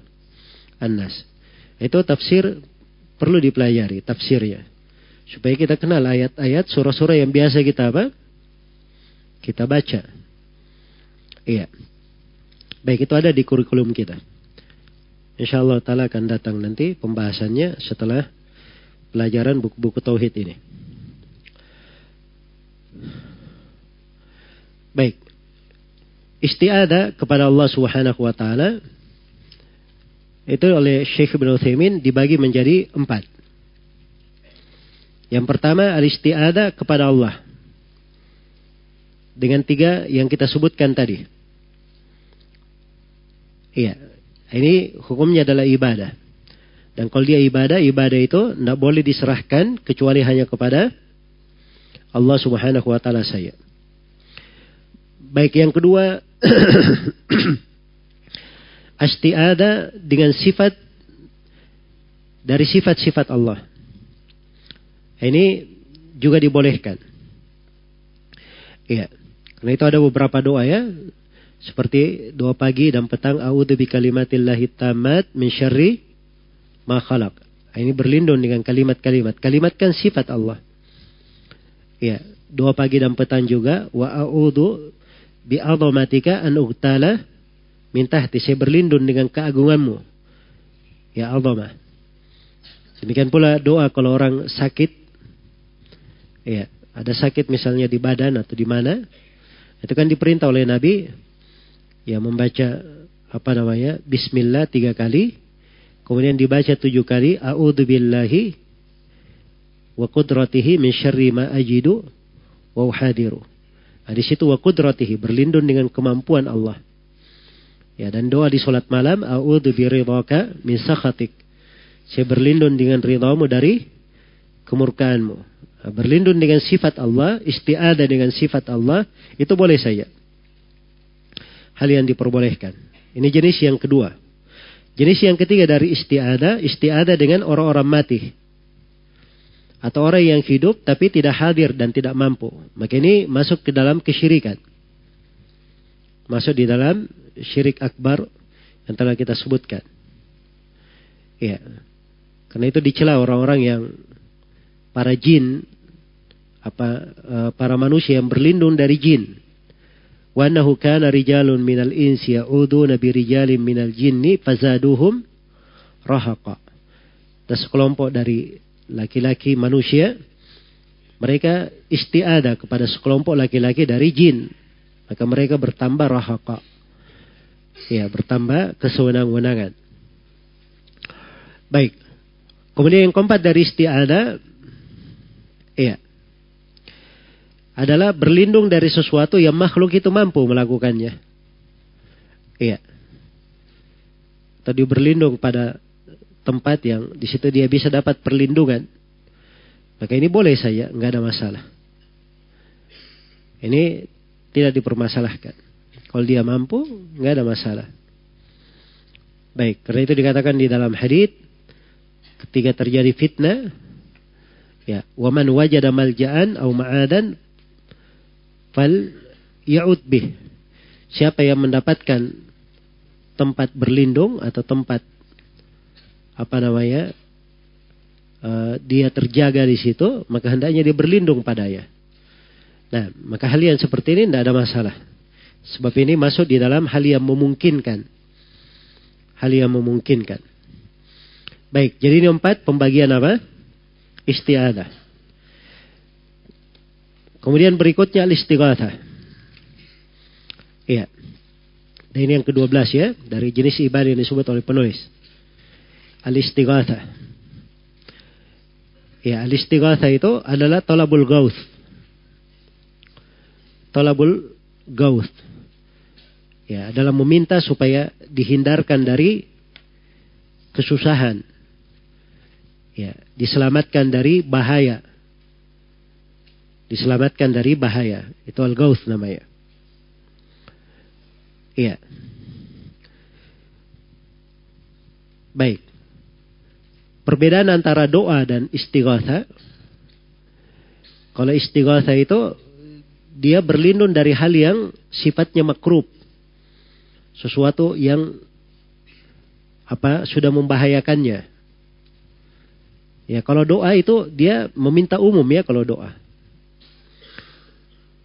[SPEAKER 1] An-Nas. Itu tafsir perlu dipelajari tafsirnya. Supaya kita kenal ayat-ayat surah-surah yang biasa kita apa? Kita baca. Iya. Baik itu ada di kurikulum kita. Insya Allah Ta'ala akan datang nanti pembahasannya setelah pelajaran buku-buku Tauhid ini. Baik. Istiada kepada Allah Subhanahu wa taala itu oleh Syekh Ibn Uthaymin dibagi menjadi empat. Yang pertama al-isti'adah kepada Allah. Dengan tiga yang kita sebutkan tadi. Iya. Ini hukumnya adalah ibadah. Dan kalau dia ibadah, ibadah itu tidak boleh diserahkan kecuali hanya kepada Allah subhanahu wa ta'ala saya. Baik yang kedua, istiada dengan sifat dari sifat-sifat Allah. Ini juga dibolehkan. Iya. Karena itu ada beberapa doa ya. Seperti doa pagi dan petang. A'udhu bi kalimatillahi tamat min syarri ma khalaq. Ini berlindung dengan kalimat-kalimat. Kalimat kan sifat Allah. Ya, doa pagi dan petang juga wa a'udhu bi an ugtala Minta hati saya berlindung dengan keagunganmu. Ya Allah. Demikian pula doa kalau orang sakit. Ya, ada sakit misalnya di badan atau di mana. Itu kan diperintah oleh Nabi. Ya, membaca apa namanya. Bismillah tiga kali. Kemudian dibaca tujuh kali. A'udhu billahi wa kudratihi min syarri ma ajidu wa uhadiru. Nah, di situ wa kudratihi berlindung dengan kemampuan Allah. Ya, dan doa di solat malam, a'udzu biridhaka min sakhatik. Saya berlindung dengan ridhamu dari kemurkaanmu. Berlindung dengan sifat Allah, isti'adah dengan sifat Allah, itu boleh saja. Hal yang diperbolehkan. Ini jenis yang kedua. Jenis yang ketiga dari isti'adah, isti'adah dengan orang-orang mati. Atau orang yang hidup tapi tidak hadir dan tidak mampu. Maka ini masuk ke dalam kesyirikan. Masuk di dalam syirik akbar yang telah kita sebutkan. Ya. Karena itu dicela orang-orang yang para jin apa uh, para manusia yang berlindung dari jin. Wa annahu kana rijalun minal insi ya'uduna bi rijalin minal jinni fazaduhum rahaqa. Dan sekelompok dari laki-laki manusia mereka istiada kepada sekelompok laki-laki dari jin. Maka mereka bertambah rahaqa. Ya, bertambah kesewenang-wenangan. Baik. Kemudian yang keempat dari istiada, ya, adalah berlindung dari sesuatu yang makhluk itu mampu melakukannya. Iya. Tadi berlindung pada tempat yang di situ dia bisa dapat perlindungan. Maka ini boleh saja, nggak ada masalah. Ini tidak dipermasalahkan. Kalau dia mampu, nggak ada masalah. Baik, karena itu dikatakan di dalam hadis ketika terjadi fitnah, ya, waman wajada malja'an au ma'adan fal ya'ud bih. Siapa yang mendapatkan tempat berlindung atau tempat apa namanya uh, dia terjaga di situ, maka hendaknya dia berlindung padanya. Nah, maka hal yang seperti ini tidak ada masalah. Sebab ini masuk di dalam hal yang memungkinkan. Hal yang memungkinkan. Baik, jadi ini empat pembagian apa? Istiadah. Kemudian berikutnya al-istighatha. Iya. Dan ini yang ke-12 ya, dari jenis ibadah yang disebut oleh penulis. Al-istighatha. Ya, al-istighatha itu adalah tolabul gauth. Tolabul gauth. Ya, adalah meminta supaya dihindarkan dari kesusahan. Ya, diselamatkan dari bahaya diselamatkan dari bahaya. Itu al-gauth namanya. Iya. Baik. Perbedaan antara doa dan istighatha. Kalau istighatha itu dia berlindung dari hal yang sifatnya makruh. Sesuatu yang apa sudah membahayakannya. Ya, kalau doa itu dia meminta umum ya kalau doa.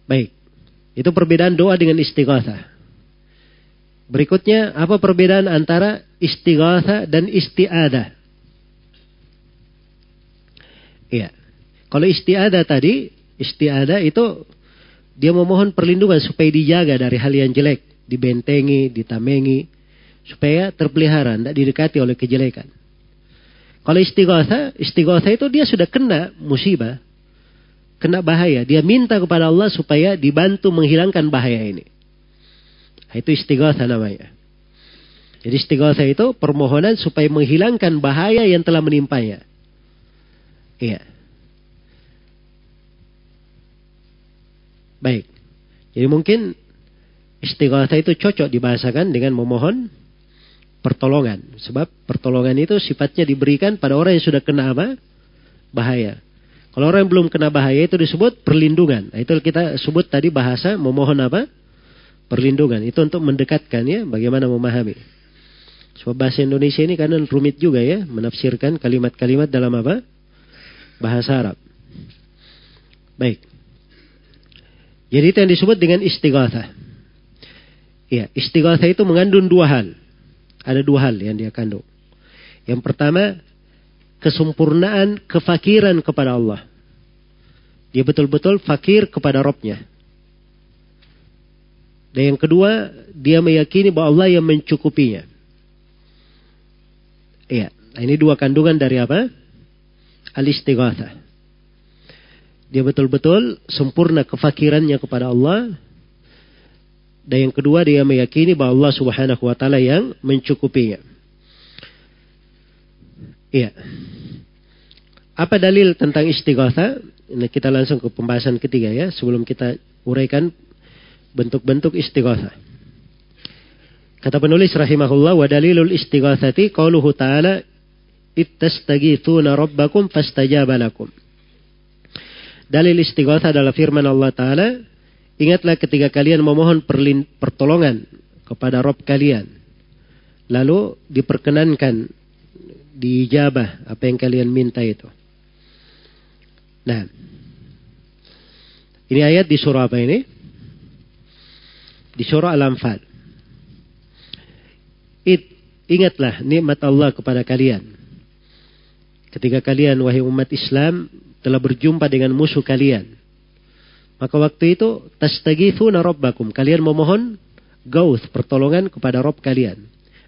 [SPEAKER 1] Baik. Itu perbedaan doa dengan istighatha. Berikutnya, apa perbedaan antara istighatha dan isti'adah? Iya. Kalau isti'adah tadi, isti'adah itu dia memohon perlindungan supaya dijaga dari hal yang jelek, dibentengi, ditamengi, supaya terpelihara, tidak didekati oleh kejelekan. Kalau istighatha, istighatha itu dia sudah kena musibah, kena bahaya. Dia minta kepada Allah supaya dibantu menghilangkan bahaya ini. Itu istighatha namanya. Jadi istighatha itu permohonan supaya menghilangkan bahaya yang telah menimpanya. Iya. Baik. Jadi mungkin istighatha itu cocok dibahasakan dengan memohon pertolongan. Sebab pertolongan itu sifatnya diberikan pada orang yang sudah kena apa? Bahaya. Kalau orang yang belum kena bahaya itu disebut perlindungan. Nah, itu kita sebut tadi bahasa memohon apa? Perlindungan. Itu untuk mendekatkan ya, bagaimana memahami. Sebab bahasa Indonesia ini kan rumit juga ya, menafsirkan kalimat-kalimat dalam apa? Bahasa Arab. Baik. Jadi itu yang disebut dengan istighatha. Ya, istighatha itu mengandung dua hal. Ada dua hal yang dia kandung. Yang pertama, kesempurnaan kefakiran kepada Allah. Dia betul-betul fakir kepada Robnya. Dan yang kedua, dia meyakini bahwa Allah yang mencukupinya. Iya, nah ini dua kandungan dari apa? Al-istighatha. Dia betul-betul sempurna kefakirannya kepada Allah. Dan yang kedua, dia meyakini bahwa Allah subhanahu wa ta'ala yang mencukupinya. Iya. Apa dalil tentang istighatha? Ini kita langsung ke pembahasan ketiga ya, sebelum kita uraikan bentuk-bentuk istighatha. Kata penulis rahimahullah wa dalilul istighatsati qauluhu ta'ala ittastagithuna rabbakum fastajaba lakum. Dalil istighatha adalah firman Allah taala, ingatlah ketika kalian memohon pertolongan kepada Rob kalian. Lalu diperkenankan diijabah apa yang kalian minta itu. Nah, Ini ayat di surah apa ini? Di surah Al-Anfal. Ingatlah nikmat Allah kepada kalian. Ketika kalian, wahai umat Islam, telah berjumpa dengan musuh kalian. Maka waktu itu, tastagithuna rabbakum. Kalian memohon gauth, pertolongan kepada Rob kalian.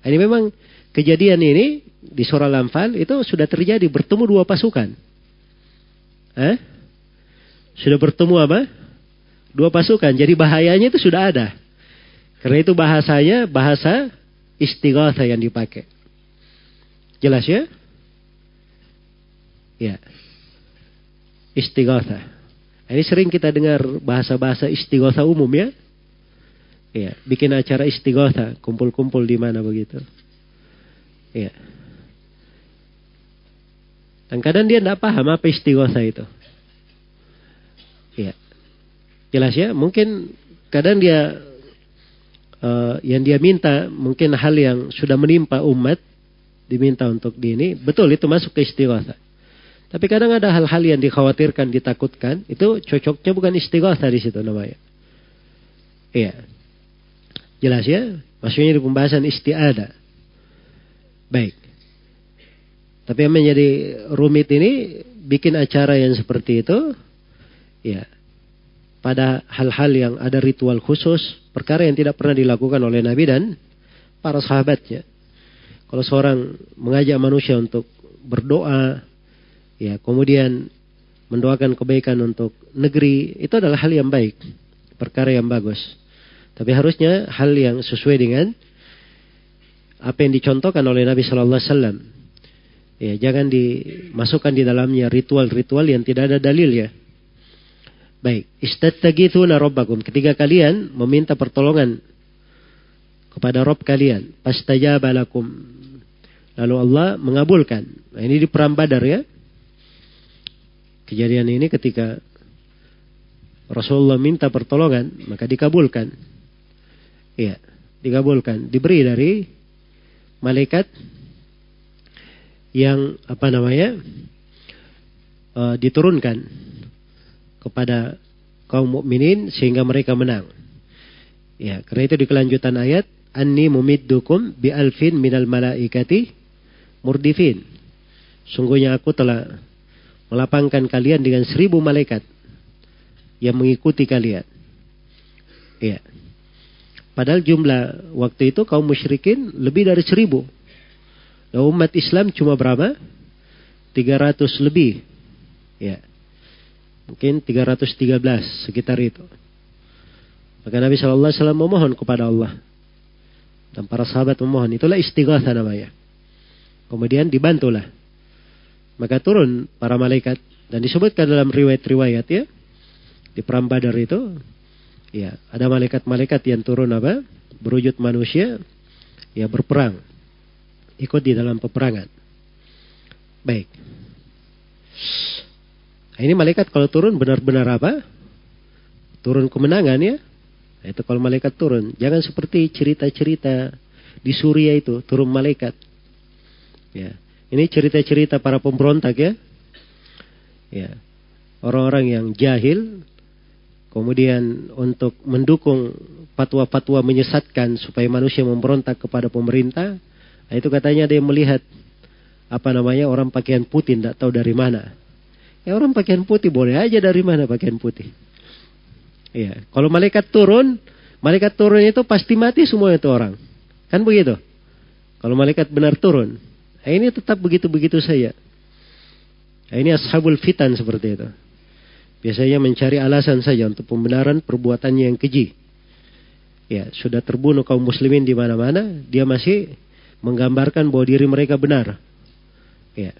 [SPEAKER 1] Ini memang kejadian ini di surah Al-Anfal itu sudah terjadi bertemu dua pasukan. Eh? Sudah bertemu apa? Dua pasukan. Jadi bahayanya itu sudah ada. Karena itu bahasanya bahasa istighatha yang dipakai. Jelas ya? Ya. Istighatha. Ini sering kita dengar bahasa-bahasa istighatha umum ya. Ya, bikin acara istighatha, kumpul-kumpul di mana begitu. Ya. Dan kadang dia tidak paham apa istighatha itu. Ya. Jelas ya, mungkin kadang dia uh, yang dia minta mungkin hal yang sudah menimpa umat diminta untuk di ini, betul itu masuk ke istighatha. Tapi kadang ada hal-hal yang dikhawatirkan, ditakutkan, itu cocoknya bukan istighatha di situ namanya. Iya. Jelas ya? Maksudnya di pembahasan istiada. Baik. Tapi yang menjadi rumit ini bikin acara yang seperti itu, ya, pada hal-hal yang ada ritual khusus, perkara yang tidak pernah dilakukan oleh Nabi dan para sahabatnya. Kalau seorang mengajak manusia untuk berdoa, ya, kemudian mendoakan kebaikan untuk negeri, itu adalah hal yang baik, perkara yang bagus. Tapi harusnya hal yang sesuai dengan apa yang dicontohkan oleh Nabi Shallallahu Alaihi Wasallam. Ya, jangan dimasukkan di dalamnya ritual-ritual yang tidak ada dalil ya. Baik, istattagithuna rabbakum. Ketika kalian meminta pertolongan kepada Rob kalian, pastajaba lakum. Lalu Allah mengabulkan. Nah, ini di perang Badar ya. Kejadian ini ketika Rasulullah minta pertolongan, maka dikabulkan. Iya, dikabulkan. Diberi dari malaikat yang apa namanya uh, diturunkan kepada kaum mukminin sehingga mereka menang. Ya, karena itu di kelanjutan ayat anni mumiddukum bi alfin minal malaikati murdifin. Sungguhnya aku telah melapangkan kalian dengan seribu malaikat yang mengikuti kalian. Ya. Padahal jumlah waktu itu kaum musyrikin lebih dari seribu. Dan umat Islam cuma berapa? 300 lebih. Ya. Mungkin 313 sekitar itu. Maka Nabi SAW memohon kepada Allah. Dan para sahabat memohon. Itulah istighatha namanya. Kemudian dibantulah. Maka turun para malaikat. Dan disebutkan dalam riwayat-riwayat ya. Di perang badar itu. Ya, ada malaikat-malaikat yang turun apa? Berwujud manusia, ya berperang. Ikut di dalam peperangan. Baik. Nah, ini malaikat kalau turun benar-benar apa? Turun kemenangan ya. Nah, itu kalau malaikat turun. Jangan seperti cerita-cerita di Suria itu, turun malaikat. Ya. Ini cerita-cerita para pemberontak ya. Ya. Orang-orang yang jahil Kemudian untuk mendukung fatwa-fatwa menyesatkan supaya manusia memberontak kepada pemerintah, nah itu katanya yang melihat apa namanya orang pakaian putih tidak tahu dari mana. Ya orang pakaian putih boleh aja dari mana pakaian putih. Iya, kalau malaikat turun, malaikat turun itu pasti mati semua itu orang. Kan begitu? Kalau malaikat benar turun. Nah, ini tetap begitu-begitu saja. Nah, ini ashabul fitan seperti itu. Biasanya mencari alasan saja untuk pembenaran perbuatannya yang keji. Ya, sudah terbunuh kaum muslimin di mana-mana, dia masih menggambarkan bahwa diri mereka benar. Ya.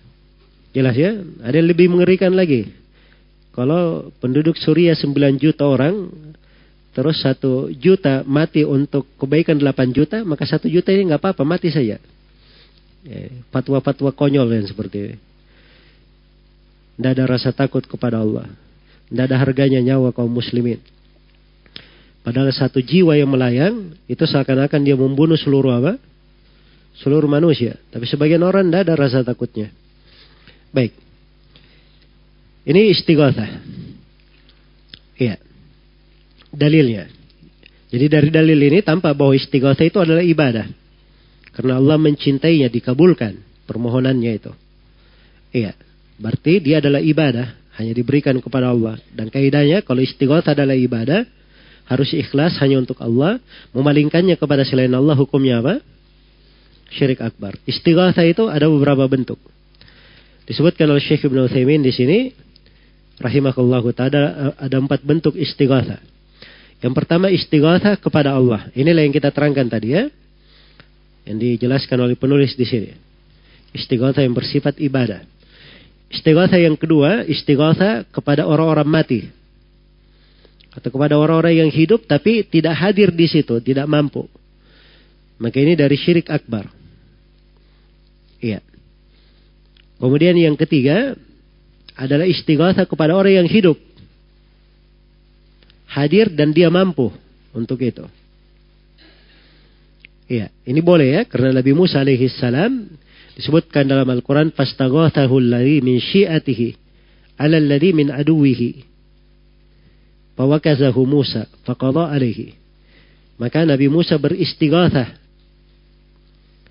[SPEAKER 1] Jelas ya? Ada yang lebih mengerikan lagi. Kalau penduduk Suriah 9 juta orang, terus satu juta mati untuk kebaikan 8 juta, maka satu juta ini nggak apa-apa, mati saja. Ya, fatwa-fatwa konyol yang seperti ini. Tidak ada rasa takut kepada Allah. Tidak ada harganya nyawa kaum muslimin. Padahal satu jiwa yang melayang, itu seakan-akan dia membunuh seluruh apa? Seluruh manusia. Tapi sebagian orang tidak ada rasa takutnya. Baik. Ini istighatha. Iya. dalilnya. Jadi dari dalil ini tampak bahwa istighatsah itu adalah ibadah. Karena Allah mencintainya, dikabulkan permohonannya itu. Iya. Berarti dia adalah ibadah, hanya diberikan kepada Allah. Dan kaidahnya kalau istighatsah adalah ibadah, harus ikhlas hanya untuk Allah, memalingkannya kepada selain Allah hukumnya apa? Syirik akbar. Istighatsah itu ada beberapa bentuk. Disebutkan oleh Syekh Ibn Uthaymin di sini, rahimahullah taala ada empat bentuk istighatha. Yang pertama istighatha kepada Allah. Inilah yang kita terangkan tadi ya. Yang dijelaskan oleh penulis di sini. Istighatha yang bersifat ibadah. Istighatha yang kedua, istighatha kepada orang-orang mati. Atau kepada orang-orang yang hidup tapi tidak hadir di situ, tidak mampu. Maka ini dari syirik akbar. Iya. Kemudian yang ketiga, adalah istighatha kepada orang yang hidup. Hadir dan dia mampu untuk itu. Iya, ini boleh ya karena Nabi Musa alaihi salam disebutkan dalam Al-Qur'an fastaghathahu alladhi min syi'atihi 'ala alladhi min aduwihi. Fawakazahu Musa faqadha alaihi. Maka Nabi Musa beristighatsah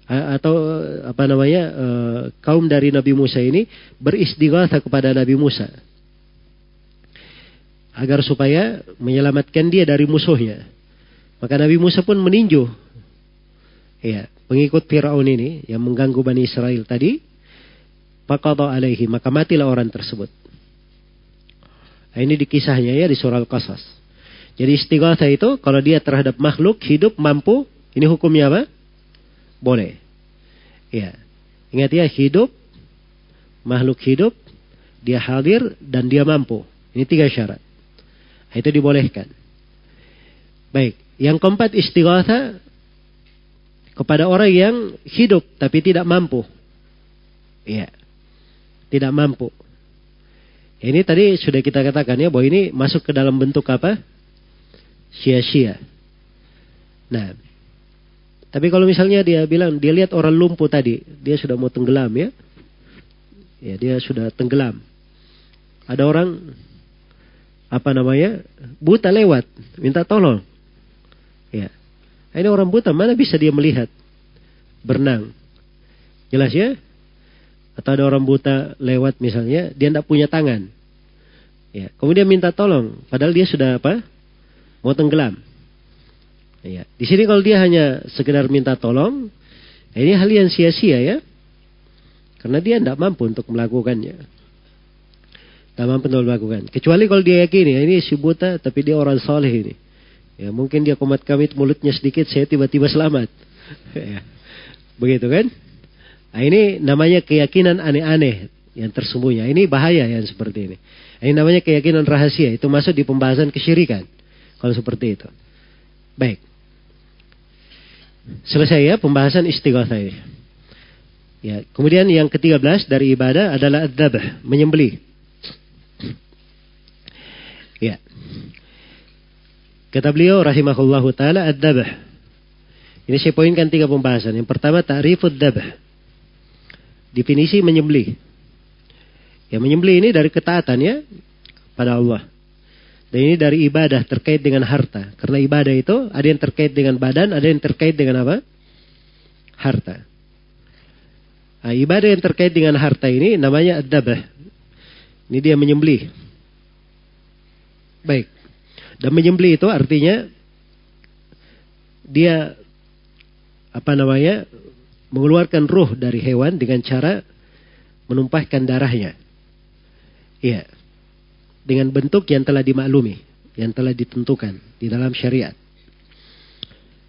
[SPEAKER 1] atau apa namanya e, kaum dari Nabi Musa ini beristighatsah kepada Nabi Musa agar supaya menyelamatkan dia dari musuhnya. Maka Nabi Musa pun meninjau ya, pengikut Firaun ini yang mengganggu Bani Israel tadi, faqada alaihi, maka matilah orang tersebut. Nah, ini di kisahnya ya di surah Al-Qasas. Jadi istighatsah itu kalau dia terhadap makhluk hidup mampu, ini hukumnya apa? Boleh. Ya. Ingat ya, hidup, makhluk hidup, dia hadir dan dia mampu. Ini tiga syarat. Itu dibolehkan. Baik. Yang keempat istighatha kepada orang yang hidup tapi tidak mampu. Iya. Tidak mampu. Ini tadi sudah kita katakan ya bahwa ini masuk ke dalam bentuk apa? Sia-sia. Nah, tapi kalau misalnya dia bilang dia lihat orang lumpuh tadi, dia sudah mau tenggelam ya. Ya, dia sudah tenggelam. Ada orang apa namanya? buta lewat, minta tolong. Ya. Ini orang buta mana bisa dia melihat berenang? Jelas ya? Atau ada orang buta lewat misalnya, dia tidak punya tangan. Ya, kemudian minta tolong, padahal dia sudah apa? Mau tenggelam. Ya. Di sini kalau dia hanya sekedar minta tolong, ya ini hal yang sia-sia ya. Karena dia tidak mampu untuk melakukannya. Tidak mampu untuk melakukan. Kecuali kalau dia yakin ya ini si buta tapi dia orang soleh ini. Ya mungkin dia komat kamit mulutnya sedikit saya tiba-tiba selamat. ya. Begitu kan? Nah, ini namanya keyakinan aneh-aneh yang tersembunyi. Ini bahaya yang seperti ini. Ini namanya keyakinan rahasia. Itu masuk di pembahasan kesyirikan. Kalau seperti itu. Baik. Selesai ya pembahasan istighatsah ini. Ya, kemudian yang ke-13 dari ibadah adalah adzabh, menyembelih. Ya. Kata beliau rahimahullahu taala adzabh. Ini saya poinkan tiga pembahasan. Yang pertama ta'rifud dzabh. Definisi menyembelih. Ya menyembelih ini dari ketaatan ya pada Allah. Dan ini dari ibadah terkait dengan harta. Karena ibadah itu ada yang terkait dengan badan, ada yang terkait dengan apa? Harta. Nah, ibadah yang terkait dengan harta ini namanya adabah. Ini dia menyembelih. Baik. Dan menyembelih itu artinya dia apa namanya mengeluarkan ruh dari hewan dengan cara menumpahkan darahnya. Iya dengan bentuk yang telah dimaklumi, yang telah ditentukan di dalam syariat.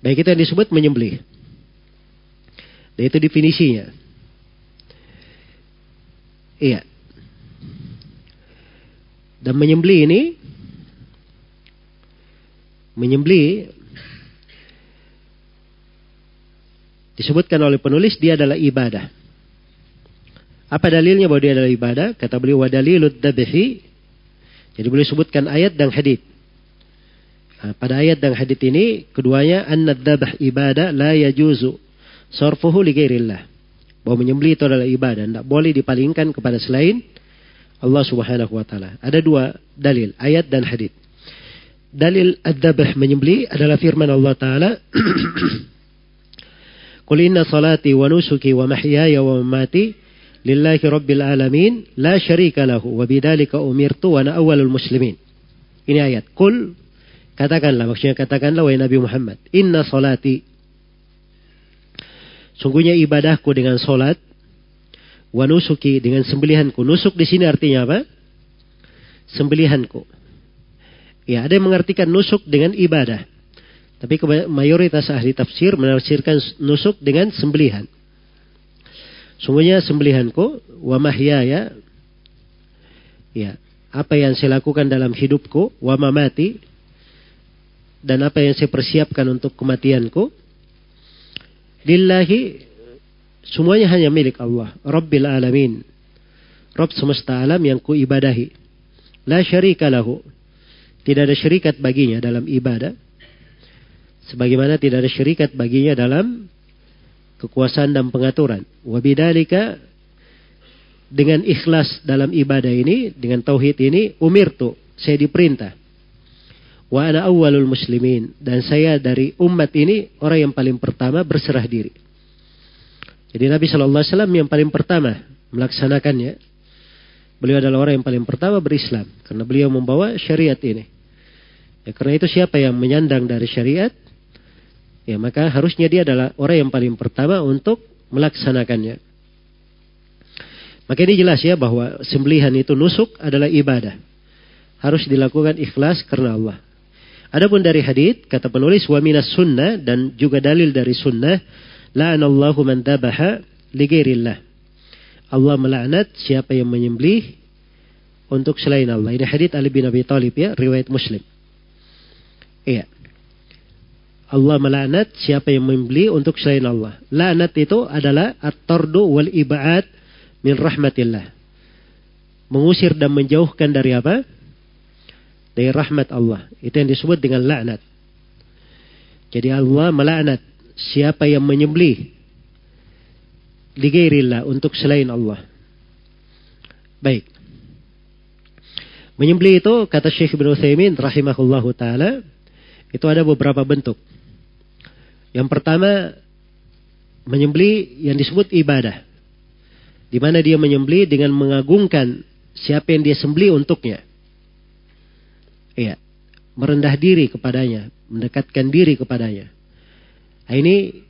[SPEAKER 1] Baik itu yang disebut menyembelih. Dan itu definisinya. Iya. Dan menyembelih ini menyembelih disebutkan oleh penulis dia adalah ibadah. Apa dalilnya bahwa dia adalah ibadah? Kata beliau wadalilud dabhi jadi boleh sebutkan ayat dan hadith. Nah, pada ayat dan hadith ini keduanya an-nadzabah ibadah la yajuzu sarfuhu li ghairillah. Bahwa menyembelih itu adalah ibadah, tidak boleh dipalingkan kepada selain Allah Subhanahu wa taala. Ada dua dalil, ayat dan hadith. Dalil ad-dabh menyembeli adalah firman Allah Ta'ala. Qul inna salati wa nusuki wa mahyaya wa mamati lillahi rabbil alamin la syarika lahu wa bidzalika umirtu wa ana awwalul muslimin. Ini ayat. Qul katakanlah maksudnya katakanlah wahai Nabi Muhammad, inna salati Sungguhnya ibadahku dengan solat, wa nusuki dengan sembelihanku. Nusuk di sini artinya apa? Sembelihanku. Ya, ada yang mengartikan nusuk dengan ibadah. Tapi mayoritas ahli tafsir menafsirkan nusuk dengan sembelihan. Sungguhnya sembelihanku wa mahyaya ya, apa yang saya lakukan dalam hidupku wa mamati dan apa yang saya persiapkan untuk kematianku lillahi semuanya hanya milik Allah, Rabbil alamin. Rabb semesta alam yang ku ibadahi. La syarika lahu tidak ada syarikat baginya dalam ibadah. Sebagaimana tidak ada syarikat baginya dalam kekuasaan dan pengaturan. Wabidalika dengan ikhlas dalam ibadah ini, dengan tauhid ini, umir tuh, saya diperintah. Wa ana awwalul muslimin. Dan saya dari umat ini, orang yang paling pertama berserah diri. Jadi Nabi SAW yang paling pertama melaksanakannya. Beliau adalah orang yang paling pertama berislam. Karena beliau membawa syariat ini. Ya, karena itu siapa yang menyandang dari syariat, ya maka harusnya dia adalah orang yang paling pertama untuk melaksanakannya. Maka ini jelas ya bahwa sembelihan itu nusuk adalah ibadah. Harus dilakukan ikhlas karena Allah. Adapun dari hadith kata penulis wa minas sunnah dan juga dalil dari sunnah la'anallahu man dabaha ligairillah. Allah melaknat siapa yang menyembelih untuk selain Allah. Ini hadith Ali bin Abi Thalib ya, riwayat Muslim. Iya. Allah melaknat siapa yang membeli untuk selain Allah. Laknat itu adalah at-tardu wal ibad min rahmatillah. Mengusir dan menjauhkan dari apa? Dari rahmat Allah. Itu yang disebut dengan laknat. Jadi Allah melaknat siapa yang menyembelih ligairillah untuk selain Allah. Baik. Menyembelih itu kata Syekh Ibn Utsaimin rahimahullahu taala itu ada beberapa bentuk. Yang pertama, menyembeli yang disebut ibadah. Di mana dia menyembeli dengan mengagungkan siapa yang dia sembeli untuknya. Iya, merendah diri kepadanya, mendekatkan diri kepadanya. Nah, ini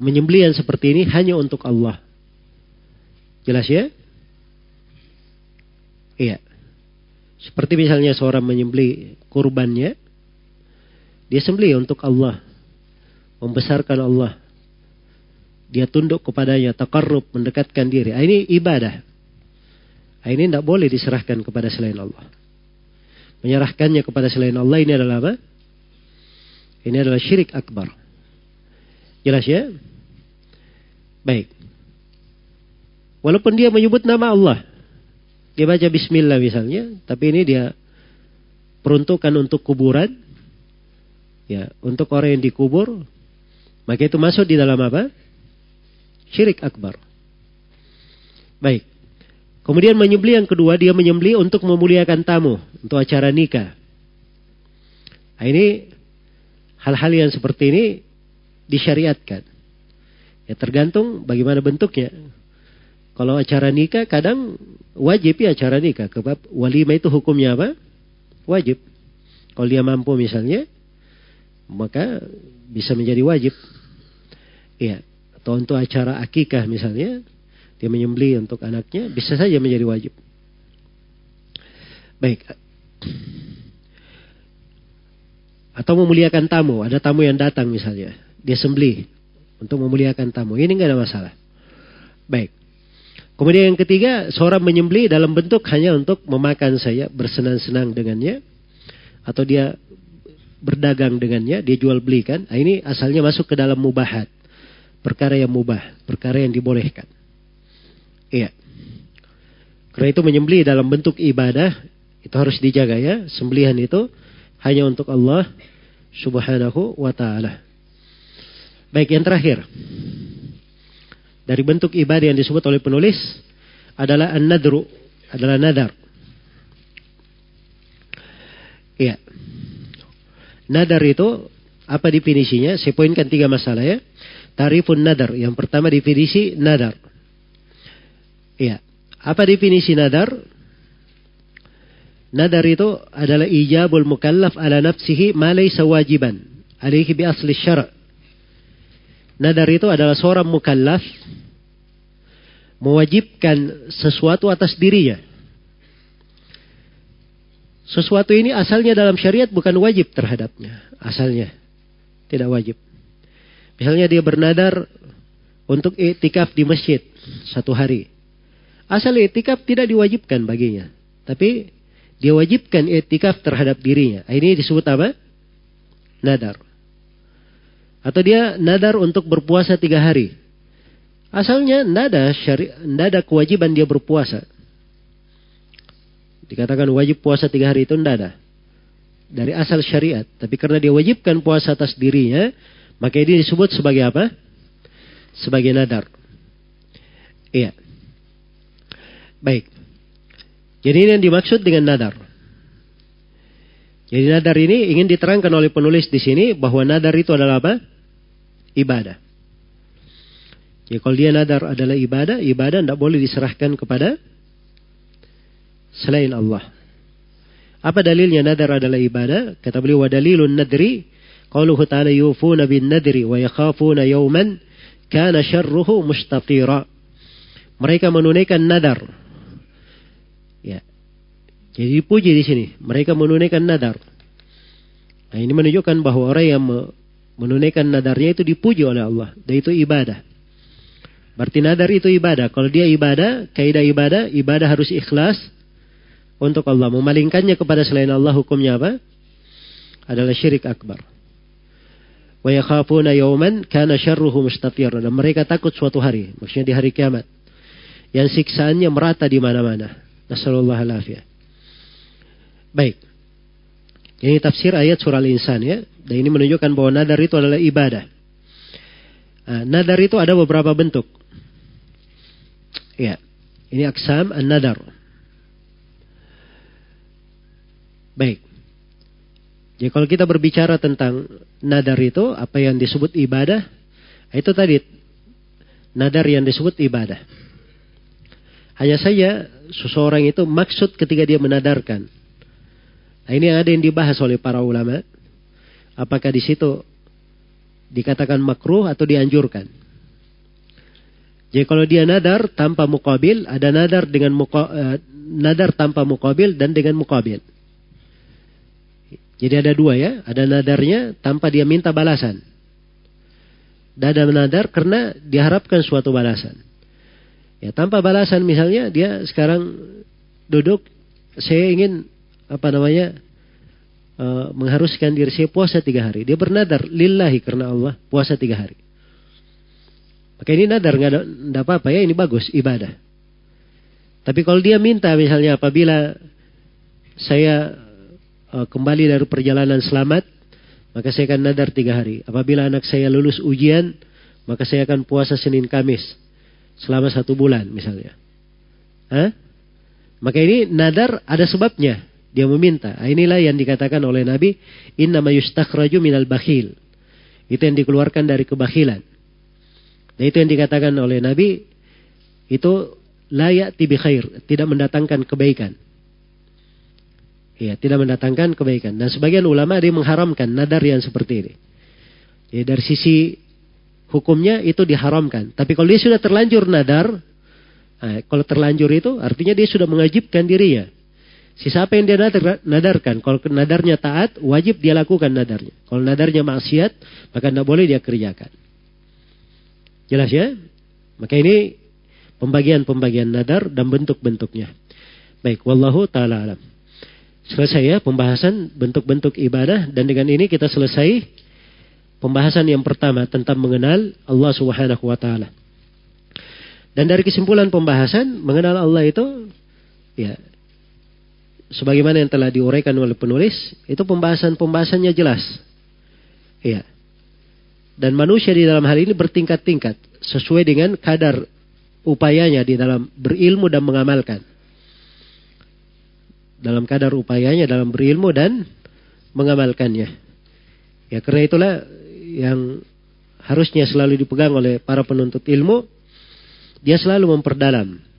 [SPEAKER 1] menyembeli yang seperti ini hanya untuk Allah. Jelas ya? Iya. Seperti misalnya seorang menyembeli kurbannya, dia sembelih untuk Allah. Membesarkan Allah. Dia tunduk kepadanya, takarrub, mendekatkan diri. Ah, ini ibadah. Ah, ini tidak boleh diserahkan kepada selain Allah. Menyerahkannya kepada selain Allah ini adalah apa? Ini adalah syirik akbar. Jelas ya? Baik. Walaupun dia menyebut nama Allah. Dia baca bismillah misalnya. Tapi ini dia peruntukan untuk kuburan ya untuk orang yang dikubur maka itu masuk di dalam apa syirik akbar baik kemudian menyembeli yang kedua dia menyembeli untuk memuliakan tamu untuk acara nikah nah, ini hal-hal yang seperti ini disyariatkan ya tergantung bagaimana bentuknya kalau acara nikah kadang wajib ya acara nikah kebab walimah itu hukumnya apa wajib kalau dia mampu misalnya maka bisa menjadi wajib. Iya. Atau untuk acara akikah misalnya, dia menyembeli untuk anaknya, bisa saja menjadi wajib. Baik. Atau memuliakan tamu, ada tamu yang datang misalnya, dia sembeli untuk memuliakan tamu. Ini nggak ada masalah. Baik. Kemudian yang ketiga, seorang menyembeli dalam bentuk hanya untuk memakan saya, bersenang-senang dengannya, atau dia berdagang dengannya, dia jual belikan. Nah, ini asalnya masuk ke dalam mubahat. Perkara yang mubah, perkara yang dibolehkan. Iya. Karena itu menyembeli dalam bentuk ibadah itu harus dijaga ya. Sembelihan itu hanya untuk Allah Subhanahu wa taala. Baik, yang terakhir. Dari bentuk ibadah yang disebut oleh penulis adalah an-nadru, adalah nadar. Iya. Nadar itu apa definisinya? Saya poinkan tiga masalah ya. Tarifun nadar. Yang pertama definisi nadar. Iya. Apa definisi nadar? Nadar itu adalah ijabul mukallaf ala nafsihi ma laysa wajiban alaihi bi asli syara' Nadar itu adalah seorang mukallaf mewajibkan sesuatu atas dirinya. Sesuatu ini asalnya dalam syariat bukan wajib terhadapnya. Asalnya. Tidak wajib. Misalnya dia bernadar untuk etikaf di masjid satu hari. Asal etikaf tidak diwajibkan baginya. Tapi dia wajibkan etikaf terhadap dirinya. Ini disebut apa? Nadar. Atau dia nadar untuk berpuasa tiga hari. Asalnya tidak ada, syari, tidak ada kewajiban dia berpuasa. Dikatakan wajib puasa tiga hari itu tidak ada. Dari asal syariat. Tapi karena dia wajibkan puasa atas dirinya, maka ini disebut sebagai apa? Sebagai nadar. Iya. Baik. Jadi ini yang dimaksud dengan nadar. Jadi nadar ini ingin diterangkan oleh penulis di sini bahwa nadar itu adalah apa? Ibadah. Jadi kalau dia nadar adalah ibadah, ibadah tidak boleh diserahkan kepada selain Allah. Apa dalilnya nadar adalah ibadah? Kata beliau, wa dalilun nadri, qauluhu ta'ala yufuna bin nadri wa yakhafuna yawman kana syarruhu mustatira. Mereka menunaikan nadar. Ya, jadi dipuji di sini. Mereka menunaikan nadar. Nah ini menunjukkan bahwa orang yang menunaikan nadarnya itu dipuji oleh Allah. Dan itu ibadah. Berarti nadar itu ibadah. Kalau dia ibadah, kaidah ibadah, ibadah harus ikhlas untuk Allah. Memalingkannya kepada selain Allah hukumnya apa? Adalah syirik akbar. Wa yakhafuna yawman kana syarruhu mustatir. Dan mereka takut suatu hari. Maksudnya di hari kiamat. Yang siksaannya merata di mana-mana. Nasallallahu alaihi Baik. Ini tafsir ayat surah Al-Insan ya. Dan ini menunjukkan bahwa nadar itu adalah ibadah. Nah, nadar itu ada beberapa bentuk. Ya. Ini aksam an-nadar. Baik. Jadi kalau kita berbicara tentang nadar itu, apa yang disebut ibadah, itu tadi nadar yang disebut ibadah. Hanya saja seseorang itu maksud ketika dia menadarkan Nah, ini ada yang dibahas oleh para ulama. Apakah di situ dikatakan makruh atau dianjurkan? Jadi kalau dia nadar tanpa mukabil, ada nadar dengan muka, uh, nadar tanpa mukabil dan dengan mukabil. Jadi ada dua ya, ada nadarnya tanpa dia minta balasan. Dan ada nadar karena diharapkan suatu balasan. Ya tanpa balasan misalnya dia sekarang duduk, saya ingin apa namanya uh, mengharuskan diri saya puasa tiga hari. Dia bernadar lillahi karena Allah puasa tiga hari. Maka ini nadar nggak ada apa-apa ya ini bagus ibadah. Tapi kalau dia minta misalnya apabila saya uh, kembali dari perjalanan selamat, maka saya akan nadar tiga hari. Apabila anak saya lulus ujian, maka saya akan puasa Senin Kamis selama satu bulan misalnya. Hah? Maka ini nadar ada sebabnya. Dia meminta. Nah, inilah yang dikatakan oleh Nabi, Inna yustakhraju minal bakhil. Itu yang dikeluarkan dari kebakilan. Dan itu yang dikatakan oleh Nabi, itu layak tibi khair, tidak mendatangkan kebaikan. Ya, tidak mendatangkan kebaikan. Dan sebagian ulama dia mengharamkan nadar yang seperti ini. Ya, dari sisi hukumnya itu diharamkan. Tapi kalau dia sudah terlanjur nadar, nah, kalau terlanjur itu artinya dia sudah mengajibkan dirinya. Si siapa yang dia nadar, nadarkan, kalau nadarnya taat, wajib dia lakukan nadarnya. Kalau nadarnya maksiat, maka tidak boleh dia kerjakan. Jelas ya? Maka ini pembagian-pembagian nadar dan bentuk-bentuknya. Baik, wallahu taala alam. Selesai ya pembahasan bentuk-bentuk ibadah dan dengan ini kita selesai pembahasan yang pertama tentang mengenal Allah Subhanahu wa taala. Dan dari kesimpulan pembahasan mengenal Allah itu ya sebagaimana yang telah diuraikan oleh penulis, itu pembahasan-pembahasannya jelas. Iya. Dan manusia di dalam hal ini bertingkat-tingkat sesuai dengan kadar upayanya di dalam berilmu dan mengamalkan. Dalam kadar upayanya dalam berilmu dan mengamalkannya. Ya karena itulah yang harusnya selalu dipegang oleh para penuntut ilmu, dia selalu memperdalam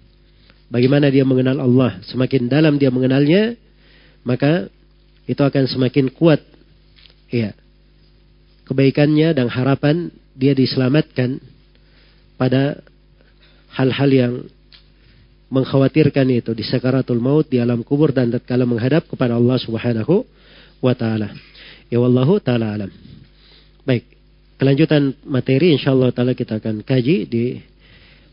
[SPEAKER 1] bagaimana dia mengenal Allah. Semakin dalam dia mengenalnya, maka itu akan semakin kuat ya kebaikannya dan harapan dia diselamatkan pada hal-hal yang mengkhawatirkan itu di sakaratul maut di alam kubur dan tatkala menghadap kepada Allah Subhanahu wa taala. Ya wallahu taala alam. Baik, kelanjutan materi insyaallah taala kita akan kaji di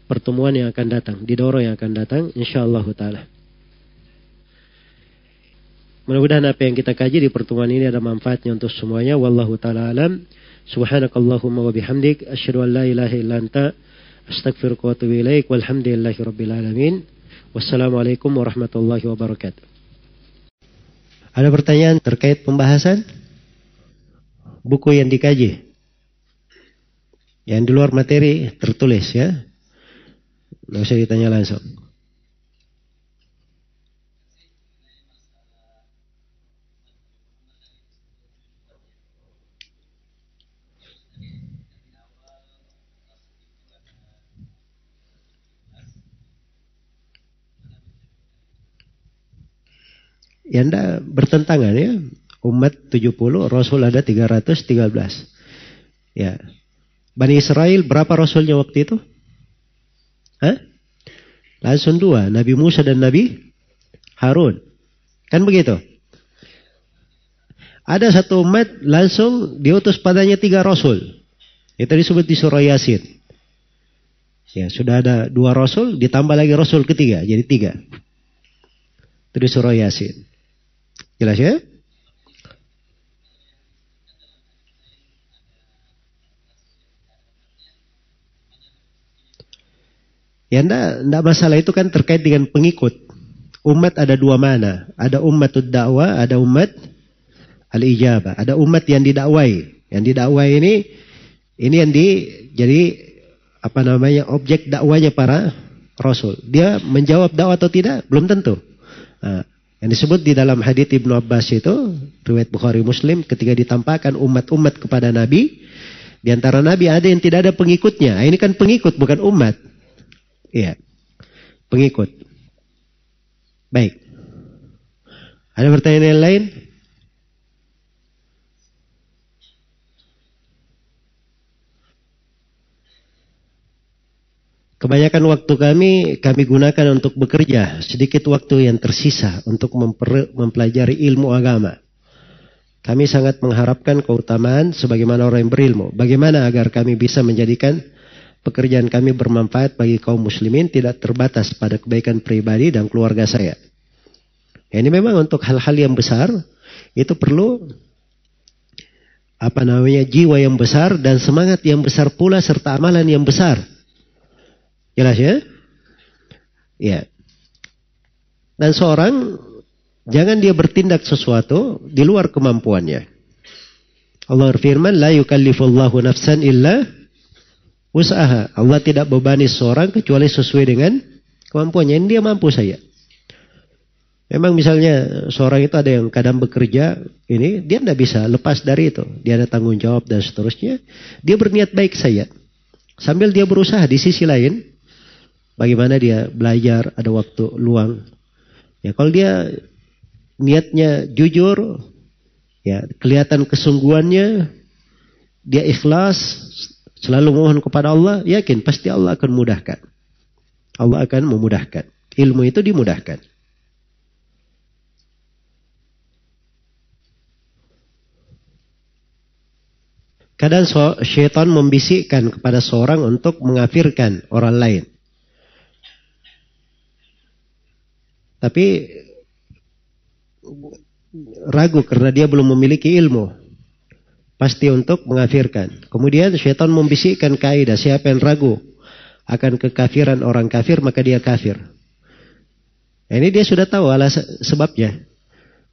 [SPEAKER 1] pertemuan yang akan datang, di doro yang akan datang insyaallah taala. Mudah-mudahan apa yang kita kaji di pertemuan ini ada manfaatnya untuk semuanya. Wallahu taala alam. Subhanakallahumma wa bihamdik asyhadu an la ilaha illa anta astaghfiruka wa atubu ilaik. Walhamdulillahi rabbil alamin. Wassalamualaikum warahmatullahi wabarakatuh. Ada pertanyaan terkait pembahasan? buku yang dikaji. Yang di luar materi tertulis ya. Nggak usah ditanya langsung. Ya anda bertentangan ya umat 70, Rasul ada 313. Ya. Bani Israel berapa Rasulnya waktu itu? Hah? Langsung dua, Nabi Musa dan Nabi Harun. Kan begitu? Ada satu umat langsung diutus padanya tiga Rasul. Itu disebut di surah Yasin. Ya, sudah ada dua Rasul, ditambah lagi Rasul ketiga, jadi tiga. Itu di surah Yasin. Jelas ya? Ya enggak, enggak masalah itu kan terkait dengan pengikut. Umat ada dua mana. Ada umat dakwah, ada umat al-ijabah. Ada umat yang didakwai. Yang didakwai ini ini yang di jadi apa namanya objek dakwanya para rasul. Dia menjawab dakwah atau tidak belum tentu. Nah, yang disebut di dalam hadits Ibnu Abbas itu riwayat Bukhari Muslim ketika ditampakkan umat-umat kepada Nabi di antara Nabi ada yang tidak ada pengikutnya. Ini kan pengikut bukan umat. Iya. Pengikut. Baik. Ada pertanyaan yang lain? Kebanyakan waktu kami kami gunakan untuk bekerja, sedikit waktu yang tersisa untuk memper, mempelajari ilmu agama. Kami sangat mengharapkan keutamaan sebagaimana orang yang berilmu. Bagaimana agar kami bisa menjadikan pekerjaan kami bermanfaat bagi kaum muslimin tidak terbatas pada kebaikan pribadi dan keluarga saya. Ya, ini memang untuk hal-hal yang besar itu perlu apa namanya jiwa yang besar dan semangat yang besar pula serta amalan yang besar. Jelas ya? Ya. Dan seorang jangan dia bertindak sesuatu di luar kemampuannya. Allah berfirman, "La yukallifullahu nafsan illa usaha. Allah tidak bebani seorang kecuali sesuai dengan kemampuannya. Ini dia mampu saya. Memang misalnya seorang itu ada yang kadang bekerja, ini dia tidak bisa lepas dari itu. Dia ada tanggung jawab dan seterusnya. Dia berniat baik saya. Sambil dia berusaha di sisi lain, bagaimana dia belajar, ada waktu luang. Ya kalau dia niatnya jujur, ya kelihatan kesungguhannya, dia ikhlas, Selalu mohon kepada Allah, yakin pasti Allah akan mudahkan. Allah akan memudahkan. Ilmu itu dimudahkan. Kadang syaitan membisikkan kepada seorang untuk mengafirkan orang lain. Tapi ragu karena dia belum memiliki ilmu pasti untuk mengafirkan. Kemudian syaitan membisikkan kaidah siapa yang ragu akan kekafiran orang kafir maka dia kafir. Ini dia sudah tahu alasan sebabnya.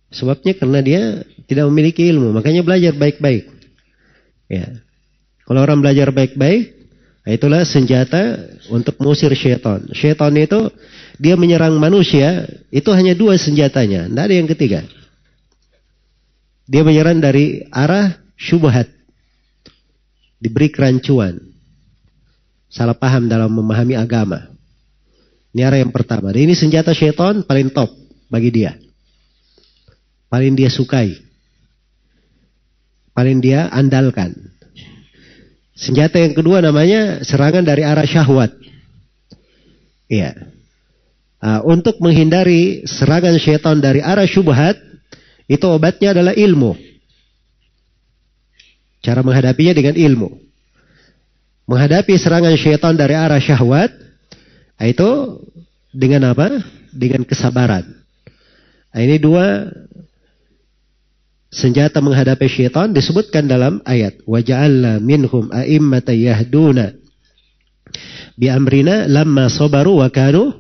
[SPEAKER 1] Sebabnya karena dia tidak memiliki ilmu, makanya belajar baik-baik. Ya. Kalau orang belajar baik-baik, itulah senjata untuk mengusir syaitan. Syaitan itu dia menyerang manusia, itu hanya dua senjatanya, tidak ada yang ketiga. Dia menyerang dari arah syubhat, diberi kerancuan, salah paham dalam memahami agama. Ini arah yang pertama. Dan ini senjata syaitan paling top bagi dia. Paling dia sukai. Paling dia andalkan. Senjata yang kedua namanya serangan dari arah syahwat. Iya. Uh, untuk menghindari serangan syaitan dari arah syubhat, itu obatnya adalah ilmu. Cara menghadapinya dengan ilmu. Menghadapi serangan syaitan dari arah syahwat, itu dengan apa? Dengan kesabaran. Nah, ini dua senjata menghadapi syaitan disebutkan dalam ayat waja'alna minhum a'immata yahduna bi amrina lamma sabaru wa kanu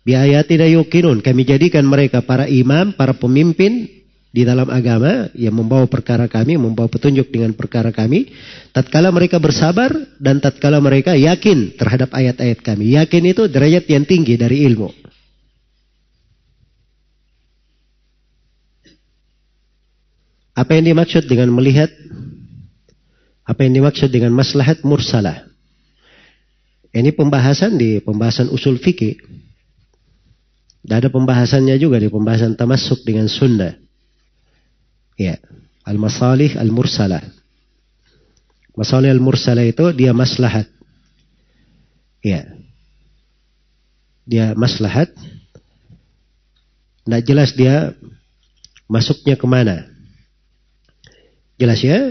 [SPEAKER 1] bi ayatina yuqinun kami jadikan mereka para imam para pemimpin di dalam agama yang membawa perkara kami membawa petunjuk dengan perkara kami tatkala mereka bersabar dan tatkala mereka yakin terhadap ayat-ayat kami yakin itu derajat yang tinggi dari ilmu Apa yang dimaksud dengan melihat? Apa yang dimaksud dengan maslahat mursalah? Ini pembahasan di pembahasan usul fikih. Dan ada pembahasannya juga di pembahasan tamasuk dengan Sunda. Ya, al-masalih al-mursalah. Masalih al-mursalah itu dia maslahat. Ya. Dia maslahat. Tidak jelas dia masuknya ke mana. Jelas ya?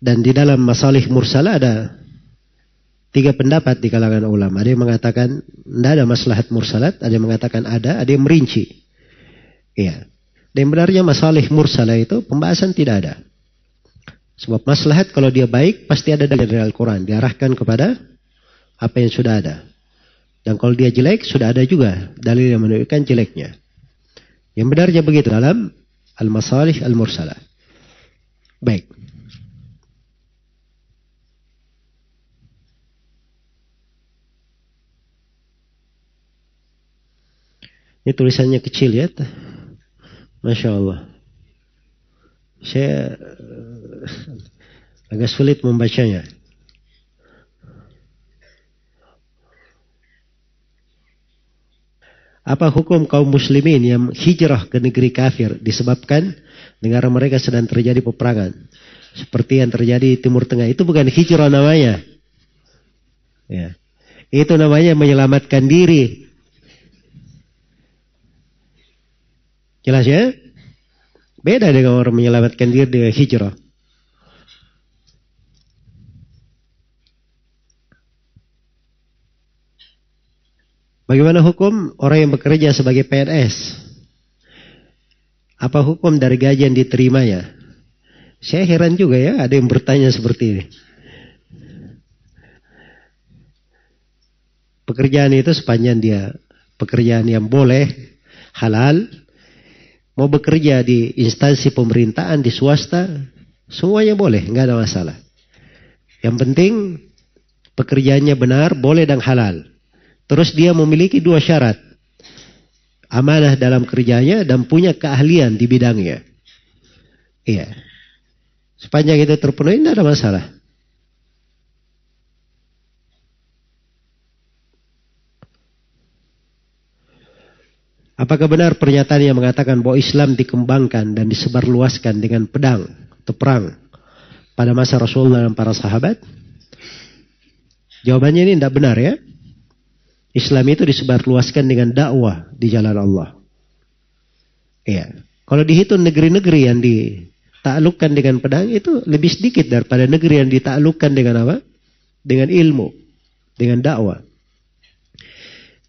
[SPEAKER 1] Dan di dalam masalih mursala ada tiga pendapat di kalangan ulama. Ada yang mengatakan tidak ada maslahat mursalat, ada yang mengatakan ada, ada yang merinci. Iya. Dan benarnya masalih mursala itu pembahasan tidak ada. Sebab maslahat kalau dia baik pasti ada dari Al-Quran. Diarahkan kepada apa yang sudah ada. Dan kalau dia jelek sudah ada juga dalil yang menunjukkan jeleknya. Yang benarnya begitu dalam Al-Masalih Al-Mursalah. Baik. Ini tulisannya kecil ya. Masya Allah. Saya eh, agak sulit membacanya. Apa hukum kaum muslimin yang hijrah ke negeri kafir disebabkan negara mereka sedang terjadi peperangan. Seperti yang terjadi di Timur Tengah. Itu bukan hijrah namanya. Ya. Itu namanya menyelamatkan diri. Jelas ya? Beda dengan orang menyelamatkan diri dengan hijrah. Bagaimana hukum orang yang bekerja sebagai PNS? Apa hukum dari gaji yang diterimanya? Saya heran juga ya, ada yang bertanya seperti ini. Pekerjaan itu sepanjang dia pekerjaan yang boleh, halal, mau bekerja di instansi pemerintahan, di swasta, semuanya boleh, nggak ada masalah. Yang penting pekerjaannya benar, boleh dan halal. Terus dia memiliki dua syarat. Amanah dalam kerjanya dan punya keahlian di bidangnya. Iya. Sepanjang itu terpenuhi tidak ada masalah. Apakah benar pernyataan yang mengatakan bahwa Islam dikembangkan dan disebarluaskan dengan pedang atau perang pada masa Rasulullah dan para sahabat? Jawabannya ini tidak benar ya. Islam itu disebarluaskan dengan dakwah di jalan Allah. Iya. Kalau dihitung negeri-negeri yang ditaklukkan dengan pedang itu lebih sedikit daripada negeri yang ditaklukkan dengan apa? Dengan ilmu, dengan dakwah.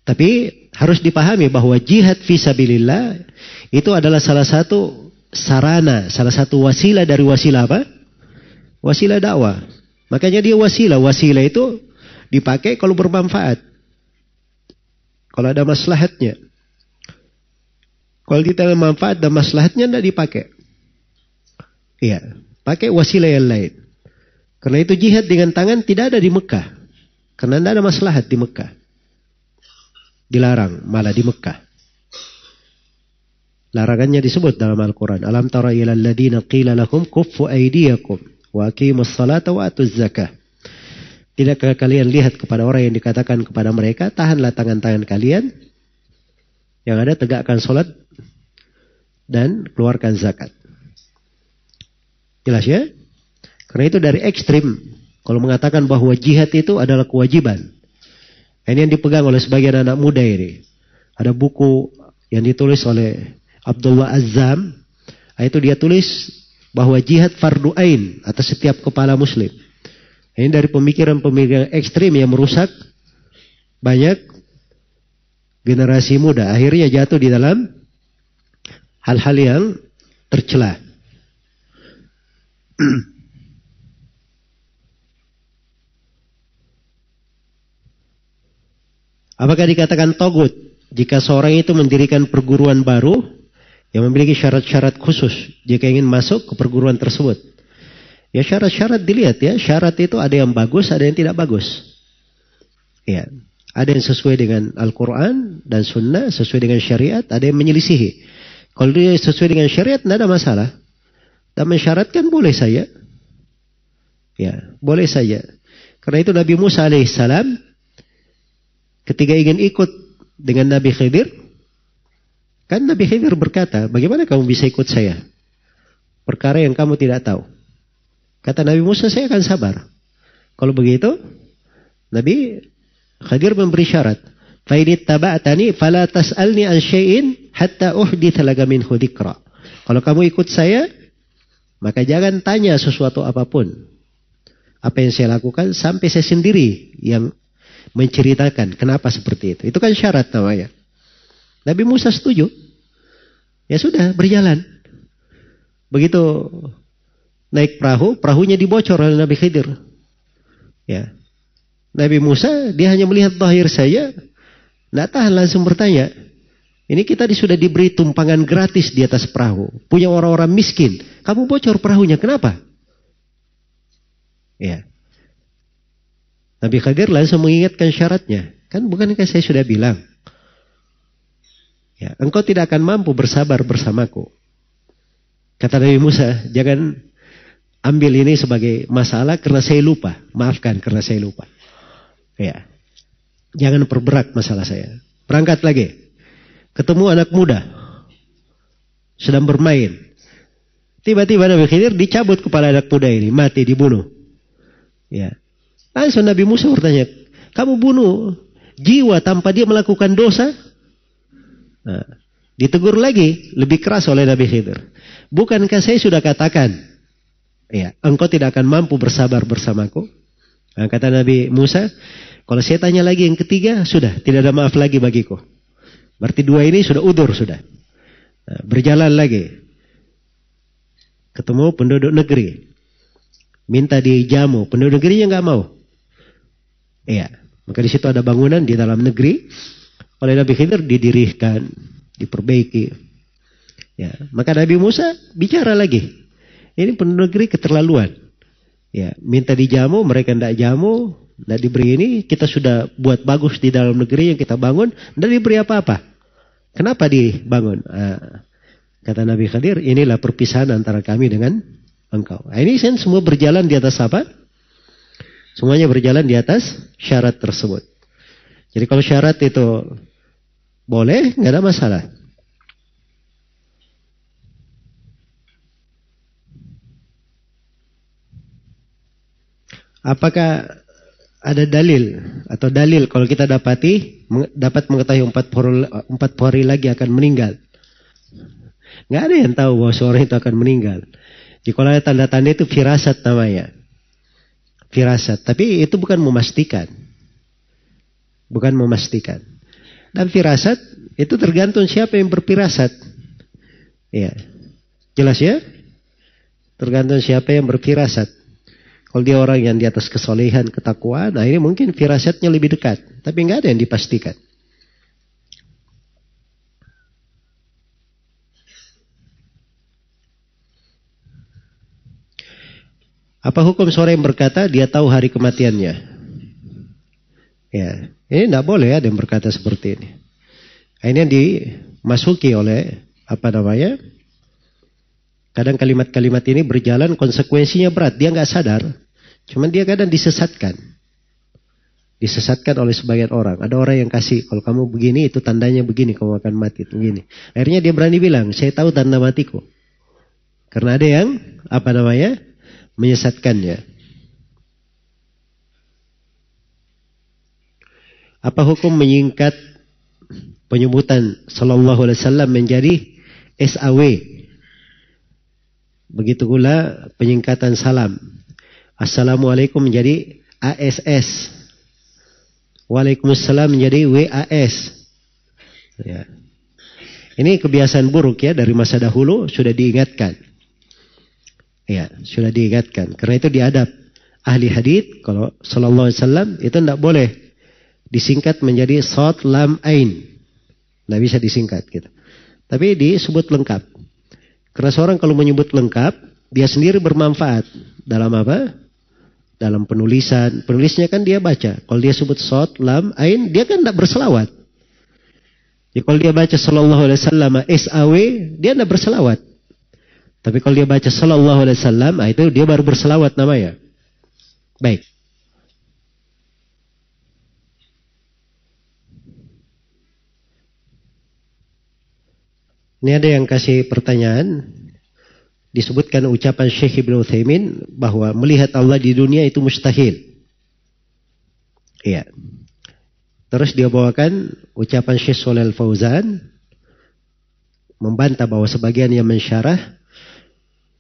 [SPEAKER 1] Tapi harus dipahami bahwa jihad visabilillah itu adalah salah satu sarana, salah satu wasilah dari wasilah apa? Wasilah dakwah. Makanya dia wasilah. Wasilah itu dipakai kalau bermanfaat. Kalau ada maslahatnya. Kalau kita ada manfaat dan maslahatnya tidak dipakai. Iya, pakai wasilah yang lain. Karena itu jihad dengan tangan tidak ada di Mekah. Karena tidak ada maslahat di Mekah. Dilarang malah di Mekah. Larangannya disebut dalam Al-Quran. Alam tara ila alladhina qila lahum kuffu aydiyakum wa aqimus salata wa atuz zakah. Tidakkah kalian lihat kepada orang yang dikatakan kepada mereka, tahanlah tangan-tangan kalian. Yang ada tegakkan sholat dan keluarkan zakat. Jelas ya? Karena itu dari ekstrim. Kalau mengatakan bahwa jihad itu adalah kewajiban. Ini yang dipegang oleh sebagian anak muda ini. Ada buku yang ditulis oleh Abdullah Azam, itu dia tulis bahwa jihad fardu ain atas setiap kepala muslim. Ini dari pemikiran-pemikiran ekstrim yang merusak banyak generasi muda. Akhirnya jatuh di dalam hal-hal yang tercela. Apakah dikatakan togut jika seorang itu mendirikan perguruan baru yang memiliki syarat-syarat khusus jika ingin masuk ke perguruan tersebut. Ya syarat-syarat dilihat ya, syarat itu ada yang bagus, ada yang tidak bagus. Ya, ada yang sesuai dengan Al-Quran dan Sunnah, sesuai dengan syariat, ada yang menyelisihi. Kalau dia sesuai dengan syariat, tidak ada masalah. Dan mensyaratkan boleh saja. Ya, boleh saja. Karena itu Nabi Musa alaihissalam ketika ingin ikut dengan Nabi Khidir, Kan Nabi Khidir berkata, bagaimana kamu bisa ikut saya? Perkara yang kamu tidak tahu. Kata Nabi Musa, saya akan sabar. Kalau begitu, Nabi Khidir memberi syarat. Fa'idit taba'atani fala tas'alni an hatta uhdith laga minhu dhikra. Kalau kamu ikut saya, maka jangan tanya sesuatu apa pun. Apa yang saya lakukan sampai saya sendiri yang menceritakan kenapa seperti itu. Itu kan syarat namanya. Nabi Musa setuju. Ya sudah, berjalan. Begitu naik perahu, perahunya dibocor oleh Nabi Khidir. Ya. Nabi Musa, dia hanya melihat zahir saya, tidak tahan langsung bertanya. Ini kita sudah diberi tumpangan gratis di atas perahu. Punya orang-orang miskin. Kamu bocor perahunya, kenapa? Ya. Nabi Khidir langsung mengingatkan syaratnya. Kan bukankah saya sudah bilang. Ya, engkau tidak akan mampu bersabar bersamaku. Kata Nabi Musa, jangan ambil ini sebagai masalah karena saya lupa. Maafkan karena saya lupa. Ya. Jangan perberat masalah saya. Berangkat lagi. Ketemu anak muda. Sedang bermain. Tiba-tiba Nabi Khidir dicabut kepala anak muda ini. Mati, dibunuh. Ya. Langsung Nabi Musa bertanya, kamu bunuh jiwa tanpa dia melakukan dosa? Nah, ditegur lagi lebih keras oleh Nabi Khidir. Bukankah saya sudah katakan, ya, engkau tidak akan mampu bersabar bersamaku? Nah, kata Nabi Musa, kalau saya tanya lagi yang ketiga, sudah tidak ada maaf lagi bagiku. Berarti dua ini sudah udur sudah. Nah, berjalan lagi. Ketemu penduduk negeri. Minta dijamu. Penduduk negerinya nggak mau. Iya. Maka di situ ada bangunan di dalam negeri oleh Nabi Khidir didirikan, diperbaiki. Ya, maka Nabi Musa bicara lagi. Ini penduduk negeri keterlaluan. Ya, minta dijamu, mereka tidak jamu, tidak diberi ini. Kita sudah buat bagus di dalam negeri yang kita bangun, tidak diberi apa-apa. Kenapa dibangun? Ah, kata Nabi Khadir, inilah perpisahan antara kami dengan engkau. Nah, ini semua berjalan di atas apa? Semuanya berjalan di atas syarat tersebut. Jadi kalau syarat itu boleh, nggak ada masalah. Apakah ada dalil atau dalil kalau kita dapati dapat mengetahui empat hari, empat hari lagi akan meninggal? Nggak ada yang tahu bahwa seorang itu akan meninggal. Jadi kalau ada tanda-tanda itu firasat namanya. Firasat. Tapi itu bukan memastikan. Bukan memastikan. Dan firasat itu tergantung siapa yang berfirasat. Ya. Jelas ya? Tergantung siapa yang berfirasat. Kalau dia orang yang di atas kesolehan, ketakwaan, nah ini mungkin firasatnya lebih dekat. Tapi nggak ada yang dipastikan. Apa hukum seorang yang berkata dia tahu hari kematiannya? Ya, ini tidak boleh ada yang berkata seperti ini. Ini yang dimasuki oleh apa namanya? Kadang kalimat-kalimat ini berjalan konsekuensinya berat. Dia nggak sadar. Cuman dia kadang disesatkan. Disesatkan oleh sebagian orang. Ada orang yang kasih, kalau kamu begini itu tandanya begini, kamu akan mati. Begini. Akhirnya dia berani bilang, saya tahu tanda matiku. Karena ada yang, apa namanya, menyesatkannya. Apa hukum menyingkat penyebutan Sallallahu Alaihi Wasallam menjadi SAW? Begitu pula penyingkatan salam. Assalamualaikum menjadi ASS. Waalaikumsalam menjadi WAS. Ya. Ini kebiasaan buruk ya dari masa dahulu sudah diingatkan. Ya, sudah diingatkan. Karena itu diadab ahli hadith kalau sallallahu alaihi wasallam itu tidak boleh disingkat menjadi sot lam ain. Tidak bisa disingkat gitu. Tapi disebut lengkap. Karena seorang kalau menyebut lengkap, dia sendiri bermanfaat. Dalam apa? Dalam penulisan. Penulisnya kan dia baca. Kalau dia sebut sot, lam, ain, dia kan tidak berselawat. Ya, kalau dia baca sallallahu alaihi wasallam SAW, dia tidak berselawat. Tapi kalau dia baca sallallahu alaihi wasallam, ah, itu dia baru berselawat namanya. Baik. Ini ada yang kasih pertanyaan. Disebutkan ucapan Syekh Ibn Uthaymin bahwa melihat Allah di dunia itu mustahil. Iya. Terus dia bawakan ucapan Syekh Solel Fauzan. Membantah bahwa sebagian yang mensyarah.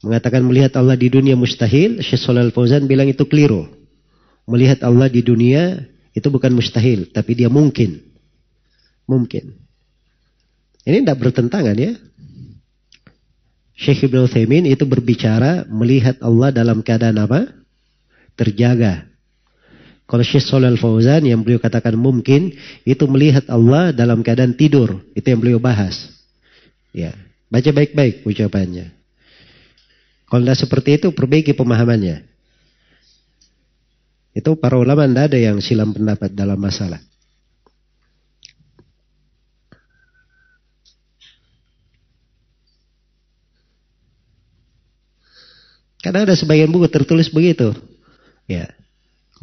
[SPEAKER 1] Mengatakan melihat Allah di dunia mustahil. Syekh Solel Fauzan bilang itu keliru. Melihat Allah di dunia itu bukan mustahil. Tapi dia mungkin. Mungkin. Ini tidak bertentangan ya. Syekh Ibn Uthaymin itu berbicara melihat Allah dalam keadaan apa? Terjaga. Kalau Syekh Solal Fauzan yang beliau katakan mungkin itu melihat Allah dalam keadaan tidur. Itu yang beliau bahas. Ya, baca baik-baik ucapannya. Kalau tidak seperti itu perbaiki pemahamannya. Itu para ulama tidak ada yang silam pendapat dalam masalah. Karena ada sebagian buku tertulis begitu. Ya.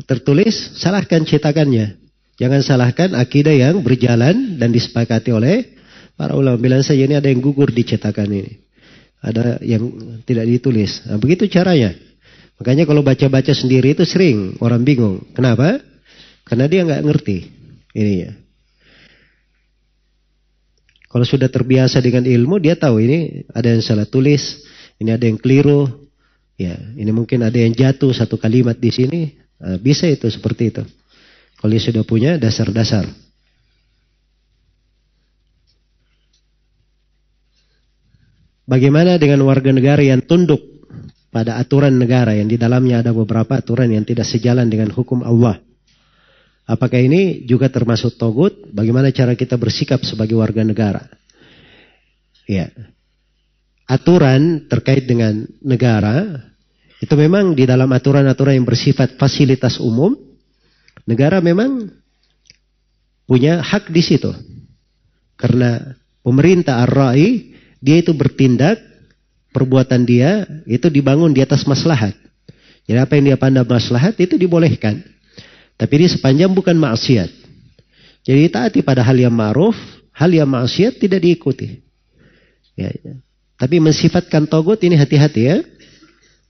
[SPEAKER 1] Tertulis, salahkan cetakannya. Jangan salahkan akidah yang berjalan dan disepakati oleh para ulama. Bilang saja ini ada yang gugur di cetakan ini. Ada yang tidak ditulis. Nah, begitu caranya. Makanya kalau baca-baca sendiri itu sering orang bingung. Kenapa? Karena dia nggak ngerti ini ya. Kalau sudah terbiasa dengan ilmu, dia tahu ini ada yang salah tulis, ini ada yang keliru, Ya, ini mungkin ada yang jatuh satu kalimat di sini, nah, bisa itu seperti itu. Kalau dia sudah punya dasar-dasar. Bagaimana dengan warga negara yang tunduk pada aturan negara yang di dalamnya ada beberapa aturan yang tidak sejalan dengan hukum Allah? Apakah ini juga termasuk togut? Bagaimana cara kita bersikap sebagai warga negara? Ya, aturan terkait dengan negara itu memang di dalam aturan-aturan yang bersifat fasilitas umum, negara memang punya hak di situ. Karena pemerintah ar-ra'i, dia itu bertindak, perbuatan dia itu dibangun di atas maslahat. Jadi apa yang dia pandang maslahat itu dibolehkan. Tapi ini sepanjang bukan maksiat. Jadi taati pada hal yang ma'ruf, hal yang maksiat tidak diikuti. Ya, ya. Tapi mensifatkan togut ini hati-hati ya.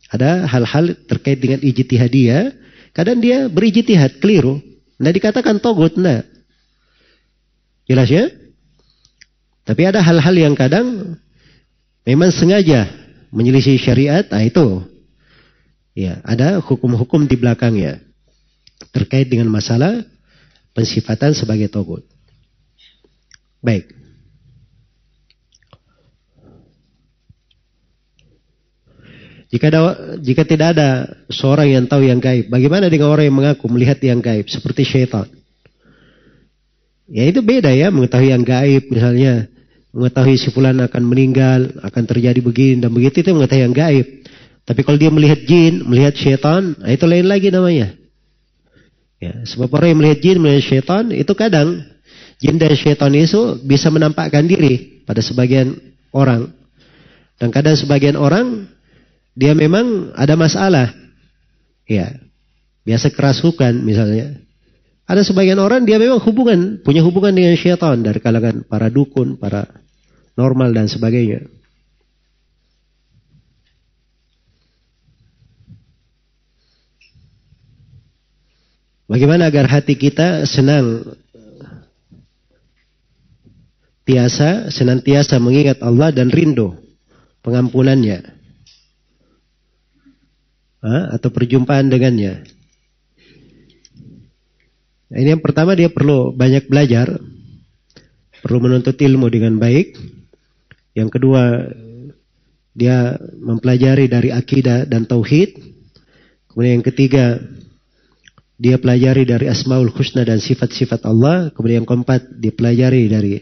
[SPEAKER 1] Ada hal-hal terkait dengan ijtihadiyah. Kadang dia berijtihad, keliru. Nah dikatakan togut, nah. Jelas ya? Tapi ada hal-hal yang kadang memang sengaja menyelisih syariat, nah itu. Ya, ada hukum-hukum di belakangnya. Terkait dengan masalah pensifatan sebagai togut. Baik. Jika ada, jika tidak ada seorang yang tahu yang gaib, bagaimana dengan orang yang mengaku melihat yang gaib seperti syaitan? Ya itu beda ya mengetahui yang gaib misalnya mengetahui si fulan akan meninggal, akan terjadi begini dan begitu itu mengetahui yang gaib. Tapi kalau dia melihat jin, melihat syaitan, nah itu lain lagi namanya. Ya, sebab orang yang melihat jin, melihat syaitan itu kadang jin dan syaitan itu bisa menampakkan diri pada sebagian orang. Dan kadang sebagian orang dia memang ada masalah. Ya. Biasa kerasukan misalnya. Ada sebagian orang dia memang hubungan, punya hubungan dengan syaitan dari kalangan para dukun, para normal dan sebagainya. Bagaimana agar hati kita senang tiasa, senantiasa mengingat Allah dan rindu pengampunannya atau perjumpaan dengannya. Nah, ini yang pertama dia perlu banyak belajar, perlu menuntut ilmu dengan baik. Yang kedua dia mempelajari dari akidah dan tauhid. Kemudian yang ketiga dia pelajari dari Asmaul Husna dan sifat-sifat Allah. Kemudian yang keempat, dia pelajari dari,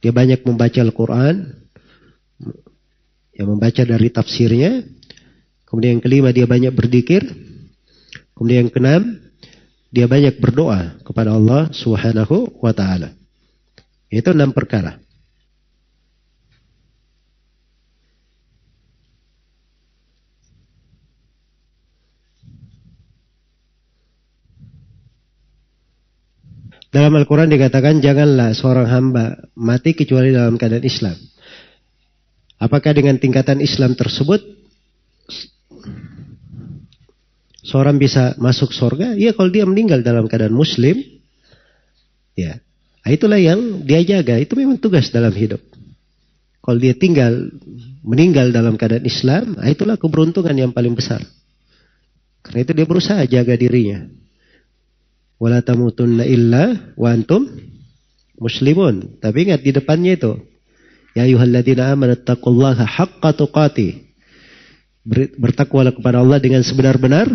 [SPEAKER 1] dia banyak membaca Al-Quran. Yang membaca dari tafsirnya. Kemudian yang kelima, dia banyak berdikir. Kemudian yang keenam, dia banyak berdoa kepada Allah Subhanahu wa taala. Itu enam perkara. Dalam Al-Quran dikatakan janganlah seorang hamba mati kecuali dalam keadaan Islam. Apakah dengan tingkatan Islam tersebut seorang bisa masuk surga? Iya kalau dia meninggal dalam keadaan Muslim, ya itulah yang dia jaga. Itu memang tugas dalam hidup. Kalau dia tinggal meninggal dalam keadaan Islam, itulah keberuntungan yang paling besar. Karena itu dia berusaha jaga dirinya wala tamutunna illa wa antum muslimun. Tapi ingat di depannya itu. Ya ayyuhalladzina amanu taqullaha haqqa tuqati. Bertakwalah kepada Allah dengan sebenar-benar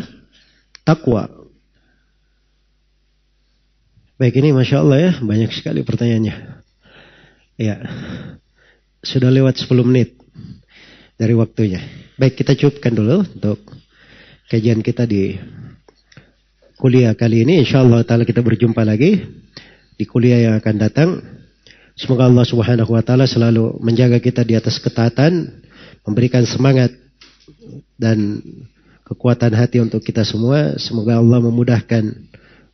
[SPEAKER 1] takwa. Baik ini Masya Allah ya, banyak sekali pertanyaannya. Ya, sudah lewat 10 menit dari waktunya. Baik kita cukupkan dulu untuk kajian kita di kuliah kali ini. Insya Allah Ta'ala kita berjumpa lagi di kuliah yang akan datang. Semoga Allah Subhanahu Wa Ta'ala selalu menjaga kita di atas ketaatan, memberikan semangat dan kekuatan hati untuk kita semua. Semoga Allah memudahkan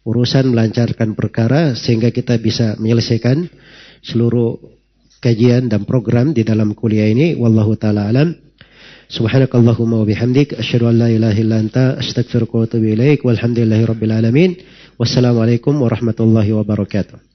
[SPEAKER 1] urusan, melancarkan perkara sehingga kita bisa menyelesaikan seluruh kajian dan program di dalam kuliah ini. Wallahu taala alam. Subhanakallahumma wa bihamdik asyhadu an la ilaha illa anta astaghfiruka wa atubu ilaik walhamdulillahi rabbil alamin. Wassalamualaikum warahmatullahi wabarakatuh.